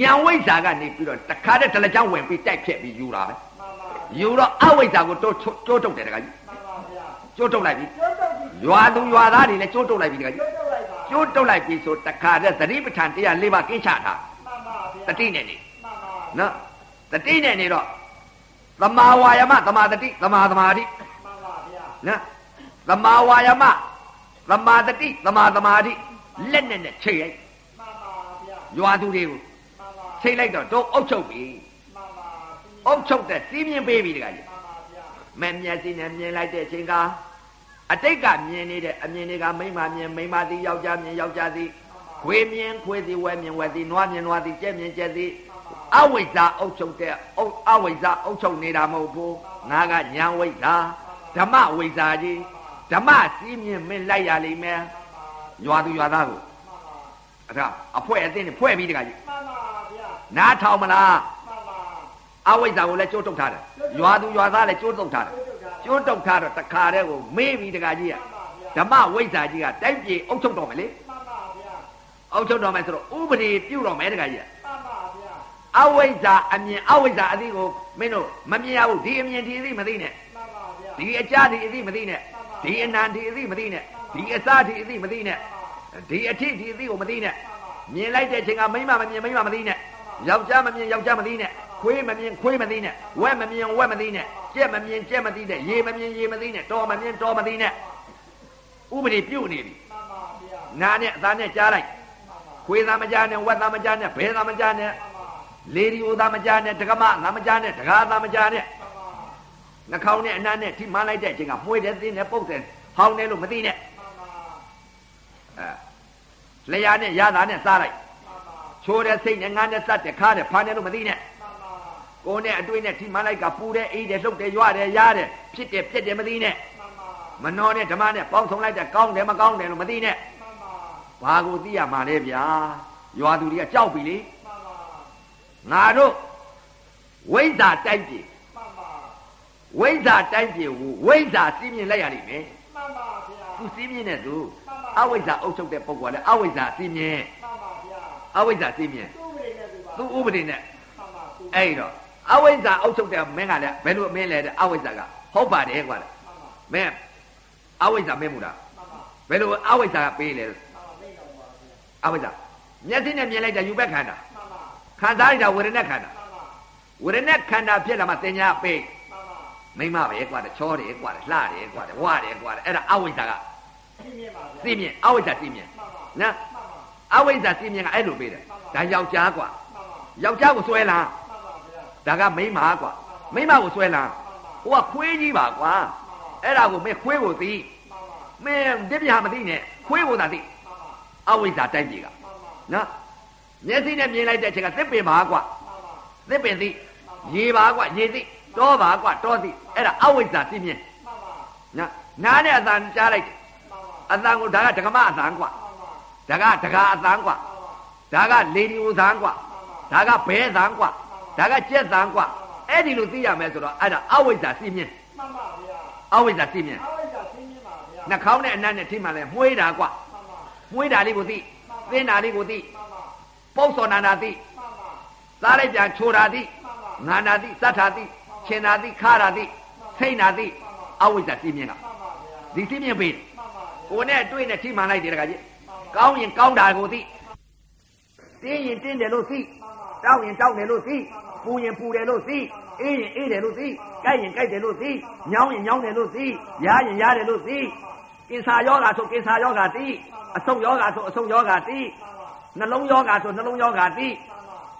ညာဝိဇ္ဇာကနေပြီးတော့တခါတည်းဒလကြမ်းဝင်ပြီးတိုက်ဖြက်ပြီးယူတာပဲမှန်ပါယူတော့အဝိဇ္ဇာကိုတိုးကျိုးတုတ်တယ်တခါကြီးမှန်ပါဗျာကျိုးတုတ်လိုက်ပြီကျွတ်တော့ဒီရွာသူရွာသားတွေလည်းကျိုးတုတ်လိုက်ပြီတခါကြီးကျွတ်တော့လိုက်ပါကျိုးတုတ်လိုက်ပြီဆိုတခါတည်းသတိပဋ္ဌာန်တရား၄ပါးကင်းချတာမှန်ပါဗျာတတိနဲ့နေမှန်ပါနော်တတိနဲ့နေတော့ သမာဝါယမသမာတတိသမာသမာဓိမှန်ပါဗျာနော်သမာဝါယမသမာတတိသမာသမာဓိလက်နဲ့နဲ့ချိန်လိုက်မှန်ပါဗျာရွာသူတွေကိုမှန်ပါချိန်လိုက်တော့တို့အုပ်ချုပ်ပြီမှန်ပါအုပ်ချုပ်တဲ့စီးမြင်ပေးပြီတခါကြီးမှန်ပါဗျာမမျက်စိနဲ့မြင်လိုက်တဲ့အချိန်ကအတိတ်ကမြင်နေတဲ့အမြင်တွေကမိမမြင်မိမသည်ယောက်ျားမြင်ယောက်ျားသည်ခွေမြင်ခွေသည်ဝဲမြင်ဝဲသည်နွားမြင်နွားသည်ကြက်မြင်ကြက်သည် အဝိဇ္ဇာအုပ်ချုပ်တဲ့အုပ်အဝိဇ္ဇာအုပ်ချုပ်နေတာမဟုတ်ဘူးငါကညာဝိဇ္ဇာဓမ္မဝိဇ္ဇာကြီးဓမ္မစီးမြင်မင်းလိုက်ရလိမ့်မယ်ရွာသူရွာသားကိုအဲ့ဒါအဖွဲအသိနဲ့ဖွဲ့ပြီးတခါကြီးမှန်ပါဗျာနားထောင်မလားမှန်ပါအဝိဇ္ဇာကိုလည်းကြိုးတုတ်ထားတယ်ရွာသူရွာသားလည်းကြိုးတုတ်ထားတယ်ကျိုးတုတ်ထားတော့တခါတည်းကိုမေးပြီးတခါကြီးကဓမ္မဝိဇ္ဇာကြီးကတိုက်ပြေအုပ်ချုပ်တော်မယ်လေမှန်ပါဗျာအုပ်ချုပ်တော်မယ်ဆိုတော့ဥပဒေပြုတော်မယ်တခါကြီးကမှန်ပါဗျာ အဝိဇ္ဇာအမြင်အဝိဇ္ဇာအသိကိုမင်းတို့မမြင်ရဘူးဒီအမြင်ဒီအသိမသိနဲ့မှန်ပါဗျာဒီအကြဒီအသိမသိနဲ့ဒီအနံဒီအသိမသိနဲ့ဒီအစဒီအသိမသိနဲ့ဒီအထိဒီအသိကိုမသိနဲ့မြင်လိုက်တဲ့အချိန်ကမိမမမြင်မိမမသိနဲ့ယောက်ျားမမြင်ယောက်ျားမသိနဲ့ခွေးမမြင်ခွေးမသိနဲ့ဝက်မမြင်ဝက်မသိနဲ့ကြက်မမြင်ကြက်မသိနဲ့ရေမမြင်ရေမသိနဲ့တော်မမြင်တော်မသိနဲ့ဥပဒေပြုတ်နေပြီမှန်ပါဗျာနာနဲ့အသားနဲ့ကြားလိုက်ခွေးသားမကြားနဲ့ဝက်သားမကြားနဲ့ဘဲသားမကြားနဲ့ လေဒီယိုသားမကြားနဲ့ဒကမသားမကြားနဲ့ဒကာသားမကြားနဲ့နှာခေါင်းနဲ့အနံ့နဲ့ထိမှန်းလိုက်တဲ့အချိန်ကမှွေတယ်သင်းနဲ့ပုတ်တယ်ဟောင်းတယ်လို့မသိနဲ့အဲလျာနဲ့ရတာနဲ့စားလိုက်ချိုးတဲ့စိတ်နဲ့ငန်းနဲ့စက်တဲ့ခါတဲ့ဖားတယ်လို့မသိနဲ့ကိုယ်နဲ့အတွေ့နဲ့ထိမှန်လိုက်ကပူတဲ့အေးတယ်လှုပ်တယ်ရွတယ်ရတယ်ဖြစ်တယ်ပြက်တယ်မသိနဲ့မနှောနဲ့ဓမ္မနဲ့ပေါင်းဆုံးလိုက်တဲ့ကောင်းတယ်မကောင်းတယ်လို့မသိနဲ့ဘာကိုသိရမှာလဲဗျာရွာသူတွေကကြောက်ပြီလေ ငါတို့ဝိဇ္ဇာတိုက်ပြီဝိဇ္ဇာတိုက်ပြီကိုဝိဇ္ဇာစီးမြင်လိုက်ရလိမ့်မယ်သူစီးမြင်တဲ့သူအဝိဇ္ဇာအုပ်ချုပ်တဲ့ပုဂ္ဂိုလ်ကလည်းအဝိဇ္ဇာစီးမြင်အဝိဇ္ဇာစီးမြင်သူဥပဒေနဲ့အဲ့တော့အဝိဇ္ဇာအုပ်ချုပ်တဲ့မင်းကလည်းဘယ်လိုမင်းလဲတဲ့အဝိဇ္ဇာကဟုတ်ပါတယ်ကွာမင်းအဝိဇ္ဇာမင်းမူတာဘယ်လိုအဝိဇ္ဇာကပေးလဲအဝိဇ္ဇာမျက်စိနဲ့မြင်လိုက်တဲ့ယူဘက်ခန္ဓာ ခံစားလိုက်တာဝေဒနာခန္ဓာဝေဒနာခန္ဓာဖြစ်လာမှတင်ညာပေးမိမပဲကွာချောတယ်ကွာလှတယ်ကွာဝတယ်ကွာအဲ့ဒါအဝိဇ္ဇာကသိမြင်အဝိဇ္ဇာသိမြင်နော်အဝိဇ္ဇာသိမြင်ကအဲ့လိုပေးတယ်ဒါယောက်ျားကွာယောက်ျားကိုဆွဲလာဒါကမိန်းမကွာမိန်းမကိုဆွဲလာဟိုကခွေးကြီးပါကွာအဲ့ဒါကိုမင်းခွေးကိုသိမင်းတပြားမသိနဲ့ခွေးကိုသာသိအဝိဇ္ဇာတိုက်ပြေကနော် မျက်စိနဲ့မြင်လိုက်တဲ့အချိန်ကသစ်ပင်ပါကွာသစ်ပင်သိရေပါကွာရေသိတောပါကွာတောသိအဲ့ဒါအဝိဇ္ဇာသိမြင်နော်နားနဲ့အတန်ကြားလိုက်အတန်ကိုဒါကဒကမအတန်ကွာဒါကဒကာအတန်ကွာဒါကလေဒီယိုသန်ကွာဒါကဘဲသန်ကွာဒါကကြက်သန်ကွာအဲ့ဒီလိုသိရမယ်ဆိုတော့အဲ့ဒါအဝိဇ္ဇာသိမြင်မှန်ပါဗျာအဝိဇ္ဇာသိမြင်အဝိဇ္ဇာသိမြင်ပါဗျာနှာခေါင်းနဲ့အနံ့နဲ့ထိမှလဲမှုေးတာကွာမှုေးတာလေးကိုသိသင်းတာလေးကိုသိ ပုတ်စော်နာနာသိစားလိုက်ပြန်ချိုတာသိငါနာသိစတ်တာသိခြင်တာသိခါတာသိစိတ်နာသိအဝိဇ္ဇာသိမြင်ကဒီသိမြင်ပြီကိုနဲ့တွေ့နဲ့ထိမှန်လိုက်တယ်တခါကြီးကောင်းရင်ကောင်းတာကိုသိတင်းရင်တင်းတယ်လို့သိတောင်းရင်တောင်းတယ်လို့သိပူရင်ပူတယ်လို့သိအေးရင်အေးတယ်လို့သိကြိုက်ရင်ကြိုက်တယ်လို့သိညောင်းရင်ညောင်းတယ်လို့သိရားရင်ရားတယ်လို့သိကင်ဆာယောဂါဆိုကင်ဆာယောဂါသိအဆုတ်ယောဂါဆိုအဆုတ်ယောဂါသိ နှလုံးယောဂါဆိုနှလုံးယောဂါသိ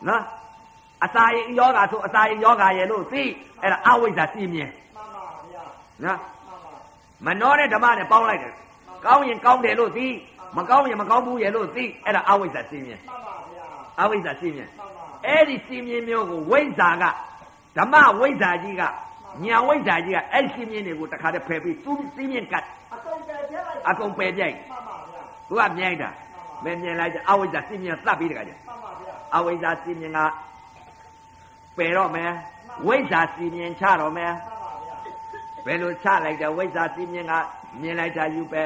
နော်အစာရင်ယောဂါဆိုအစာရင်ယောဂါရဲ့လို့သိအဲ့ဒါအဝိဇ္ဇာသိမြင်မှန်ပါဗျာနော်မနှောတဲ့ဓမ္မနဲ့ပေါင်းလိုက်တယ်ကောင်းရင်ကောင်းတယ်လို့သိမကောင်းရင်မကောင်းဘူးရဲ့လို့သိအဲ့ဒါအဝိဇ္ဇာသိမြင်မှန်ပါဗျာအဝိဇ္ဇာသိမြင်အဲ့ဒီသိမြင်မျိုးကိုဝိဇ္ဇာကဓမ္မဝိဇ္ဇာကြီးကညာဝိဇ္ဇာကြီးကအဲ့ဒီသိမြင်တွေကိုတခါတည်းဖယ်ပြီးသူသိမြင်ကတ်အကုန်ပယ်ပြလိုက်အကုန်ပယ်ပြိုက်မှန်ပါဗျာသူကမြိုက်တာ မမြင်လိုက်ကြအဝိဇ္ဇာသိမြင်သတ်ပြီးတခါကျမှန်ပါဗျာအဝိဇ္ဇာသိမြင်ကပယ်တော့မယ်ဝိဇ္ဇာသိမြင်ချတော့မယ်ဘယ်လိုချလိုက်တယ်ဝိဇ္ဇာသိမြင်ကမြင်လိုက်တာယူပဲ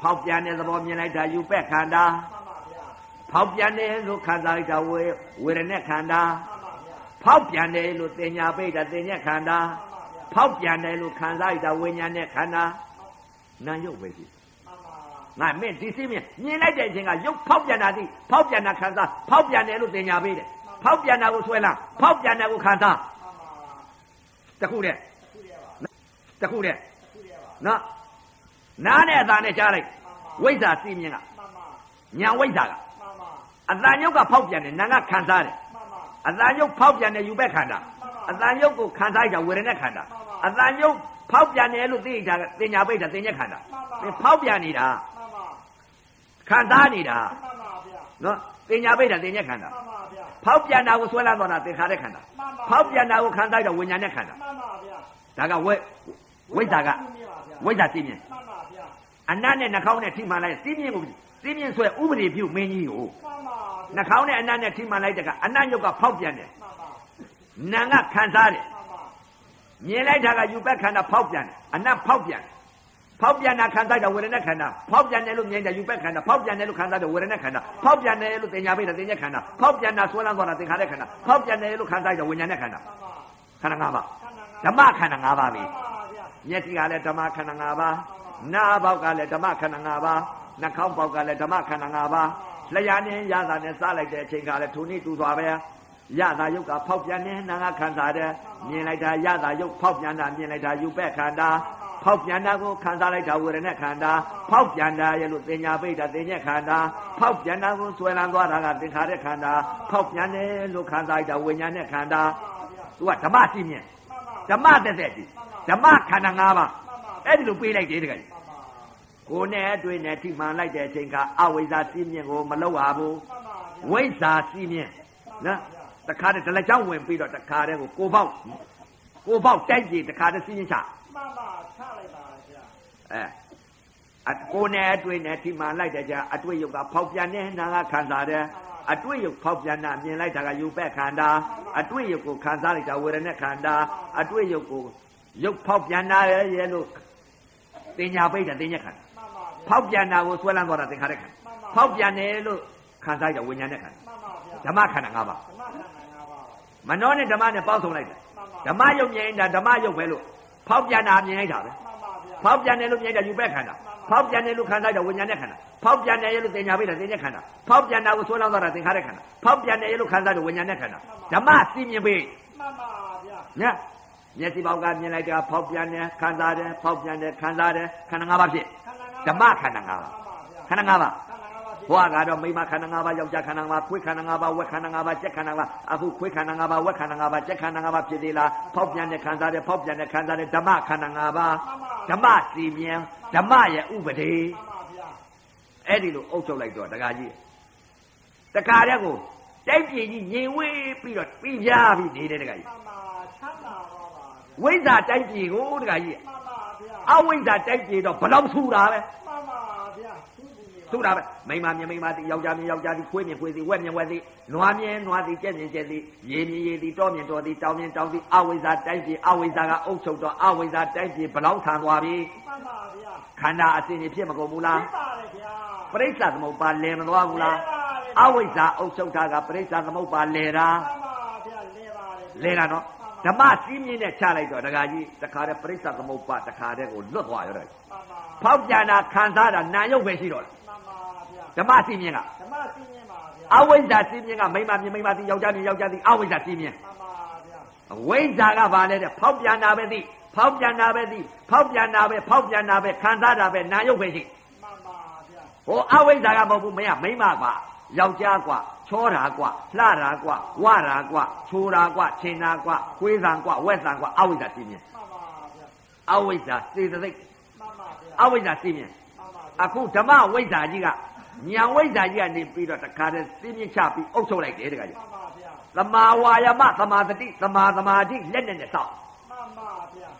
ဖောက်ပြန်တဲ့သဘောမြင်လိုက်တာယူပဲခန္ဓာဖောက်ပြန်တယ်လို့ခံစားလိုက်တာဝေဝေရณะခန္ဓာဖောက်ပြန်တယ်လို့တင်ညာပိတ်တာတင်ညက်ခန္ဓာဖောက်ပြန်တယ်လို့ခံစားလိုက်တာဝိညာဉ်နဲ့ခန္ဓာနာယုတ်ပဲရှိ ငါမင်းဒီစိမြင်မြင်လိုက်တဲ့အချိန်ကရုပ်ဖောက်ပြန်တာဒီဖောက်ပြန်တာခံစားဖောက်ပြန်တယ်လို့တင်ညာပေးတယ်ဖောက်ပြန်တာကိုဆွဲလာဖောက်ပြန်တာကိုခံစားတခုတည်းတခုတည်းနော်နားနဲ့အသာနဲ့ကြားလိုက်ဝိဇ္ဇာစိမြင်ကညာဝိဇ္ဇာကအတန်ယုတ်ကဖောက်ပြန်တယ်နာကခံစားတယ်အတန်ယုတ်ဖောက်ပြန်တယ်ယူဘက်ခန္ဓာအတန်ယုတ်ကိုခံစားကြဝေဒနာခန္ဓာအတန်ယုတ်ဖောက်ပြန်တယ်လို့သိကြတင်ညာပိတ်တာတင်ညက်ခန္ဓာဖောက်ပြန်နေတာ ခံစားနေတာနော်တင်ညာပိတ်တာတင်ညက်ခန္ဓာဖောက်ပြန်တာကိုဆွဲလန်းသွားတာသင်္ခါရခန္ဓာဖောက်ပြန်တာကိုခံစားကြဝိညာဉ်နဲ့ခန္ဓာဒါကဝိဝိဇ္ဇာကဝိဇ္ဇာသိမြင်အနတ်နဲ့နှာခေါင်းနဲ့ထိမှန်လိုက်သိမြင်ကိုသိမြင်ဆွဲဥပဒေပြုမင်းကြီးကိုနှာခေါင်းနဲ့အနတ်နဲ့ထိမှန်လိုက်တဲ့ကအနတ်ညုတ်ကဖောက်ပြန်တယ်နာကခံစားတယ်မြင်လိုက်တာကယူဘက်ခန္ဓာဖောက်ပြန်တယ်အနတ်ဖောက်ပြန် ဖောက်ပြန်တာခံစားတဲ့ဝေဒနာခန္ဓာဖောက်ပြန်တယ်လို့မြင်တယ်ယူဘက်ခန္ဓာဖောက်ပြန်တယ်လို့ခံစားတဲ့ဝေဒနာခန္ဓာဖောက်ပြန်တယ်လို့တင်ညာပိတဲ့တင်ညာခန္ဓာဖောက်ပြန်တာဆွဲလန်းသွားတာသင်္ခါရခန္ဓာဖောက်ပြန်တယ်လို့ခံစားတဲ့ဝိညာဉ်နဲ့ခန္ဓာခန္ဓာ၅ပါးဓမ္မခန္ဓာ၅ပါးပဲမျက်စိကလည်းဓမ္မခန္ဓာ၅ပါးနားပေါက်ကလည်းဓမ္မခန္ဓာ၅ပါးနှာခေါင်းပေါက်ကလည်းဓမ္မခန္ဓာ၅ပါးလျှာနဲ့ရတာနဲ့စားလိုက်တဲ့အချိန်ကလည်းထိုနည်းတူစွာပဲရတာယုတ်ကဖောက်ပြန်နေနာငါခံစားတယ်မြင်လိုက်တာရတာယုတ်ဖောက်ပြန်တာမြင်လိုက်တာယူပဲ့ခန္ဓာ ဖောက်ပြန်တာကိုခံစားလိုက်တာဝေဒနာခန္ဓာဖောက်ပြန်တာရဲ့လို့တင်ညာပိတ်တာတင်ညက်ခန္ဓာဖောက်ပြန်တာကိုဆွဲလန်းသွားတာကသင်္ခါရခန္ဓာဖောက်ပြန်တယ်လို့ခံစားလိုက်တာဝိညာဉ်နဲ့ခန္ဓာသူကဓမ္မရှိမြင်ဓမ္မတက်တဲ့ကြည့်ဓမ္မခန္ဓာ၅ပါးအဲ့ဒီလိုပေးလိုက်တယ်တကယ်ကိုယ်နဲ့အတွေ့နဲ့ထိမှန်လိုက်တဲ့အချိန်ကအဝိဇ္ဇာစီးမြင်ကိုမလောက်ရဘူးမှန်ပါဗျာဝိဇ္ဇာစီးမြင်နော်တခါတည်းဒလက်ချောင်းဝင်ပြီးတော့တခါတည်းကိုကိုပေါက်ကိုပေါက်တိုက်ကြည့်တခါတည်းစီးမြင်ချမှန်ပါချလိုက်ပါဗျာ အဲအကိုယ်နဲ့အတွေ့နဲ့ထိမှန်လိုက်တဲ့ကြာအတွေ့ယုတ်ကဖောက်ပြန်တဲ့နာကခံစားတယ်အတွေ့ယုတ်ဖောက်ပြန်တာမြင်လိုက်တာကယူပက်ခန္ဓာအတွေ့ယုတ်ကိုခံစားလိုက်တာဝေဒနာခန္ဓာအတွေ့ယုတ်ကိုယုတ်ဖောက်ပြန်တာရဲ့လို့တင်ညာပိတ်တာတင်ညာခန္ဓာမှန်ပါဗျာဖောက်ပြန်တာကိုဆွဲလန်းသွားတာသင်္ခါရခန္ဓာဖောက်ပြန်တယ်လို့ခံစားရဝိညာဉ်နဲ့ခန္ဓာမှန်ပါဗျာဓမ္မခန္ဓာ၅ပါးဓမ္မခန္ဓာ၅ပါးမနောနဲ့ဓမ္မနဲ့ပေါင်းစုံလိုက်တယ်ဓမ္မယုတ်မြင်တာဓမ္မယုတ်ပဲလို့ဖောက်ပြန်တာမြင်လိုက်တာပဲမှန်ပါဗျာ ဖောက်ပြန်တယ်လို့မြင်တာယူပဲခန္ဓာဖောက်ပြန်တယ်လို့ခံစားရဝိညာဉ်နဲ့ခန္ဓာဖောက်ပြန်တယ်လို့သင်ညာပိတ်တာသင်ညာခန္ဓာဖောက်ပြန်တာကိုဆွဲလန်းသွားတာသင်္ခါရခန္ဓာဖောက်ပြန်တယ်လို့ခံစားရဝိညာဉ်နဲ့ခန္ဓာဓမ္မစီမြင်ပိတ်မှန်ပါဗျာညမျက်စိပေါက်ကမြင်လိုက်တာဖောက်ပြန်တယ်ခံစားတယ်ဖောက်ပြန်တယ်ခံစားတယ်ခန္ဓာ၅ပါးဖြစ်ခန္ဓာ၅ဓမ္မခန္ဓာ၅ပါးမှန်ပါဗျာခန္ဓာ၅ပါးခန္ဓာ၅ပါးဖြစ် ဘုရားကတော့မိမခန္ဓာ၅ပါးယောက်ျားခန္ဓာ၅ပါးခွေးခန္ဓာ၅ပါးဝက်ခန္ဓာ၅ပါးကြက်ခန္ဓာ၅ပါးအခုခွေးခန္ဓာ၅ပါးဝက်ခန္ဓာ၅ပါးကြက်ခန္ဓာ၅ပါးဖြစ်သေးလားဖောက်ပြန်တဲ့ခံစားတဲ့ဖောက်ပြန်တဲ့ခံစားတဲ့ဓမ္မခန္ဓာ၅ပါးဓမ္မစီမြန်ဓမ္မရဲ့ဥပဒေမှန်ပါဗျာအဲ့ဒီလိုအုပ်ချုပ်လိုက်တော့တခါကြီးတခါတည်းကိုတိုက်ပြည်ကြီးငြိမ်ဝေးပြီးတော့ပြပြပြီးနေတဲ့တခါကြီးမှန်ပါချမ်းသာပါပါဗျာဝိဇ္ဇာတိုက်ပြည်ကိုတခါကြီးမှန်ပါဗျာအဝိဇ္ဇာတိုက်ပြည်တော့ဘလောက်ဆူတာပဲမှန်ပါဗျာ သူ့ကူနေပါသူ့တာပဲမိန်းမမြင်မိန်းမသည်ယောက်ျားမြင်ယောက်ျားသည်ခွေးမြင်ခွေးသည်ဝက်မြင်ဝက်သည်နွားမြင်နွားသည်ကြက်မြင်ကြက်သည်ရေမြင်ရေသည်တောမြင်တောသည်တောင်မြင်တောင်သည်အဝိဇ္ဇာတိုက်ပြည်အဝိဇ္ဇာကအုပ်ချုပ်တော့အဝိဇ္ဇာတိုက်ပြည်ဘလောက်ဆန်သွားပြီမှန်ပါဗျာခန္ဓာအစဉ်ကြီးဖြစ်မကုန်ဘူးလားဖြစ်ပါတယ်ဗျာပရိစ္ဆာသမုပ္ပါလည်မသွားဘူးလားအဝိဇ္ဇာအုပ်ချုပ်တာကပရိစ္ဆာသမုပ္ပါလည်တာမှန်ပါဗျာလဲပါတယ်လဲတာနော်ဓမ္မစည်းမြင့်နဲ့ချလိုက်တော့တခါကြီးတခါတည်းပရိစ္ဆာသမုပ္ပါတခါတည်းကိုလွတ်သွားရောတယ်မှန်ပါဖောက်ပြန်တာခံစားတာနာယုတ်ပဲရှိတော့တယ်မှန်ပါဗျာ ဓမ္မစည်းမြင့်ကဓမ္မစည်းမျဉ်းပါဗျာအဝိဇ္ဇာစည်းမြင့်ကမိန်းမမြင်မိန်းမသည်ယောက်ျားမြင်ယောက်ျားသည်အဝိဇ္ဇာစည်းမြင့်မှန်ပါဗျာဝိဇ္ဇာကဘာလဲတဲ့ဖောက်ပြန်တာပဲသိဖောက်ပြန်တာပဲသိဖောက်ပြန်တာပဲဖောက်ပြန်တာပဲခံစားတာပဲနာယုတ်ပဲရှိမှန်ပါဗျာဟိုအဝိဇ္ဇာကမဟုတ်ဘူးမင်းကမိန်းမကွာယောက်ျားကွာချောတာကွာလှတာကွာဝတာကွာချိုတာကွာချိန်တာကွာခွေးဆံကွာဝက်ဆံကွာအဝိဇ္ဇာစည်းမြင့်မှန်ပါဗျာအဝိဇ္ဇာစေတသိက်မှန်ပါဗျာအဝိဇ္ဇာစည်းမြင့်မှန်ပါအခုဓမ္မဝိဇ္ဇာကြီးက ညာဝိဇ္ဇာကြီးကနေပြီးတော့တခါတည်းစည်းမြင့်ချပြီးအုပ်ချုပ်လိုက်တယ်တခါကြီးမှန်ပါဗျာသမာဝါယမသမာသတိသမာသမာဓိလက်နဲ့နဲ့စောင့်မှန်ပါဗျာ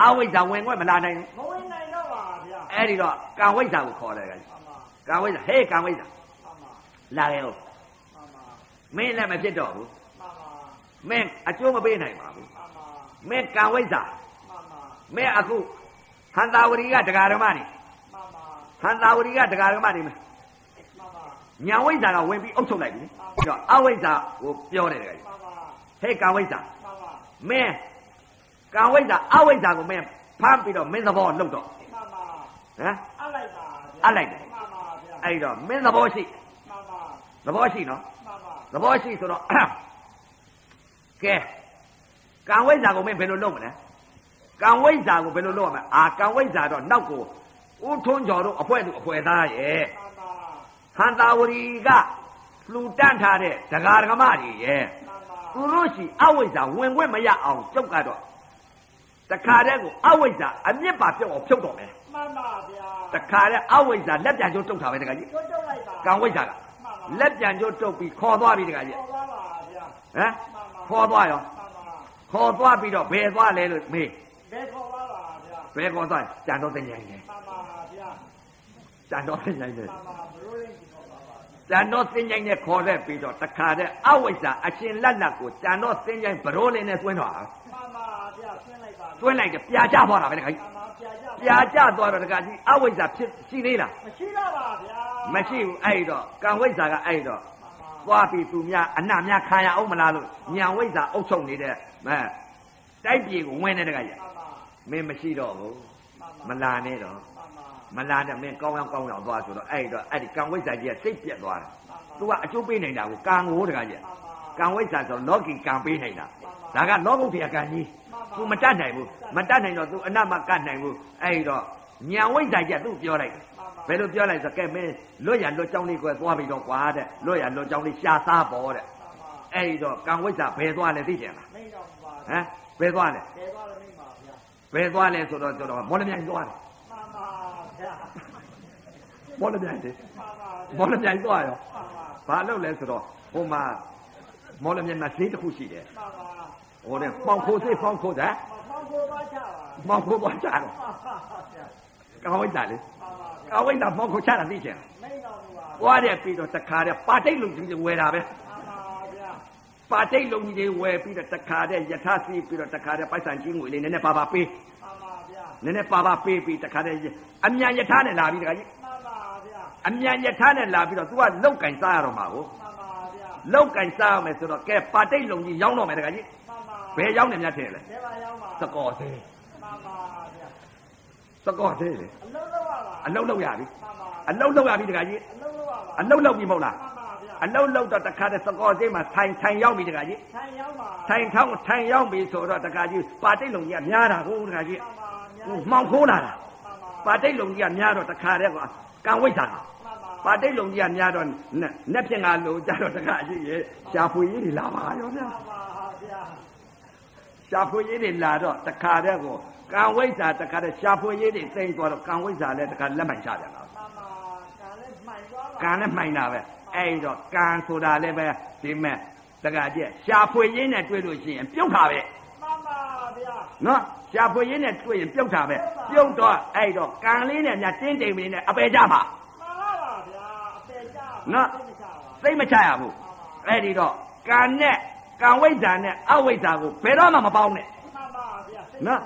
အဝိဇ္ဇာဝင်ခွင့်မလာနိုင်ဘူးမဝင်နိုင်တော့ပါဗျာအဲ့ဒီတော့ကံဝိဇ္ဇာကိုခေါ်တယ်ကကြီးမှန်ပါကံဝိဇ္ဇာဟေးကံဝိဇ္ဇာမှန်ပါလာခဲ့ဟုတ်မှန်ပါမင်းလည်းမဖြစ်တော့ဘူးမှန်ပါမင်းအကျိုးမပေးနိုင်ပါဘူးမှန်ပါမင်းကံဝိဇ္ဇာမှန်ပါမင်းအခုဟန္တာဝရီကတရားဓမ္မနေမှန်ပါဟန္တာဝရီကတရားဓမ္မနေ မယ်မှန်ပါညာဝိဇ္ဇာကဝင်ပြီးအုပ်ချုပ်လိုက်ပြီလေပြီးတော့အဝိဇ္ဇာကိုပြောတယ်ကကြီးမှန်ပါဟေးကံဝိဇ္ဇာမှန်ပါမင်းကံဝိဇ္ဇာအဝိဇ္ဇာကိုမင်းဖမ်းပြီးတော့မင်းသဘောလှုပ်တော့မှန်ပါဟမ်အလိုက်ပါဗျာအပ်လိုက်တယ်မှန်ပါဗျာအဲ့ဒီတော့မင်းသဘောရှိမှန်ပါသဘောရှိနော်မှန်ပါသဘောရှိဆိုတော့ကဲကံဝိဇ္ဇာကိုမင်းဘယ်လိုလုပ်မလဲကံဝိဇ္ဇာကိုဘယ်လိုလုပ်ရမလဲအာကံဝိဇ္ဇာတော့နောက်ကိုဦးထွန်းကျော်တို့အဖွဲသူအဖွဲသားရဲ့မှန်ပါ ဟန္တာဝရီကလူတန့်ထားတဲ့ဒကာဒကမတွေရဲ့မှန်ပါသူတို့ရှိအဝိဇ္ဇာဝင်ခွင့်မရအောင်ကျုပ်ကတော့တခါတည်းကိုအဝိဇ္ဇာအမြင့်ပါပြုတ်အောင်ဖြုတ်တော့မယ်မှန်ပါဗျာတခါတည်းအဝိဇ္ဇာလက်ပြန်ကျိုးတုတ်ထားပဲတခါကြီးကျွတ်ကျွတ်လိုက်ပါကံဝိဇ္ဇာကမှန်ပါလက်ပြန်ကျိုးတုတ်ပြီးခေါ်သွားပြီတခါကြီးပေါ်ပါပါဗျာဟမ်ခေါ်သွားရောမှန်ပါခေါ်သွားပြီးတော့ဘယ်သွားလဲလို့မေးဘယ်ခေါ်ပါပါဗျာဘယ်ခေါ်သွားလဲကြံတော့တင်ញိုင်းတယ်မှန်ပါ တန်တော်သိဉ္ဇိုင်းနဲ့တန်တော်သိဉ္ဇိုင်းနဲ့ခေါ်ရက်ပြီးတော့တခါတဲ့အဝိဇ္ဇာအရှင်လက်လက်ကိုတန်တော်သိဉ္ဇိုင်းဘရိုးလေးနဲ့တွင်းတော့ပါပါဗျာတွင်းလိုက်ပါတွင်းလိုက်တယ်ပြာကျသွားတာပဲတခါကြီးပြာကျသွားတော့တခါကြီးအဝိဇ္ဇာဖြစ်ရှိသေးလားမရှိတော့ပါဗျာမရှိဘူးအဲ့တော့ကံဝိဇ္ဇာကအဲ့တော့သွားပြီးသူများအနာများခံရအောင်မလားလို့ညံဝိဇ္ဇာအုပ်ချုပ်နေတဲ့မဲတိုက်ပြေကိုဝင်တဲ့တခါကြီးမင်းမရှိတော့ဘူးမလာနဲ့တော့ မှန်ပါ မလာနဲ့မင်းကောင်းကောင်းကောင်းအောင်သွားဆိုတော့အဲ့တော့အဲ့ဒီကံဝိဇ္ဇာကြီးကစိတ်ပြက်သွားတယ်။ तू ကအကျိုးပေးနိုင်တာကိုကံကိုတခါကြီး မှန်ပါ ကံဝိဇ္ဇာဆိုလောကီကံပေးနိုင်တာ။ဒါကလောကုတ္တရာကံကြီး။ तू မတတ်နိုင်ဘူး။မတတ်နိုင်တော့ तू အနတ်မကတ်နိုင်ဘူး။အဲ့တော့ညာဝိဇ္ဇာကြီးက तू ပြောလိုက်တယ်။ဘယ်လိုပြောလိုက်ဆိုကဲမင်းလွတ်ရလွတ်ကြောင်းလေးကိုသွားပြီးတော့ကွာတဲ့လွတ်ရလွတ်ကြောင်းလေးရှာစားပေါ်တဲ့။အဲ့တော့ကံဝိဇ္ဇာဘယ်သွားလဲသိကြလား မင်းတော့ပါ ။ဟမ်ဘယ်သွားလဲ ဘယ်သွားလဲမင်းပါဗျာ ဘယ်သွားလဲဆိုတော့ကျွန်တော်မော်လမြိုင်သွားတယ် မှန်ပါဗျာ ဟ မော်လမြိုင်လေပါပါဗျာမော်လမြိုင်သွားရောပါပါဘာလုပ်လဲဆိုတော့ဟိုမှာမော်လမြိုင်မှာဈေးတစ်ခုရှိတယ်ပါပါဟိုတဲ့ပေါင်ခိုးသေးပေါင်ခိုးတာမောင်ကိုသွားချပါပေါင်ခိုးသွားကြတယ်ပါပါဗျာကောင်းဝိတ်တာလေပါပါဗျာကောင်းဝိတ်တာပေါင်ခိုးချတာသိချင်မိတ်တော်မူပါ။သွားတဲ့ပြီးတော့တခါတဲ့ပါတိတ်လုံးကြီးဝယ်တာပဲပါပါဗျာ။ပါတိတ်လုံးကြီးဝယ်ပြီးတော့တခါတဲ့ယထာစီပြီးတော့တခါတဲ့ပိုက်ဆံကြီးငွေလေးနည်းနည်းပါပါပေးပါပါဗျာ။နည်းနည်းပါပါပေးပြီးတခါတဲ့အမြန်ယထာနဲ့လာပြီးတခါကြီးပါပါဗျာ အမြန်ယထာနဲ့လာပြီးတော့ तू ကလောက်ကင်စားရတော့မှာကိုပါပါဗျာလောက်ကင်စားရမယ်ဆိုတော့ကဲပါတိတ်လုံးကြီးရောင်းတော့မယ်တခါကြီးပါပါဘယ်ရောင်းနေများထင်လဲနေပါရောက်ပါ။စကောသေးပါပါဗျာစကောသေးလေအလုံးလုံးပါပါအလုံးလုံးရပြီပါပါအလုံးလုံးရပြီတခါကြီးအလုံးလုံးပါပါအလုံးလုံးပြီမဟုတ်လားပါပါဗျာအလုံးလုံးတော့တခါတဲ့စကောသေးမှာထိုင်ထိုင်ရောက်ပြီတခါကြီးထိုင်ရောက်ပါထိုင်ထောင်းထိုင်ရောက်ပြီဆိုတော့တခါကြီးပါတိတ်လုံးကြီးကများတာကိုတခါကြီးပါပါများဟိုမှောင်ခိုးလာတာပါပါပါတိတ်လုံးကြီးကများတော့တခါတည်းကကံဝိဇ္ဇာပါ ပါပါတိတ်လုံးကြီးကများတော့နက်ဖြင့်ကလို့ကြတော့တခါကြီးရေရှာဖွေရေးတွေလာပါရောဗျာပါပါဗျာရှာဖွေရေးတွေလာတော့တခါတည်းကိုကံဝိဇ္ဇာတခါတည်းရှာဖွေရေးတွေသိမ့်သွားတော့ကံဝိဇ္ဇာလည်းတခါလက်မှန်ချပြန်တာပါပါကလည်းမှိုင်သွားပါကံနဲ့မှိုင်တာပဲအဲ့တော့ကံဆိုတာလည်းပဲဒီမဲ့တခါကျက်ရှာဖွေရေးနဲ့တွေ့လို့ရှိရင်ပြုတ်တာပဲပါပါဗျာနော်ရှာဖွေရေးနဲ့တွေ့ရင်ပြုတ်တာပဲပြုတ်တော့အဲ့တော့ကံလေးနဲ့များတင်းတိမ်မင်းနဲ့အပေကြမှာပါပါပါဗျာအပေကြ နော်သိမချပါသိမချရဘူးအဲ့ဒီတော့ကံနဲ့ကံဝိဇ္ဇာနဲ့အဝိဇ္ဇာကိုဘယ်တော့မှမပေါင်းနဲ့ပါပါဗျာနော်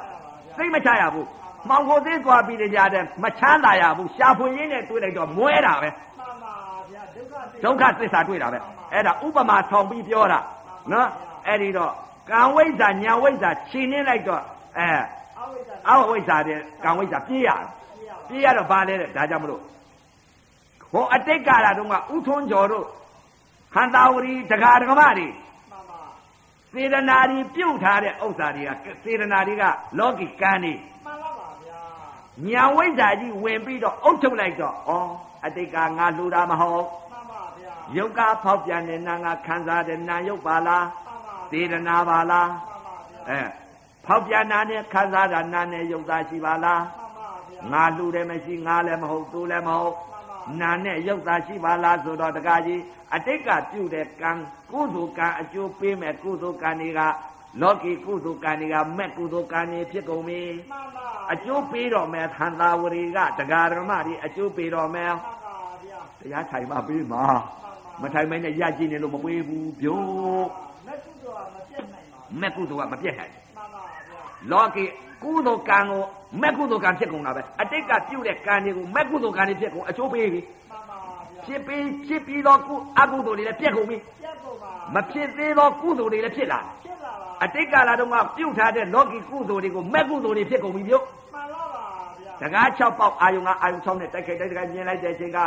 သိမချရဘူးမောင်ကိုသေးသွားပြီးကြတဲ့မချမ်းသာရဘူးရှာဖွေရေးနဲ့တွေ့လိုက်တော့မွဲတာပဲပါပါဗျာဒုက္ခဒုက္ခသစ္စာတွေ့တာပဲအဲ့ဒါဥပမာဆောင်ပြီးပြောတာနော်အဲ့ဒီတော့ကံဝိဇ္ဇာညာဝိဇ္ဇာခြင်နေလိုက်တော့အဲအဝိဇ္ဇာအဝိဇ္ဇာတဲ့ကံဝိဇ္ဇာပြေးရတယ်ပြရပါပြေးရတော့ဘာလဲတဲ့ဒါကြောင့်မလို့ ဟောအတိတ်ကာလတုန်းကဥထွန်းကျော်တို့ဟန္တာဝရီဒကာဒကမတွေပါပါစေတနာတွေပြုတ်ထားတဲ့ဥစ္စာတွေကစေတနာတွေကလောကီကံတွေမှန်ပါပါဗျာညာဝိဇ္ဇာကြီးဝင်ပြီးတော့အုပ်ချုပ်လိုက်တော့ဩအတိတ်ကငါလှူတာမဟုတ်မှန်ပါဗျာယုတ်ကဖောက်ပြန်တဲ့နာငါခံစားတဲ့နာယုတ်ပါလားပါပါစေတနာပါလားမှန်ပါဗျာအဲဖောက်ပြန်နာနဲ့ခံစားတာနာနဲ့ယုတ်သားရှိပါလားမှန်ပါဗျာငါလှူတယ်မရှိငါလည်းမဟုတ်သူလည်းမဟုတ်မှ န်ပါနာနဲ့ယုတ်သားရှိပါလားဆိုတော့တကားကြီးအတိတ်ကပြုတဲ့ကံကုသိုလ်ကံအကျိုးပေးမဲ့ကုသိုလ်ကံတွေကလောကီကုသိုလ်ကံတွေကမဲ့ကုသိုလ်ကံတွေဖြစ်ကုန်ပြီမှန်ပါအကျိုးပေးတော့မဲ့သံသာဝရီကတရားဓမ္မတွေအကျိုးပေးတော့မဲ့မှန်ပါဗျာတရားထိုင်မှပေးမှာမထိုင်မဲနဲ့ရကြည့်နေလို့မပေးဘူးပြို့မကုသိုလ်ကမပြတ်နိုင်ပါမဲ့ကုသိုလ်ကမပြတ်နိုင်ဘူးမှန်ပါဗျာလောကီ ကုသိုလ်ကံကိုမဲ့ကုသိုလ်ကံဖြစ်ကုန်တာပဲအတိတ်ကပြုတဲ့ကံတွေကိုမဲ့ကုသိုလ်ကံတွေဖြစ်ကုန်အကျိုးပေးပြီမှန်ပါဗျာဖြစ်ပြီးဖြစ်ပြီးတော့ကုအကုသိုလ်တွေလည်းပြတ်ကုန်ပြီပြတ်ကုန်ပါမဖြစ်သေးသောကုသိုလ်တွေလည်းဖြစ်လာဖြစ်လာပါအတိတ်ကာလတုန်းကပြုတ်ထားတဲ့လောကီကုသိုလ်တွေကိုမဲ့ကုသိုလ်တွေဖြစ်ကုန်ပြီပြုတ်မှန်ပါပါဗျာတကား6ပေါက်အာယုံကအာယုံ6နဲ့တိုက်ခိုက်တိုက်ခိုက်မြင်လိုက်တဲ့အချိန်က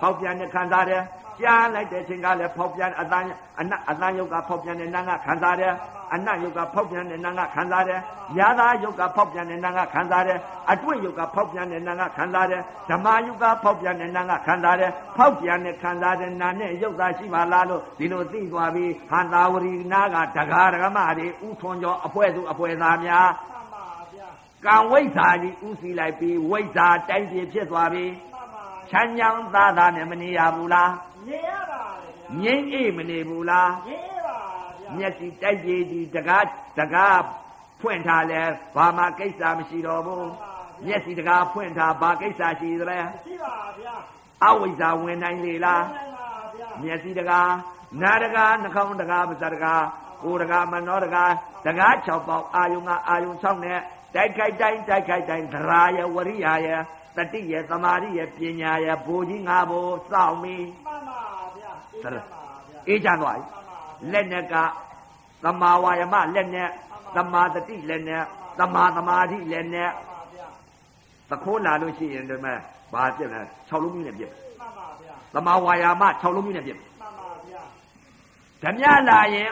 ဖောက်ပြန်တဲ့ခံစားတယ် ကြားလိုက်တဲ့အချိန်ကလည်းဖောက်ပြန်အတန်းအနတ်အတန်းယုတ်ကဖောက်ပြန်တဲ့နာငါခံစားတယ်အနတ်ယုတ်ကဖောက်ပြန်တဲ့နာငါခံစားတယ်ရာသာယုတ်ကဖောက်ပြန်တဲ့နာငါခံစားတယ်အတွေ့ယုတ်ကဖောက်ပြန်တဲ့နာငါခံစားတယ်ဓမ္မယုတ်ကဖောက်ပြန်တဲ့နာငါခံစားတယ်ဖောက်ပြန်တဲ့ခံစားတဲ့နာနဲ့ယုတ်သားရှိပါလားလို့ဒီလိုသိသွားပြီးဟန္တာဝရီနာကဒဂါဒဂမတွေဥထွန်ကျော်အဖွဲစုအဖွဲသားများမှန်ပါဗျာကံဝိဇ္ဇာကြီးဥစီလိုက်ပြီးဝိဇ္ဇာတိုင်းပြည်ဖြစ်သွားပြီးမှန်ပါချမ်းချမ်းသာသာနဲ့မနေရဘူးလား နေရပါလေဗျာငြိမ့်အေးမနေဘူးလားနေပါဗျာမျက်စိတိုက်ပြည်ဒီတကားတကားဖွင့်ထားလဲဘာမှကိစ္စမရှိတော့ဘူးမျက်စိတကားဖွင့်ထားဘာကိစ္စရှိသလဲရှိပါဗျာအဝိဇ္ဇာဝင်နိုင်လေလားမှန်ပါဗျာမျက်စိတကားနာတကားနှာခေါင်းတကားပါးစပ်တကားကိုယ်တကားမနောတကားတကား6ပေါက်အာယုံကအာယုံ6နဲ့တိုက်ခိုက်တိုင်းတိုက်ခိုက်တိုင်းသရာယဝရိယယတတိယသမာဓိယပညာယဘိုလ်ကြီးငါဘိုလ်စောင့်ပြီး မှန်ပါဗျာအေးပါဗျာအေးချမ်းသွားပြီမှန်ပါဗျာလက်နဲ့ကသမာဝါယမလက်နဲ့သမာတတိလက်နဲ့သမာသမာဓိလက်နဲ့မှန်ပါဗျာသခိုးလာလို့ရှိရင်ဒီမဲ့ဘာပြစ်လဲ6လုံးမျိုးနဲ့ပြစ်မှန်ပါဗျာသမာဝါယမ6လုံးမျိုးနဲ့ပြစ်မှန်ပါဗျာဓမြလာရင်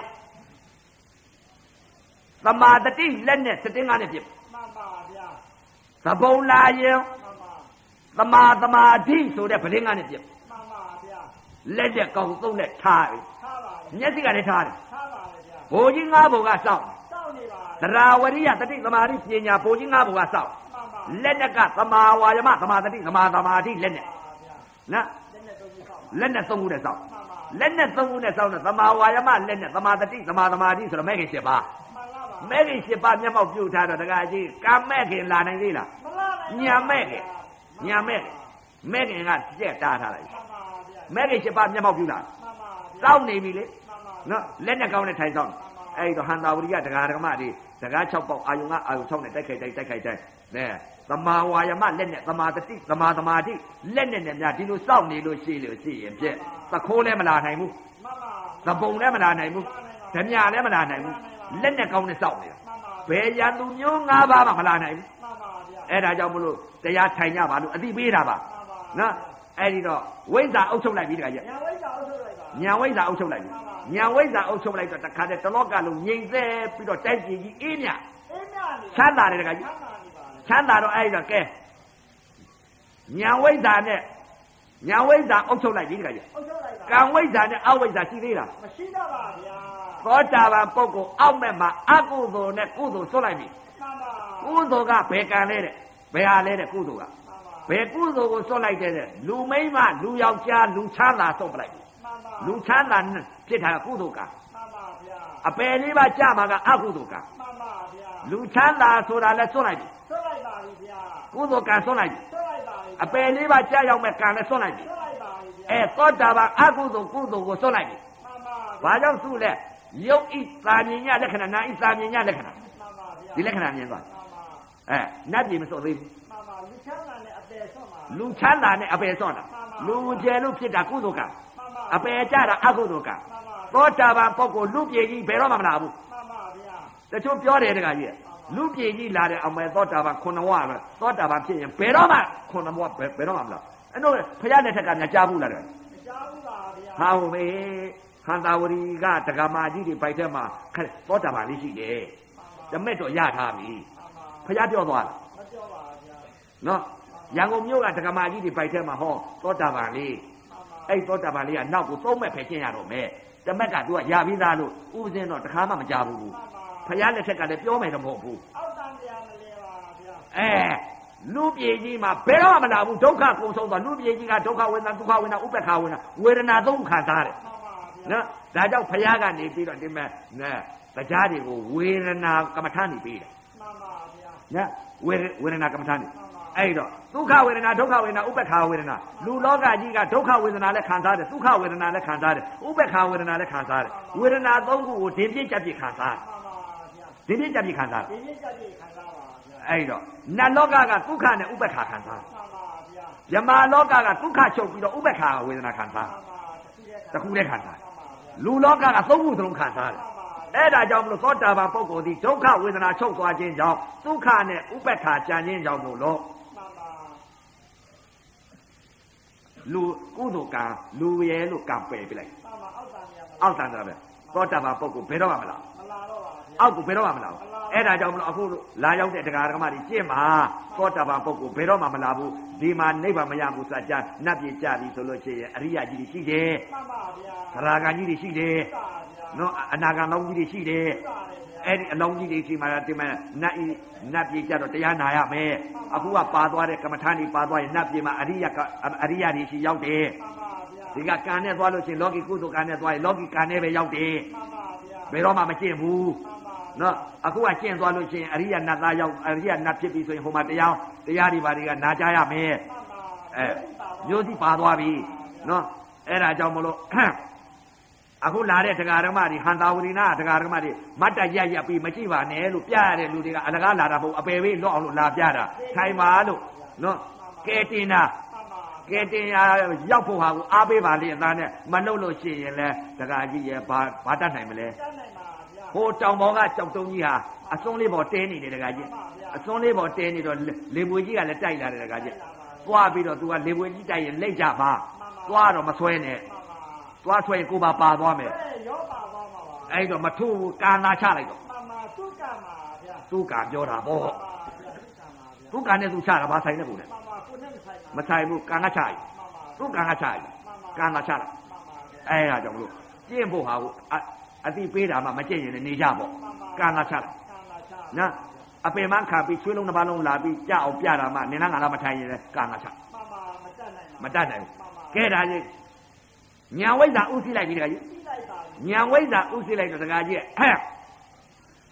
သမာတတိလက်နဲ့စတင်းကားနဲ့ပြစ်မှန်ပါဗျာသဘုံလာရင်မှန်ပါသမာသမာဓိဆိုတဲ့ပလင်းကားနဲ့ပြစ်မှန်ပါဗျာ လက်နဲ့ကောင်းသုံးလက်ထားပြီထားပါလေမျက်စိကလည်းထားတယ်ထားပါလေဗျာဘိုလ်ကြီးငါးဘုံကစောင့်စောင့်နေပါသရာဝရိယတတိသမာဓိပညာဘိုလ်ကြီးငါးဘုံကစောင့်မှန်ပါလက်နဲ့ကသမာဝါယမသမာတတိသမာသမာဓိလက်နဲ့ဗျာနော်လက်နဲ့သုံးခုဆောက်လက်နဲ့သုံးခုနဲ့စောင့်မှန်ပါလက်နဲ့သုံးခုနဲ့စောင့်တဲ့သမာဝါယမလက်နဲ့သမာတတိသမာသမာဓိဆိုတော့မဲ့ခင်7ပါးမှန်လားပါမဲ့ခင်7ပါးမျက်မှောက်ပြုထားတော့တကကြီးကာမဲ့ခင်လာနိုင်သေးလားမလားနိုင်ညာမဲ့ခင်ညာမဲ့ခင်မဲ့ခင်ကကြက်တားထားလိုက် မှန်ပါဗျာမဲ့ခင်7ပါးမျက်မှောက်ပြုလာမှန်ပါဗျာစောင့်နေပြီလေမှန်ပါနော်လက်နဲ့ကောင်းနဲ့ထိုင်ဆောင်အဲ့တော့ဟန္တာဝရိယတရားဓမ္မတွေစကား6ပေါက်အာယုံကအာယုံ6နဲ့တိုက်ခိုက်တိုက်တိုက်ခိုက်တိုက်နဲသမာဝါယမလက်နဲ့သမာတတိသမာသမာဓိလက်နဲ့နဲ့များဒီလိုစောင့်နေလို့ရှိလို့ရှိရင်ပြက်သခိုးလည်းမလာနိုင်ဘူးမှန်ပါသပုံလည်းမလာနိုင်ဘူးဓမြလည်းမလာနိုင်ဘူးလက်နဲ့ကောင်းနဲ့စောင့်နေတာမှန်ပါဘယ်ရန်သူမျိုး၅ပါးမှမလာနိုင်ဘူးမှန်ပါဗျာအဲ့ဒါကြောင့်မလို့တရားထိုင်ကြပါလို့အတိပေးတာပါမှန်ပါနော် အဲ့ဒီတော့ဝိဇ္ဇာအုပ်ချုပ်လိုက်ပြီတခါကြီးညာဝိဇ္ဇာအုပ်ချုပ်လိုက်ပါညာဝိဇ္ဇာအုပ်ချုပ်လိုက်ပြီညာဝိဇ္ဇာအုပ်ချုပ်လိုက်တော့တခါတည်းတလောကလုံးငြိမ်သက်ပြီးတော့တိုက်ကြည့်ကြီးအေးမြအေးမြနေချမ်းသာတယ်တခါကြီးချမ်းသာနေပါလေချမ်းသာတော့အဲ့ဒီတော့ကဲညာဝိဇ္ဇာနဲ့ညာဝိဇ္ဇာအုပ်ချုပ်လိုက်ပြီတခါကြီးအုပ်ချုပ်လိုက်ပါကံဝိဇ္ဇာနဲ့အဝိဇ္ဇာရှိသေးလားမရှိတော့ပါဗျာသောတာပန်ပုဂ္ဂိုလ်အောက်မဲ့မှာအကုသိုလ်နဲ့ကုသိုလ်ဆွတ်လိုက်ပြီမှန်ပါကုသိုလ်ကဘယ်ကံလဲတဲ့ဘယ်ဟာလဲတဲ့ကုသိုလ်ကမှန်ပါ ဘယ်ကုသိုလ်ကိုဆွတ်လိုက်တဲ့တဲ့လူမိန်းမလူယောက်ျားလူချမ်းသာဆွတ်ပလိုက်ပြီမှန်ပါလူချမ်းသာဖြစ်တာကကုသိုလ်ကံမှန်ပါဗျာအပယ်လေးပါးကြာမှာကအကုသိုလ်ကံမှန်ပါဗျာလူချမ်းသာဆိုတာလဲဆွတ်လိုက်ပြီဆွတ်လိုက်ပါပြီဗျာကုသိုလ်ကံဆွတ်လိုက်ပြီဆွတ်လိုက်ပါပြီအပယ်လေးပါးကြာရောက်မဲ့ကံလဲဆွတ်လိုက်ပြီဆွတ်လိုက်ပါပြီဗျာအဲသောတာပန်အကုသိုလ်ကုသိုလ်ကိုဆွတ်လိုက်ပြီမှန်ပါဘာကြောင့်သူ့လဲယုတ်ဤသာမြင်ညလက္ခဏာနာဤသာမြင်ညလက္ခဏာမှန်ပါဗျာဒီလက္ခဏာမြင်သွားမှန်ပါအဲနတ်ပြည်မဆွတ်သေးဘူးမှန်ပါလူချမ်းသာနဲ့အပယ်ဆွတ်ပါ လူချမ်းသာနဲ့အပယ်ဆွတ်တာလူကျယ်လို့ဖြစ်တာကုသိုလ်ကံမှန်ပါအပယ်ကြတာအကုသိုလ်ကံမှန်ပါသောတာပန်ပုဂ္ဂိုလ်လူပြေကြီးဘယ်တော့မှမလာဘူးမှန်ပါဗျာတချို့ပြောတယ်တခါကြီးလူပြေကြီးလာတဲ့အမေသောတာပန်ခုနဝပဲသောတာပန်ဖြစ်ရင်ဘယ်တော့မှခုနဝဘယ်ဘယ်တော့မှမလာအဲ့တော့ဖခင်လက်ထက်ကညာကြားဘူးလားတဲ့မကြားဘူးပါဗျာဟာဟုတ်မေဟန္တာဝရီကဒဂမာကြီးတွေပိုက်ထဲမှာခက်သောတာပန်လေးရှိတယ်တမက်တော့ရထားပြီဖခင်ပြောသွားတာမပြောပါဗျာနော် ရန်ကုန်မြို့ကဒဂမာကြီးတွေပိုက်ထဲမှာဟောသောတာပန်လေးမှန်ပါအဲ့သောတာပန်လေးကနောက်ကိုသုံးမဲ့ဖယ်ချင်းရတော့မယ်တမက်ကသူကရပြီးသားလို့ဥပဇင်းတော့တခါမှမကြဘူးမှန်ပါဖခင်လက်ထက်ကလည်းပြောမယ်တော့မဟုတ်ဘူးအောက်တန်တရားမလဲပါဗျာအဲလူပြေကြီးမှာဘယ်တော့မှမလာဘူးဒုက္ခကုန်ဆုံးသွားလူပြေကြီးကဒုက္ခဝေဒနာဒုက္ခဝေဒနာဥပ္ပခာဝေဒနာဝေဒနာသုံးခံစားတယ်မှန်ပါဗျာနော်ဒါကြောင့်ဖခင်ကနေပြီးတော့ဒီမဲ့နဲတရားတွေကိုဝေဒနာကမ္မထာနေပြီးတယ်မှန်ပါဗျာနော်ဝေဝေဒနာကမ္မထာနေ အဲ့တော့ဒုက္ခဝေဒနာဒုက္ခဝေဒနာဥပ္ပခာဝေဒနာလူလောကကြီးကဒုက္ခဝေဒနာလည်းခံစားတယ်ဒုက္ခဝေဒနာလည်းခံစားတယ်ဥပ္ပခာဝေဒနာလည်းခံစားတယ်ဝေဒနာသုံးခုကိုဒင်းပြည့်ကြပြည့်ခံစားမှန်ပါဗျာဒင်းပြည့်ကြပြည့်ခံစားဒီနေ့ကြည့်ခံစားပါဗျာအဲ့တော့နတ်လောကကဒုက္ခနဲ့ဥပ္ပခာခံစားမှန်ပါဗျာယမလောကကဒုက္ခချုပ်ပြီးတော့ဥပ္ပခာဝေဒနာခံစားမှန်ပါတခုတည်းတစ်ခုတည်းခံစားမှန်ပါဗျာလူလောကကသုံးခုသလုံးခံစားတယ်မှန်ပါအဲ့ဒါကြောင့်မလို့သောတာပန်ပုဂ္ဂိုလ်ဒီဒုက္ခဝေဒနာချုပ်သွားခြင်းကြောင့်ဒုက္ခနဲ့ဥပ္ပခာကြံခြင်းကြောင့်မို့လို့ မှန်ပါ လူကုသိုလ်ကံလူရဲလို့ကံပယ်ပြလိုက်မှန်ပါအောက်တန်တရားမလဲအောက်တန်တာပဲသောတာပန်ပုဂ္ဂိုလ်ဘယ်တော့မှမလာမလာတော့ပါဗျာအောက်ကိုဘယ်တော့မှမလာဘူးအဲ့ဒါကြောင့်မလို့အခုလာရောက်တဲ့တရားဓမ္မတွေကျင့်မှာသောတာပန်ပုဂ္ဂိုလ်ဘယ်တော့မှမလာဘူးဒီမှာနိဗ္ဗာန်မရဘူးစัจ जा နတ်ပြည်ကြပြီဆိုလို့ရှိရင်အရိယာကြီးတွေရှိတယ်မှန်ပါဗျာသရဂံကြီးတွေရှိတယ်ပါဗျာနော်အနာဂံလောင်းကြီးတွေရှိတယ်ပါတယ်ဗျာ အဲ့ဒီအလောင်းကြီးတွေရှိမှဒီမှာနတ်ဤနတ်ပြည်ကြတော့တရားနာရမယ်အခုကပါသွားတဲ့ကမ္မထာနေပါသွားရင်နတ်ပြည်မှာအရိယကအရိယတွေရှိရောက်တယ်မှန်ပါဗျာဒီကကံနဲ့သွားလို့ရှိရင်လောကီကုသိုလ်ကံနဲ့သွားရင်လောကီကံနဲ့ပဲရောက်တယ်မှန်ပါဗျာဘယ်တော့မှမကျင့်ဘူးမှန်ပါနော်အခုကကျင့်သွားလို့ရှိရင်အရိယနတ်သားရောက်အရိယနတ်ဖြစ်ပြီဆိုရင်ဟိုမှာတရားတရားတွေဘာတွေကနာကြရမယ်မှန်ပါအဲမျိုးစီပါသွားပြီနော်အဲ့ဒါကြောင့်မလို့ အခုလာတဲ့တရားဓမ္မတွေဟန်တာဝရိနာတရားဓမ္မတွေမတ်တရရပြီးမကြည့်ပါနဲ့လို့ပြရတဲ့လူတွေကအလကားလာတာမဟုတ်အပယ်ပေးလွတ်အောင်လို့လာပြတာထိုင်ပါလို့နော်ကဲတင်တာမှန်ပါကဲတင်ရရောက်ဖို့ဟာကိုအားပေးပါလေအသားနဲ့မနှုတ်လို့ရှိရင်လဲတရားကြီးရဲ့ဘာဘာတတ်နိုင်မလဲတတ်နိုင်ပါဗျာဟိုတောင်ပေါ်ကကြောက်တုံးကြီးဟာအစွန်းလေးပေါ်တဲနေတယ်တရားကြီးအစွန်းလေးပေါ်တဲနေတော့လေပွေကြီးကလည်းတိုက်လာတယ်တရားကြီးသွားပြီးတော့သူကလေပွေကြီးတိုက်ရင်လိတ်ကြပါသွားတော့မဆွဲနဲ့မှန်ပါ သွားဆွဲရင်ကိုပါပါသွားမယ်အဲရောပါပါမှာပါအဲ့တော့မထုဘူးကာနာချလိုက်တော့မှန်ပါသုကမှာဗျာသူကပြောတာပေါ့မှန်ပါဗျာသုကမှာဗျာသူကနဲ့သူချတာဘာဆိုင်နဲ့ကိုလဲမှန်ပါကိုနဲ့မဆိုင်ပါမဆိုင်ဘူးကာနာချရင်မှန်ပါသူကာနာချရင်ကာနာချလိုက်မှန်ပါဗျာအဲ့ဒါကြောင့်မလို့ကျင့်ဖို့ဟာကိုအတိပေးတာမှမကျင့်ရင်လည်းနေကြပေါ့ကာနာချလိုက်ခံလာချနော်အပင်မခံပြီးချွေးလုံးတစ်ပါးလုံးလာပြီးကြအောင်ပြတာမှနင်နာငါလာမထိုင်ရင်လည်းကာနာချမှန်ပါမတတ်နိုင်မတတ်နိုင်ဘူးမှန်ပါကဲဒါကြီး ညာဝိဇ္ဇာဥသိလိုက်ပြီတခါကြီးပြီးလိုက်ပါပြီညာဝိဇ္ဇာဥသိလိုက်တော့တခါကြီးဟဲ့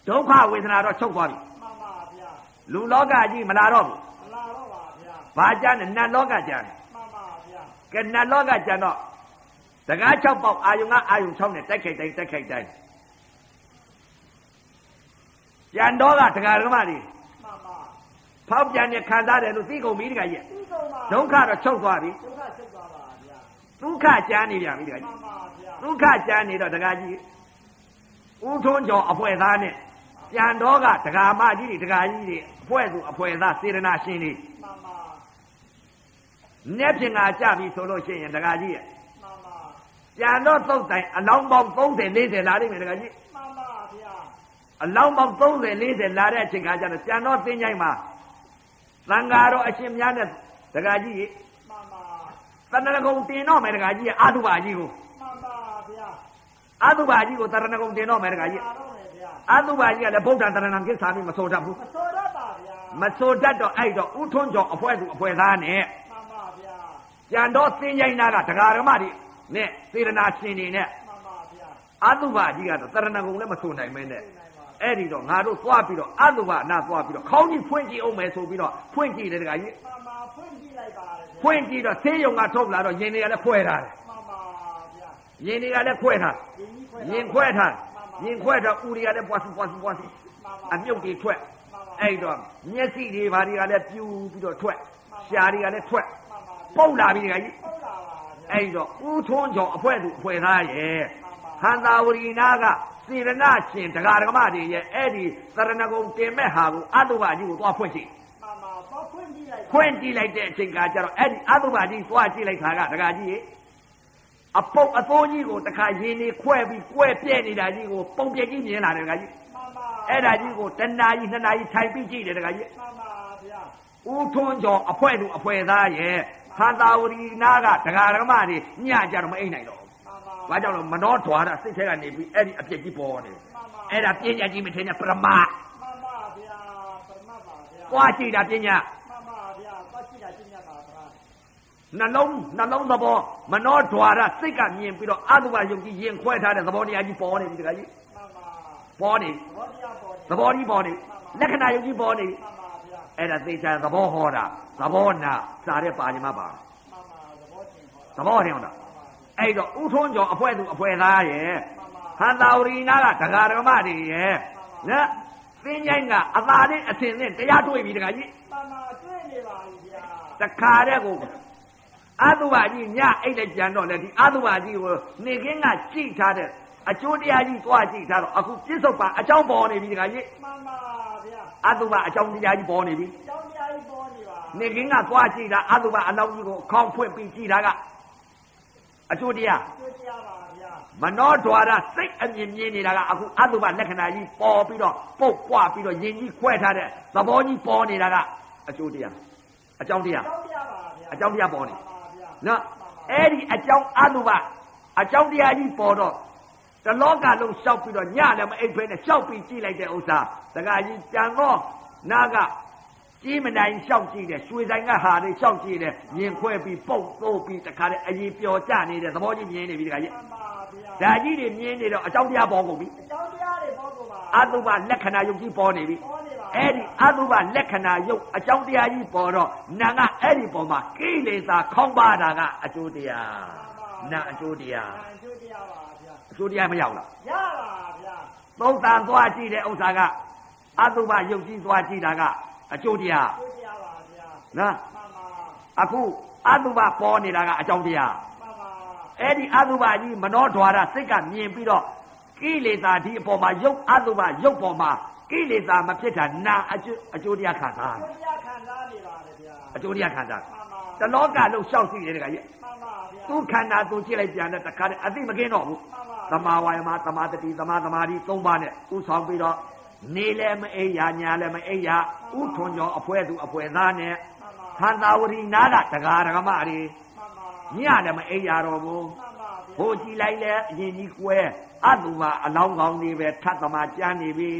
ဒုက္ခဝေဒနာတော့ချုပ်သွားပြီမှန်ပါဗျာလူလောကကြီးမလာတော့ဘူးမလာတော့ပါဗျာဘာကြမ်းနဲ့နတ်လောကကြမ်းတယ်မှန်ပါဗျာကဲနတ်လောကကြမ်းတော့တကား6ပေါက်အာယုံကအာယုံ6နဲ့တိုက်ခိုက်တိုင်းတိုက်ခိုက်တိုင်းကြံတော့ကတရားဓမ္မတွေမှန်ပါဖောက်ပြန်နေခံစားတယ်လို့သိကုန်ပြီတခါကြီးပြီးကုန်ပါဒုက္ခတော့ချုပ်သွားပြီဒုက္ခချုပ်သွားပါဗျာ ဒုက္ခကြမ်းနေပြန်ပြီတခါမှကြီးန်ပါဗျာဒုက္ခကြမ်းနေတော့တခါကြီးဥထုံးကျော်အဖွဲသားနဲ့ကြံတော့ကဒကာမကြီးတွေဒကာကြီးတွေအဖွဲသူအဖွဲသားစေရနာရှင်တွေမှန်ပါ။နဲ့ပြင်ငါကြပြီဆိုလို့ရှိရင်တကကြီးရဲ့မှန်ပါ။ကြံတော့သုတ်တိုင်အလောင်းပေါင်း30 40လာလိမ့်မယ်တကကြီးမှန်ပါဗျာ။အလောင်းပေါင်း30 40လာတဲ့အချိန်ခါကျတော့ကြံတော့သင်္ချိုင်းမှာသံဃာတော်အရှင်များနဲ့တကကြီးမှန်ပါ တဏ္ဍကုံတင်တော့မယ်တကကြီးအာသုဘကြီးကိုမှန်ပါဗျာအာသုဘကြီးကိုတဏ္ဍကုံတင်တော့မယ်တကကြီးပါတော့မယ်ဗျာအာသုဘကြီးကလည်းဗုဒ္ဓတရဏံကိစ္ဆာမိမဆိုတတ်ဘူးမဆိုရပါဗျာမဆိုတတ်တော့အဲ့တော့ဥထွန်းကျော်အဖွဲသူအဖွဲသားနဲ့မှန်ပါဗျာကြံတော့သင်္ချိုင်းနာကဒကာရမတွေနဲ့စေရနာရှင်တွေနဲ့မှန်ပါဗျာအာသုဘကြီးကတော့တရဏဂုံလည်းမဆိုနိုင်မဲနဲ့သိနိုင်ပါအဲ့ဒီတော့ငါတို့သွားပြီးတော့အာသုဘနာသွားပြီးတော့ခေါင်းကြီးဖွင့်ကြည့်အောင်မယ်ဆိုပြီးတော့ဖွင့်ကြည့်တယ်တခါကြီးမှန်ပါဖွင့်ကြည့်လိုက်ပါလေဗျာ ဖွင့်ကြည့်တော့ဆေးရုံကထုတ်လာတော့ရင်တွေကလည်းခွဲထားတယ်မှန်ပါဗျာရင်တွေကလည်းခွဲထားဒီကြီးခွဲရင်ခွဲထားရင်ခွဲတော့ဦးတွေကလည်းပွားစီပွားစီပွားစီမှန်ပါအမြုပ်တွေထွက်အဲ့တော့မျက်စိတွေဘာတွေကလည်းပြူပြီးတော့ထွက်ရှားတွေကလည်းထွက်မှန်ပါဗျာပုတ်လာပြီတခါကြီးဟုတ်လာပါဗျာအဲ့တော့ဦးထွန်းကျော်အဖွဲသူအဖွဲသားရဲ့ဟန္တာဝရီနာကစေရနာရှင်ဒကာဒကမတွေရဲ့အဲ့ဒီသရဏဂုံတင်မဲ့ဟာကိုအတုဘကြီးကိုသွားဖွင့်ကြည့်မှန်ပါတော့ ဖွင့်ကြည့်လိုက်ဖွင့်ကြည့်လိုက်တဲ့အချိန်ကကျတော့အဲ့ဒီအတုဘကြီးသွားကြည့်လိုက်တာကဒကာကြီးရေအပုတ်အသိုးကြီးကိုတခါရင်နေခွဲပြီးကွဲပြဲနေတာကြီးကိုပုံပြက်ကြီးမြင်လာတယ်ဒကာကြီးမှန်ပါအဲ့ဒါကြီးကိုတနာကြီးနှစ်နာကြီးထိုင်ပြီးကြည့်တယ်ဒကာကြီးမှန်ပါဗျာဦးထွန်းကျော်အဖွဲသူအဖွဲသားရဲ့ဟန္တာဝရီနာကဒကာဒကမတွေညကြတော့မအိမ်နိုင်တော့ဘူးမှန်ပါ။ဘာကြောင့်လဲမနောဓွာရစိတ်ထဲကနေပြီးအဲ့ဒီအပြစ်ကြီးပေါ်နေတယ်မှန်ပါ။အဲ့ဒါပညာကြီးမထင်နဲ့ပရမမှန်ပါဗျာပရမတ်ပါဗျာ။သွားကြည့်တာပညာ မှန်ပါဗျာသွားကြည့်တာကျင့်ရပါဗျာ နှလုံးနှလုံးသဘောမနောဓွာရစိတ်ကမြင်ပြီးတော့အတုပယုံကြည်ရင်ခွဲထားတဲ့သဘောတရားကြီးပေါ်နေပြီတခါကြီးမှန်ပါပေါ်နေဘောတရားပေါ်တယ်သဘောကြီးပေါ်နေလက္ခဏာယုံကြည်ပေါ်နေမှန်ပါဗျာအဲ့ဒါသေချာသဘောဟောတာသဘောနာစားတဲ့ပါဠိမှာပါမှန်ပါသဘောတင်ဟောသဘောထင်အောင်လားအဲ့တော့ဥထုံးကျော်အဖွဲသူအဖွဲသားရဲ့မှန်ပါဟန္တာဝရီနာကဒကာဒကမတွေရဲ့နော်သင်္ချိုင်းကအသာနဲ့အစင်နဲ့တရားတွေ့ပြီတခါကြီးမှန်ပါတွေ့နေပါပြီဗျာတခါတဲ့ကို အတုပါကြီးညအိတ်လက်ကြံတော့လေဒီအတုပါကြီးကိုနေကင်းကကြိတ်ထားတဲ့အကျိုးတရားကြီးသွားကြည့်ထားတော့အခုပြစ္ဆုတ်ပါအကြောင်းပေါ်နေပြီတခါကြီးမှန်ပါဗျာအတုပါအကြောင်းတရားကြီးပေါ်နေပြီကျောင်းတရားကြီးပေါ်နေပါနေကင်းကသွားကြည့်တာအတုပါအလောင်းကြီးကိုခေါင်းဖွင့်ပြီးကြည့်တာကအကျိုးတရားတွေ့တရားပါဗျာမနောဓွာရစိတ်အမြင်မြင်နေတာကအခုအတုပါလက္ခဏာကြီးပေါ်ပြီးတော့ပုတ်ပွားပြီးတော့ယင်ကြီးခွဲထားတဲ့သဘောကြီးပေါ်နေတာကအကျိုးတရားအကြောင်းတရားကျောင်းတရားပါဗျာအကြောင်းတရားပေါ်နေမှန်ပါဗျာ နော်အဲ့ဒီအကြောင်းအတုပအကြောင်းတရားကြီးပေါ်တော့တလောကလုံးရှောက်ပြီးတော့ညလည်းမအိပ်ဖဲနဲ့ရှောက်ပြီးကြည့်လိုက်တဲ့ဥစ္စာတခါကြီးကြံတော့နာကကြီးမနိုင်ရှောက်ကြည့်တယ်ရွှေဆိုင်ကဟာတွေရှောက်ကြည့်တယ်ရင်ခွဲပြီးပုတ်သိုးပြီးတခါတည်းအရင်ပျော်ကျနေတဲ့သဘောကြီးမြင်နေပြီတခါကြီးမှန်ပါဗျာဒါကြီးတွေမြင်နေတော့အကြောင်းတရားပေါ်ကုန်ပြီကျောင်းတရားတွေပေါ်ကုန်ပါအတုပလက္ခဏာယုတ်ကြီးပေါ်နေပြီပေါ်နေပါ အဲ့ဒီအတုပလက္ခဏာယုတ်အကြောင်းတရားကြီးပေါ်တော့နာကအဲ့ဒီပေါ်မှာကိလေသာခေါင်းပါတာကအကျိုးတရားနာအကျိုးတရားအကျိုးတရားပါဗျာအကျိုးတရားမရောက်လားရပါဗျာသုံးတန်သွားကြည့်တဲ့ဥစ္စာကအတုပယုတ်ကြီးသွားကြည့်တာကအကျိုးတရားအကျိုးတရားပါဗျာနော်မှန်ပါအခုအတုပပေါ်နေတာကအကြောင်းတရားမှန်ပါအဲ့ဒီအတုပကြီးမနောဓွာရစိတ်ကမြင်ပြီးတော့ကိလေသာဒီအပေါ်မှာယုတ်အတုပယုတ်ပေါ်မှာ ကိလေသာမဖြစ်တာနာအကျိုးအကျိုးတရားခံစားအကျိုးတရားခံစားနေပါလေဗျာအကျိုးတရားခံစားမှန်ပါတလောကလုံးရှောက်စီတယ်တခါကြီးမှန်ပါဗျာသူခန္ဓာသူကြည့်လိုက်ပြန်တဲ့တခါတည်းအသိမကင်းတော့ဘူးမှန်ပါသမာဝါယမသမာတတိသမာသမာဓိသုံးပါးနဲ့ဥဆောင်ပြီးတော့နေလည်းမအိပ်ရညာလည်းမအိပ်ရဥထွန်ကျော်အဖွဲသူအဖွဲသားနဲ့မှန်ပါဟန္တာဝရီနာကတဂါရကမတွေမှန်ပါညလည်းမအိပ်ရတော့ဘူးမှန်ပါဗျာ ဟိုကြည့်လိုက်လဲအရင်ကြီးကွဲအတုပါအလောင်းကောင်းတွေပဲထပ်သမာကျမ်းနေပြီ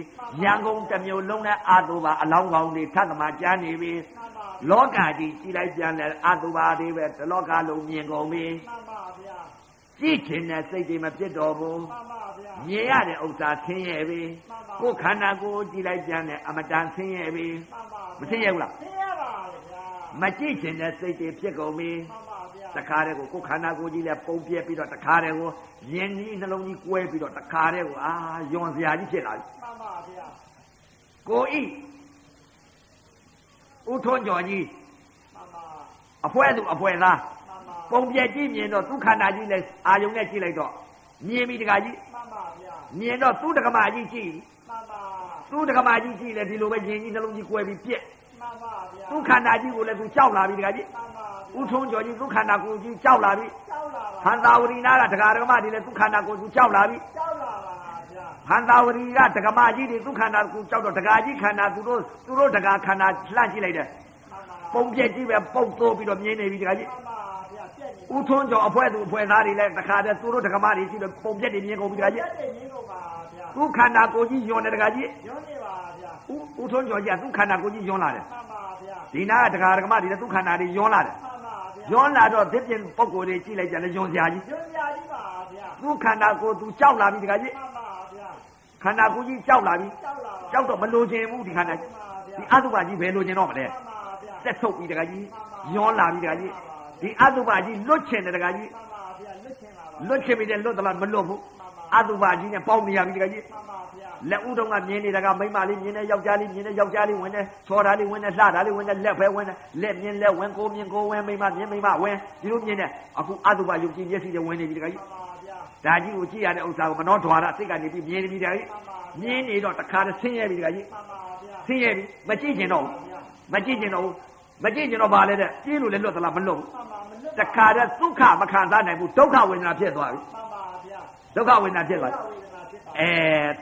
ရန်ကုန်တစ်မျိုးလုံးနဲ့အတုပါအလောင်းကောင်းတွေထပ်သမာကျမ်းနေပြီမှန်ပါလောကကြီးကြည်လိုက်ပြန်လဲအတုပါသေးပဲတလောကလုံးမြင်ကုန်ပြီမှန်ပါဗျာကြည့်ချင်တဲ့စိတ်တွေမဖြစ်တော့ဘူးမှန်ပါဗျာမြင်ရတဲ့ဥစ္စာဆင်းရဲပြီကိုယ်ခန္ဓာကိုယ်ကြည်လိုက်ပြန်လဲအမတန်ဆင်းရဲပြီမှန်ပါမဆင်းရဲဘူးလားဆင်းရဲပါလေဗျာမကြည့်ချင်တဲ့စိတ်တွေဖြစ်ကုန်ပြီမှန်ပါဗျာ တခါတည်းကိုကိုယ်ခန္ဓာကိုယ်ကြီးလဲပုံပြက်ပြီးတော့တခါတည်းကိုယင်ကြီးနှလုံးကြီးကွဲပြီးတော့တခါတည်းကိုအာယွန်စရာကြီးဖြစ်လာပြီမှန်ပါဗျာကိုဤဥထွန်းကျော်ကြီးမှန်ပါအဖွဲသူအဖွဲသားမှန်ပါပုံပြက်ကြည့်မြင်တော့သူခန္ဓာကြီးလဲအာယုံနဲ့ကြည့်လိုက်တော့မြင်ပြီတခါကြီးမှန်ပါဗျာမြင်တော့သူတက္ကမကြီးကြည့်မှန်ပါသူတက္ကမကြီးကြည့်လဲဒီလိုပဲယင်ကြီးနှလုံးကြီးကွဲပြီးပြက်မှန်ပါဗျာသူခန္ဓာကြီးကိုလည်းသူကြောက်လာပြီတခါကြီးမှန်ပါ ဥထွန်းကျော်ကြီးသူခန္ဓာကိုယ်ကြီးကြောက်လာပြီကြောက်လာပါဟန်သာဝရီနာကတက္ကရာဓမ္မတွေလည်းသူခန္ဓာကိုယ်သူကြောက်လာပြီကြောက်လာပါဗျာဟန်သာဝရီကဒကမကြီးတွေသူခန္ဓာကိုကြောက်တော့ဒကာကြီးခန္ဓာသူတို့သူတို့ဒကာခန္ဓာလှန့်ကြည့်လိုက်တယ်မှန်ပါပုံပြက်ကြီးပဲပုတ်သိုးပြီးတော့မြင်နေပြီဒကာကြီးမှန်ပါဗျာပြက်နေဥထွန်းကျော်အဖွဲသူအဖွဲသားတွေလည်းတခါတည်းသူတို့ဒကမတွေကြည့်တော့ပုံပြက်တွေမြင်ကုန်ပြီဒကာပြကြီးက်နေရင်းကုန်ပါဗျာသူခန္ဓာကိုယ်ကြီးယွန်တယ်ဒကာကြီးညွှန်းနေပါဗျာဥဥထွန်းကျော်ကြီးကသူခန္ဓာကိုယ်ကြီးယွန်လာတယ်မှန်ပါဗျာဒီနာကဒကာဒကမတွေလည်းသူခန္ဓာတွေယွန်လာတယ်မှန်ပါဗျာ ယွန်လာတော့ဒီပြင်ပုံကိုယ်တွေကြည့်လိုက်ကြတယ်ယွန်စရာကြီးညွှန်းပြကြီးပါဗျာသူခန္ဓာကိုယ်သူကြောက်လာပြီဒကာကြီးမှန်ပါဗျာခန္ဓာကိုယ်ကြီးကြောက်လာပြီကြောက်လာပါကြောက်တော့မလိုချင်ဘူးဒီခန္ဓာကြီးဒီအတုပကြီးဘယ်လိုချင်တော့မလဲမှန်ပါဗျာဆက်ထုတ်ပြီးတကကြီးညောလာပြီးတကကြီးဒီအတုပကြီးလွတ်ချင်တယ်တကကြီးမှန်ပါဗျာလွတ်ချင်ပါပါလွတ်ချင်ပြီးတယ်လွတ်သလားမလွတ်ဘူးအတုပကြီးနဲ့ပေါင်းနေရပြီတကကြီးမှန်ပါဗျာ လက်ဥတုံးကမြင်နေတာကမိမလေးမြင်နေယောက်ျားလေးမြင်နေယောက်ျားလေးဝင်နေချော်တာလေးဝင်နေလှတာလေးဝင်နေလက်ပဲဝင်နေလက်မြင်လက်ဝင်ကိုမြင်ကိုဝင်မိမမြင်မိမဝင်ဒီလိုမြင်နေအခုအတုပယုတ်ကြည်မျက်စိတွေဝင်နေပြီတကကြီးမှန်ပါဗျာဒါကြီးကိုကြည့်ရတဲ့ဥစ္စာကိုမနှောထွာရစိတ်ကနေပြီးမြင်နေပြီတကကြီးမြင်နေတော့တခါတည်းဆင်းရဲပြီတကကြီးမှန်ပါဗျာဆင်းရဲပြီမကြည့်ကျင်တော့ဘူးမကြည့်ကျင်တော့ဘူးမကြည့်ကျင်တော့ပါလေတဲ့ပြေးလို့လည်းလွတ်သလားမလွတ်ဘူးမှန်ပါမလွတ်တခါတည်းဒုက္ခမခံစားနိုင်ဘူးဒုက္ခဝေဒနာဖြစ်သွားပြီမှန်ပါဗျာဒုက္ခဝေဒနာဖြစ်သွားပြီဝေဒနာဖြစ်ပါ အဲ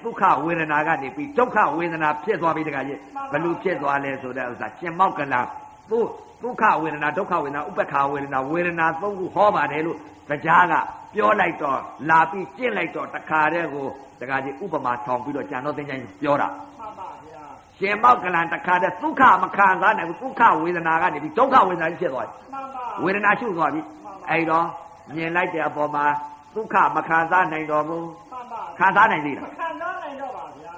ဒုက္ခဝေဒနာကနေပြီးဒုက္ခဝေဒနာဖြစ်သွားပြီတခါကြီးဘလို့ဖြစ်သွားလဲဆိုတဲ့ဥစ္စာရှင်မောက်ကလာသူဒုက္ခဝေဒနာဒုက္ခဝေဒနာဥပ္ပခာဝေဒနာဝေဒနာသုံးခုဟောပါတယ်လို့တရားကပြောလိုက်တော့လာပြီးကျင့်လိုက်တော့တခါတည်းကိုတခါကြီးဥပမာဆောင်ပြီးတော့ကျန်တော့သိဉ္ဇင်းပြောတာမှန်ပါဗျာရှင်မောက်ကလန်တခါတည်းဒုက္ခမခံစားနိုင်ဘူးဒုက္ခဝေဒနာကနေပြီးဒုက္ခဝေဒနာကြီးဖြစ်သွားပြီမှန်ပါဝေဒနာရှုသွားပြီအဲ့တော့မြင်လိုက်တဲ့အပေါ်မှာဒုက္ခမခံစားနိုင်တော့ဘူးမှန် ပါခံစားနိုင်သေးလားခံစားနိုင်တော့ပါဗျာ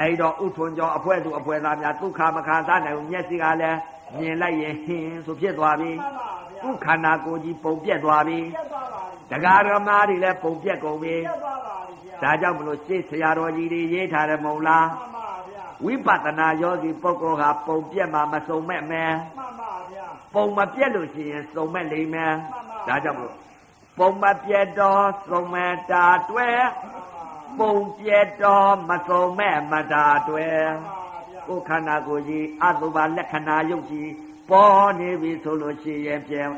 အဲ့တော့ဥထွန်ကျော်အဖွဲသူအဖွဲသားများဒုက္ခမခံစားနိုင်ဘူးမျက်စိကလည်းမြင်လိုက်ရင်ဟင်းဆိုဖြစ်သွားပြီမှန်ပါဗျာသူခန္ဓာကိုယ်ကြီးပုံပြက်သွားပြီပြတ်သွားပါပြီတရားဓမ္မတွေလည်းပုံပြက်ကုန်ပြီပြတ်သွားပါပြီဗျာဒါကြောင့်မလို့ရှေ့ဆရာတော်ကြီးတွေရေးထားတယ်မဟုတ်လားမှန်ပါဗျာဝိပဿနာယောဂီပုဂ္ဂိုလ်ဟာပုံပြက်မှမစုံမဲ့မယ်မှန်ပါဗျာပုံမပြက်လို့ရှိရင်စုံမဲ့လိမ့်မယ်မှန်ပါဒါကြောင့်မလို့ ပုံမပြက်တော့စုံမဲ့တာတွဲပုံပြက်တော့မစုံမဲ့မတာတွဲမှန်ပါဗျာကိုယ်ခန္ဓာကိုယ်ကြီးအတုပါလက္ခဏာယုတ်ကြီးပေါ်နေပြီဆိုလို့ရှိရင်ပြန်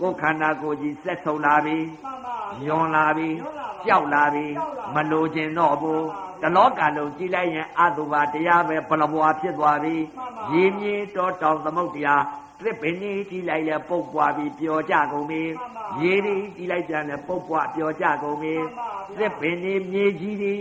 ကိုယ်ခန္ဓာကိုယ်ကြီးဆက်ဆုံလာပြီမှန်ပါညွန်လာပြီကြောက်လာပြီမလိုချင်တော့ဘူး တလောကလုံးကြည်လိုက်ရင်အတုပါတရားပဲဘလဘွာဖြစ်သွားပြီရင်းမြေတော်တောင်သမုတ်တရားသစ်ပင်ကြီးကြည်လိုက်လဲပုတ်ပွားပြီးပျော်ကြကုန်ပြီရေဒီကြည်လိုက်ကြလဲပုတ်ပွားပျော်ကြကုန်ပြီသစ်ပင်ကြီးမြေကြီးတွေ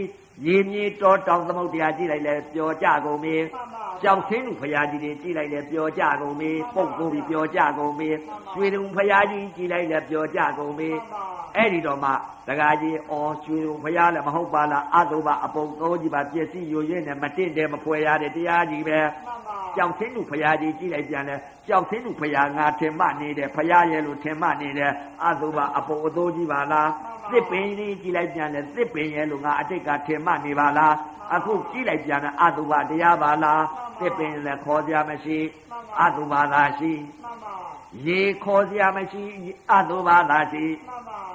ရေမြေတော်တောင်သမုတ်တရားကြည်လိုက်လဲပျော်ကြကုန်ပြီမှန်ပါကြောက်ဆင်းလူဖရာကြီးတွေကြည်လိုက်လဲပျော်ကြကုန်ပြီပုတ်ကိုပြီးပျော်ကြကုန်ပြီရွှေတုံဖရာကြီးကြည်လိုက်လဲပျော်ကြကုန်ပြီမှန်ပါအဲ့ဒီတော့မှတကားကြီးအော်ရွှေတုံဖရာလည်းမဟုတ်ပါလားအတုပါအပုံတော်ကြီးပါပြည့်စည်ရွရွနဲ့မတင့်တယ်မဖွယ်ရတဲ့တရားကြီးပဲမှန်ပါ ကြောက်ဆင်းလူဖရာကြီးကြည်လိုက်ပြန်လဲကြောက်ဆင်းလူဖရာငါထင်မှနေတယ်ဖရာရဲ့လို့ထင်မှနေတယ်အတုပါအပုံအတော်ကြီးပါလားသစ်ပင်ကြီးကြည်လိုက်ပြန်လဲသစ်ပင်ရဲ့လို့ငါအတိတ်ကထင်မှနေပါလားအခုကြည်လိုက်ပြန်တဲ့အတုပါတရားပါလားသစ်ပင်လည်းခေါ်ကြမရှိအတုပါလားရှိမှန်ပါရေခေါ်စရာမရှိအတုပါလားရှိမှန်ပါဗျာ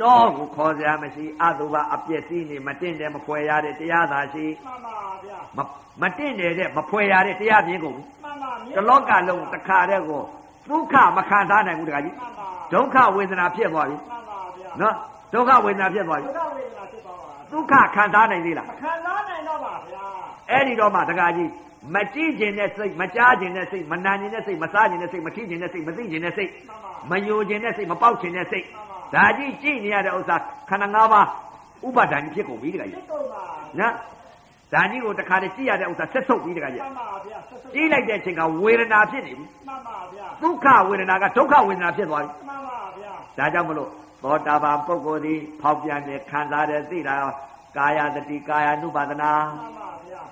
တောကိုခေါ်စရာမရှိအတုပါအပြည့်စည်းနေမတင့်တယ်မဖွယ်ရတဲ့တရားသာရှိမှန်ပါဗျာမမတင့်တယ်တဲ့မဖွယ်ရတဲ့တရားမြင်ကုန်မှန်ပါတလောကလုံးတစ်ခါတည်းကိုဒုက္ခမခံစားနိုင်ဘူးတခါကြီးမှန်ပါဒုက္ခဝေဒနာဖြစ်သွားပြီမှန်ပါဗျာနော်ဒုက္ခဝေဒနာဖြစ်သွားပြီဒုက္ခဝေဒနာဖြစ်သွားပါဒုက္ခခံစားနိုင်သေးလားမခံစားနိုင်တော့ပါဗျာအဲ့ဒီတော့မှတခါကြီးမကြည့်ခြင်းနဲ့စိတ်မကြားခြင်းနဲ့စိတ်မနာခြင်းနဲ့စိတ်မစားခြင်းနဲ့စိတ်မထိခြင်းနဲ့စိတ်မသိခြင်းနဲ့စိတ်မှန်ပါမယိုခြင်းနဲ့စိတ်မပေါက်ခြင်းနဲ့စိတ် ဒါကြီးကြည့်နေရတဲ့ဥစ္စာခန္ဓာ၅ပါးဥပါဒဏ်ကြီးဖြစ်ကုန်ပြီတခါပြကြီးစ်ကုန်ပါနော်ဓာကြီးကိုတခါတည်းကြည့်ရတဲ့ဥစ္စာဆက်ဆုပ်ပြီးတခါကြီးမှန်ပါဗျာဆက်ဆုပ်ကြည့်လိုက်တဲ့အချိန်ကဝေဒနာဖြစ်နေပြီမှန်ပါဗျာဒုက္ခဝေဒနာကဒုက္ခဝေဒနာဖြစ်သွားပြီမှန်ပါဗျာဒါကြောင့်မလို့သောတာပန်ပုဂ္ဂိုလ်သည်ဖောက်ပြန်တဲ့ခံစားတဲ့သိတာကာယတတိကာယ ानु ပါဒနာမှန်ပါဗျာ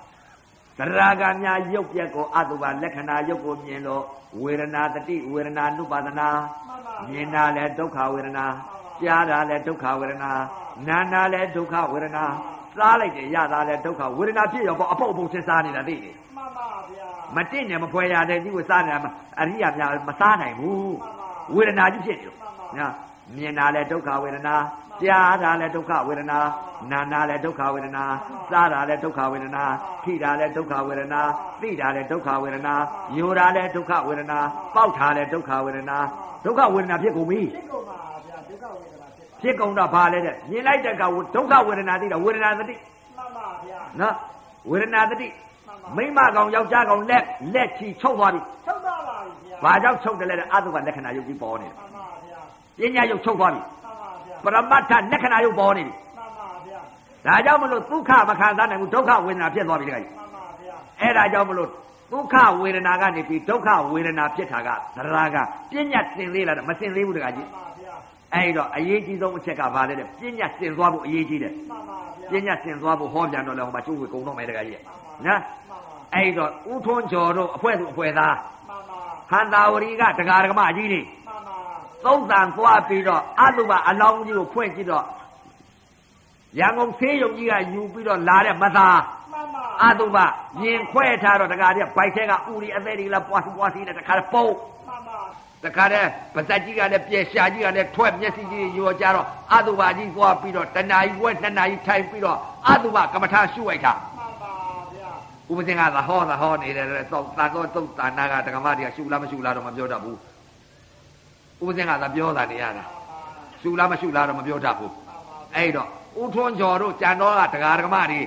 သရဂများရုပ်ပြက်ကိုအတုပါလက္ခဏာရုပ်ကိုမြင်လို့ဝေဒနာတတိဝေဒနာ ानु ပါဒနာမှန်ပါမြင်တာလည်းဒုက္ခဝေဒနာကြားတာလည်းဒုက္ခဝေဒနာနာတာလည်းဒုက္ခဝေဒနာစားလိုက်တယ်ရတာလည်းဒုက္ခဝေဒနာဖြစ်ရောပေါ့အပုပ်အပုပ်စဉ်းစားနေတာသိတယ်မှန်ပါဗျာမတင့်နဲ့မဖွဲရတဲ့ဒီကိုစားနေတာမအရိယာများမစားနိုင်ဘူးဝေဒနာကြီးဖြစ်တယ်နော် မြင်တာလည်းဒုက္ခဝေဒနာကြားတာလည်းဒုက္ခဝေဒနာနာတာလည်းဒုက္ခဝေဒနာစားတာလည်းဒုက္ခဝေဒနာထိတာလည်းဒုက္ခဝေဒနာသိတာလည်းဒုက္ခဝေဒနာညိုတာလည်းဒုက္ခဝေဒနာပေါက်တာလည်းဒုက္ခဝေဒနာဒုက္ခဝေဒနာဖြစ်ကုန်ပြီဖြစ်ကုန်ပါဗျာဒုက္ခဝေဒနာဖြစ်ပါဖြစ်ကုန်တော့ဘာလဲတဲ့မြင်လိုက်တဲ့ကဒုက္ခဝေဒနာသိတာဝေဒနာသတိမှန်ပါဗျာနော်ဝေဒနာသတိမှန်ပါမိမကောင်ယောက်ျားကောင်လက်လက်ချီချုပ်သွားပြီထုတ်ပါပါဗျာဘာကြောင့်ချုပ်တယ်လဲတဲ့အတုပလက္ခဏာယုတ်ကြီးပေါ်နေတယ်မှန် ပါဗျာပညာယုတ်ချုပ်သွားပြီမှန်ပါဗျာပရမတ္ထလက္ခဏာယုတ်ပေါ်နေပြီမှန်ပါဗျာဒါကြောင့်မလို့ဒုက္ခမခံစားနိုင်ဘူးဒုက္ခဝေဒနာဖြစ်သွားပြီတခါကြီးမှန်ပါဗျာအဲ့ဒါကြောင့်မလို့ဒုက္ခဝေဒနာကနေပြီးဒုက္ခဝေဒနာဖြစ်တာကသရကပညာစင်သေးလားမစင်သေးဘူးတခါကြီးမှန်ပါဗျာအဲ့တော့အရေးကြီးဆုံးအချက်ကဘာလဲတဲ့ပညာစင်သွားဖို့အရေးကြီးတယ်မှန်ပါဗျာပညာစင်သွားဖို့ဟောပြန်တော့လည်းဟိုမှာကျိုးဝေကုံတော့မယ်တခါကြီးနော်မှန်ပါအဲ့တော့ဥထွန်းကျော်တို့အဖွဲ့သူအဖွဲ့သားမှန်ပါဟန္တာဝရီကတရားဓမ္မကြီးတွေမှန်ပါ သုံးတန်သွားပြီးတော့အတုပအလောင်းကြီးကိုဖွင့်ကြည့်တော့ရန်ကုန်သေးယုံကြီးကယူပြီးတော့လာတဲ့မသာမှန်ပါအတုပရင်ခွဲထားတော့တခါတည်းဘိုက်ထဲကဥရီအသေးတွေလာပွားစီပွားစီနဲ့တခါတည်းပုံမှန်ပါတခါတည်းပါဇက်ကြီးကလည်းပြဲရှာကြီးကလည်းထွက်မျက်စိကြီးရောကြတော့အတုပကြီးသွားပြီးတော့တဏှာကြီးဝဲနှစ်နာရီထိုင်ပြီးတော့အတုပကမ္မထာရှုလိုက်တာမှန်ပါဗျာဥပဇင်ကသာဟောသာဟောနေတယ်တော့တာတော့တုတ်တာနာကတက္ကမတွေကရှုလားမရှုလားတော့မပြောတတ်ဘူး ဥပဇင်ကသာပြောတာနေရတာရှုလားမရှုလားတော့မပြောတတ်ဘူးအဲ့တော့ဥထွန်းကျော်တို့ကြံတော်ကတရားဓမ္မတွေ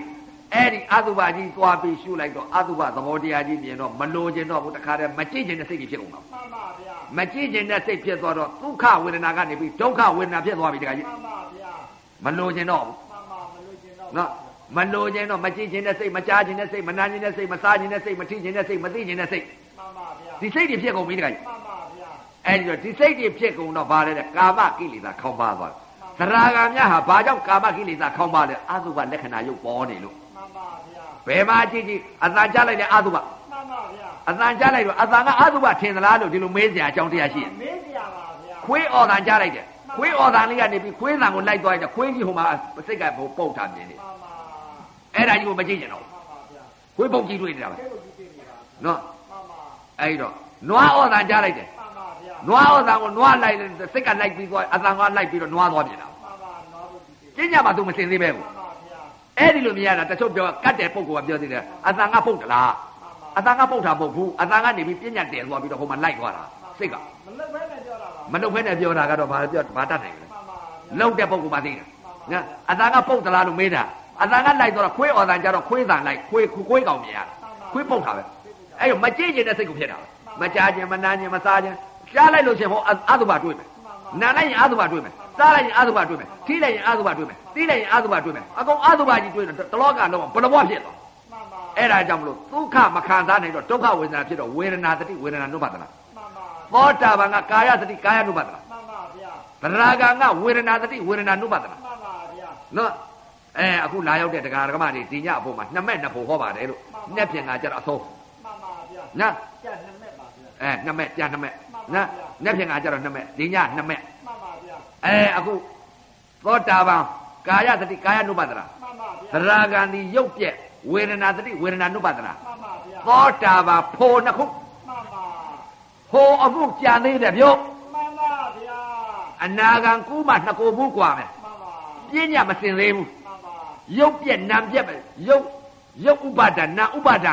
အဲ့ဒီအတုပကြီးသွားပြီးရှုလိုက်တော့အတုပသဘောတရားကြီးမြင်တော့မလိုချင်တော့ဘူးတခါတည်းမကြည့်ချင်တဲ့စိတ်ကြီးဖြစ်ကုန်တော့မှန်ပါဗျာမကြည့်ချင်တဲ့စိတ်ဖြစ်သွားတော့ဒုက္ခဝေဒနာကနေပြီးဒုက္ခဝေဒနာဖြစ်သွားပြီတခါကြီးမှန်ပါဗျာမလိုချင်တော့ဘူးမှန်ပါမလို့ကျင်တော့နော်မလိုချင်တော့မကြည့်ချင်တဲ့စိတ်မကြားချင်တဲ့စိတ်မနာချင်တဲ့စိတ်မစားချင်တဲ့စိတ်မထိချင်တဲ့စိတ်မသိချင်တဲ့စိတ်မှန်ပါဗျာဒီစိတ်တွေဖြစ်ကုန်ပြီတခါကြီးမှန်ပါဗျာ အဲဒီတော့ဒီစိတ်တွေဖြစ်ကုန်တော့ဘာလဲတဲ့ကာမကိလေသာခေါင်းပါသွားတယ်သရဂါမြတ်ဟာဘာကြောင့်ကာမကိလေသာခေါင်းပါလဲအသုဘလက္ခဏာရုပ်ပေါ်နေလို့မှန်ပါဗျာဘယ်မှာကြည့်ကြည့်အတန်ကြားလိုက်တဲ့အသုဘမှန်ပါဗျာအတန်ကြားလိုက်တော့အတန်ကအသုဘထင်သလားလို့ဒီလိုမေးစရာအကြောင်းတရားရှိတယ်မေးစရာပါဗျာခွေးအော်တန်ကြားလိုက်တယ်ခွေးအော်တန်လေးကနေပြီးခွေးတန်ကိုလိုက်သွားတယ်ခွေးကြီးဟိုမှာစိတ်ကပုတ်တာမြင်နေမှန်ပါအဲ့ဒါကြီးကိုမကြည့်ကြတော့မှန်ပါဗျာခွေးပုတ်ကြီးတွေ့နေတာပဲကဲလို့ဒီသိနေတာနော်မှန်ပါအဲ့တော့နွားအော်တန်ကြားလိုက်တယ်မှ န်ပါဗျာနွားအော်တန်ကိုနွားလိုက်စိတ်ကလိုက်ပြီးသွားအတန်ကလိုက်ပြီးတော့နွားသွားပြန်တာမှန်ပါနော်လို့ဒီသိကျင့်ကြမှာသူမစင်သေးပဲဘူးမှန်ပါဗျာအဲ့ဒီလိုမြင်ရတာတချို့ပြောကတ်တဲ့ပုံကပြောသေးတယ်အတန်ကပုတ်တလားအတန်ကပုတ်တာမဟုတ်ဘူးအတန်ကနေပြီးပြညတ်တယ်သွားပြီးတော့ဟိုမှာလိုက်သွားတာစိတ်ကမလွတ်ဘဲနဲ့ပြောတာပါမလုပ်ဖဲနဲ့ပြောတာကတော့ဘာပြောဘာတတ်နိုင်လဲမှန်ပါဗျာလုံတဲ့ပုံကမှသိတယ်နော်အတန်ကပုတ်တလားလို့မေးတာအတန်ကလိုက်တော့ခွေးအော်တန်ကြတော့ခွေးတန်လိုက်ခွေးခွေးကောင်မြင်ရခွေးပုတ်တာပဲအဲ့တော့မကြည့်ကျင်တဲ့စိတ်ကိုဖြစ်တာမကြားခြင်းမနာခြင်းမစားခြင်း ရှားလိုက်လို့ရှင်ဟောအတုပါတွေ့မယ်နာလိုက်ရင်အတုပါတွေ့မယ်စားလိုက်ရင်အတုပါတွေ့မယ်ထိလိုက်ရင်အတုပါတွေ့မယ်တီးလိုက်ရင်အတုပါတွေ့မယ်အကုန်အတုပါကြီးတွေ့တော့တလောကလုံးဘလဘွားဖြစ်သွားမှန်ပါအဲ့ဒါကြောင့်မလို့ဒုက္ခမခံစားနိုင်တော့ဒုက္ခဝေဒနာဖြစ်တော့ဝေဒနာတတိဝေဒနာနုပါဒနာမှန်ပါသောတာပန်ကကာယတတိကာယနုပါဒနာမှန်ပါဗျာသရဂံကဝေဒနာတတိဝေဒနာနုပါဒနာမှန်ပါဗျာနော်အဲအခုလာရောက်တဲ့တရားဓမ္မတွေဒီညအဖို့မှာနှစ်မဲ့နှစ်ဖို့ဟောပါတယ်လို့နှစ်ပြင်ကကြတော့အဆုံးမှန်ပါဗျာနော်ကြက်နှစ်မဲ့ပါဗျာအဲနှစ်မဲ့ပြန်နှစ်မဲ့ နော်နှစ်ပြင်ကကြတော့နှစ်မဲ့ဒီညနှစ်မဲ့ မှန်ပါဗျာ အဲအခုသောတာပန်ကာယတတိကာယနုပါဒနာ မှန်ပါဗျာ သရဂံဒီရုပ်ပြက်ဝေဒနာတတိဝေဒနာနုပါဒနာ မှန်ပါဗျာ သောတာပန်ဖို့နှစ်ခု မှန်ပါ ဟိုအမှုကြံသေးတယ်ပြော မှန်ပါဗျာ အနာဂံကူးမှနှစ်ကိုဘူးกว่าမယ် မှန်ပါ ပြဉ္ညာမစင်သေးဘူး မှန်ပါ ရုပ်ပြက်နာမ်ပြက်ပဲရုပ်ရုပ်ဥပါဒနာဥပါဒ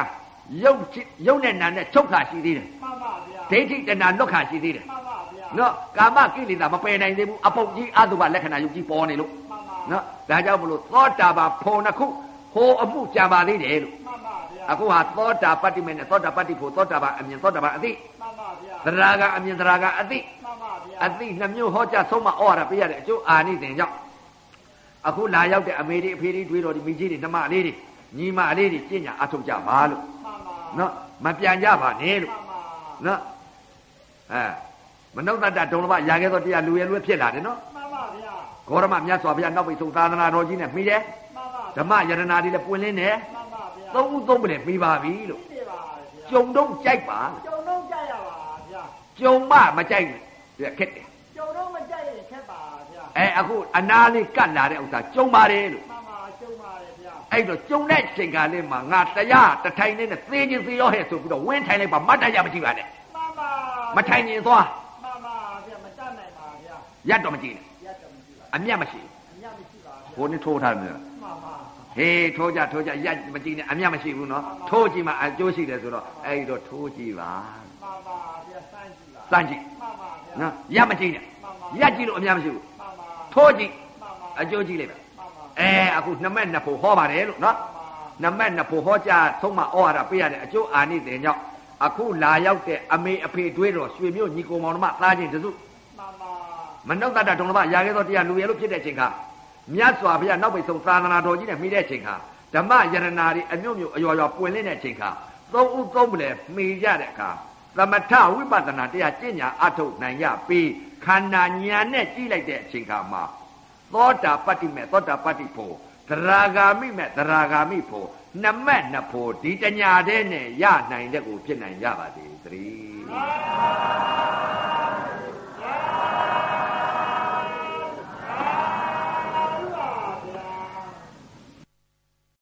ရုပ်ချစ်ရုပ်နဲ့နာမ်နဲ့ချုပ်ခါရှိသေးတယ် မှန်ပါဗျာ ာ ဒိဋ္ဌိတဏလွတ်ခါရှိသေးတယ်မှန်ပါဗျာနော်ကာမကိလေသာမပယ်နိုင်သေးဘူးအပုပ်ကြီးအတုပလက္ခဏာယုတ်ကြီးပေါ်နေလို့မှန်ပါနော်ဒါကြောင့်မလို့သောတာပန်ဖို့နှစ်ခုဟိုအမှုကြံပါသေးတယ်လို့မှန်ပါဗျာအခုဟာသောတာပတ္တိမေနဲ့သောတာပတ္တိဖို့သောတာပန်အမြင်သောတာပန်အသိမှန်ပါဗျာသရဂံအမြင်သရဂံအသိမှန်ပါဗျာအသိနှမျိုးဟောကြားဆုံးမဩဝါဒပေးရတဲ့အကျိုးအာနိသင်ကြောင့်အခုလာရောက်တဲ့အမေတွေအဖေတွေတွေးတော်ဒီမိကြီးတွေနှမလေးတွေညီမလေးတွေကျင့်ညာအထုတ်ကြပါလို့မှန်ပါနော်မပြန်ကြပါနဲ့လို့မှန်ပါနော် အဲမနုဿတ္တဒုံလဘရာခဲ့သောတရားလူရဲ့လူဖြစ်လာတယ်နော်မှန်ပါဗျာဂေါရမမြတ်စွာဘုရားနောက်ပိတ်ဆုံးသာသနာတော်ကြီးနဲ့မိတယ်မှန်ပါဓမ္မယရနာတွေလည်းပွင့်လင်းတယ်မှန်ပါဗျာသုံးဦးသုံးပလည်းပြီးပါပြီလို့နေပါဗျာကြုံတော့ကြိုက်ပါကျုံတော့ကြရပါဗျာကြုံမမကြိုက်ဘူးခက်တယ်ကျုံတော့မကြိုက်ရင်ခက်ပါဗျာအဲအခုအနာလေးကတ်လာတဲ့ဥစ္စာကြုံပါတယ်လို့မှန်ပါကျုံပါတယ်ဗျာအဲ့တော့ကြုံတဲ့ချိန်ခါလေးမှာငါတရားတစ်ထိုင်နဲ့သေခြင်းသေရောဟဲ့ဆိုပြီးတော့ဝင်းထိုင်လိုက်ပါမတ်တရမရှိပါနဲ့ မှန်ပါမထိုင်ရင်သွားမှန်ပါဗျာမတတ်နိုင်ပါဗျာရက်တော့မကြည့်နဲ့ရက်တော့မရှိပါအမျက်မရှိအညမရှိပါဗျာဘူးဘိုးနဲ့ထိုးထားတယ်မှန်ပါဟေးထိုးကြထိုးကြရက်မကြည့်နဲ့အမျက်မရှိဘူးနော်ထိုးကြည့်မှအကျိုးရှိတယ်ဆိုတော့အဲ့တော့ထိုးကြည့်ပါမှန်ပါဗျာစမ်းကြည့်ပါစမ်းကြည့်မှန်ပါဗျာနော်ရက်မကြည့်နဲ့မှန်ပါရက်ကြည့်လို့အမျက်မရှိဘူးမှန်ပါထိုးကြည့်မှန်ပါအကျိုးကြည့်လိုက်ပါမှန်ပါအဲအခုနှစ်မက်နှစ်ဖို့ဟောပါတယ်လို့နော်မှန်ပါနမက်နှစ်ဖို့ဟောကြားသုံးမဩဝါဒပေးရတဲ့အကျိုးအာနိသင်ကြောင့် အခုလာရောက်တဲ့အမေအဖေတွေးတော်ရွှေမျိုးညီကိုမောင်နှမသားချင်းတစုမှန်ပါမနှုတ်တတဒုံလဘရာခဲ့သောတရားလူရဲလို့ဖြစ်တဲ့ချိန်ခါမြတ်စွာဘုရားနောက်ပိတ်ဆုံးသာသနာတော်ကြီးနဲ့မိတဲ့ချိန်ခါဓမ္မယရနာတွေအမျိုးမျိုးအယော်ယော်ပွင့်လင်းတဲ့ချိန်ခါသုံးဦးသုံးပလဲမှီကြတဲ့အခါသမထဝိပဿနာတရားကျင့်ညာအထုတ်နိုင်ရပြီးခန္ဓာညာနဲ့ကြည့်လိုက်တဲ့အချိန်ခါမှာသောတာပတ္တိမဲ့သောတာပတ္တိဖို့သရာဂာမိမဲ့သရာဂာမိဖို့ နမက်နှစ်ဖို့ဒီတညာတဲ့နဲ့ရနိုင်တဲ့ကိုဖြစ်နိုင်ကြပါသေးသတည်း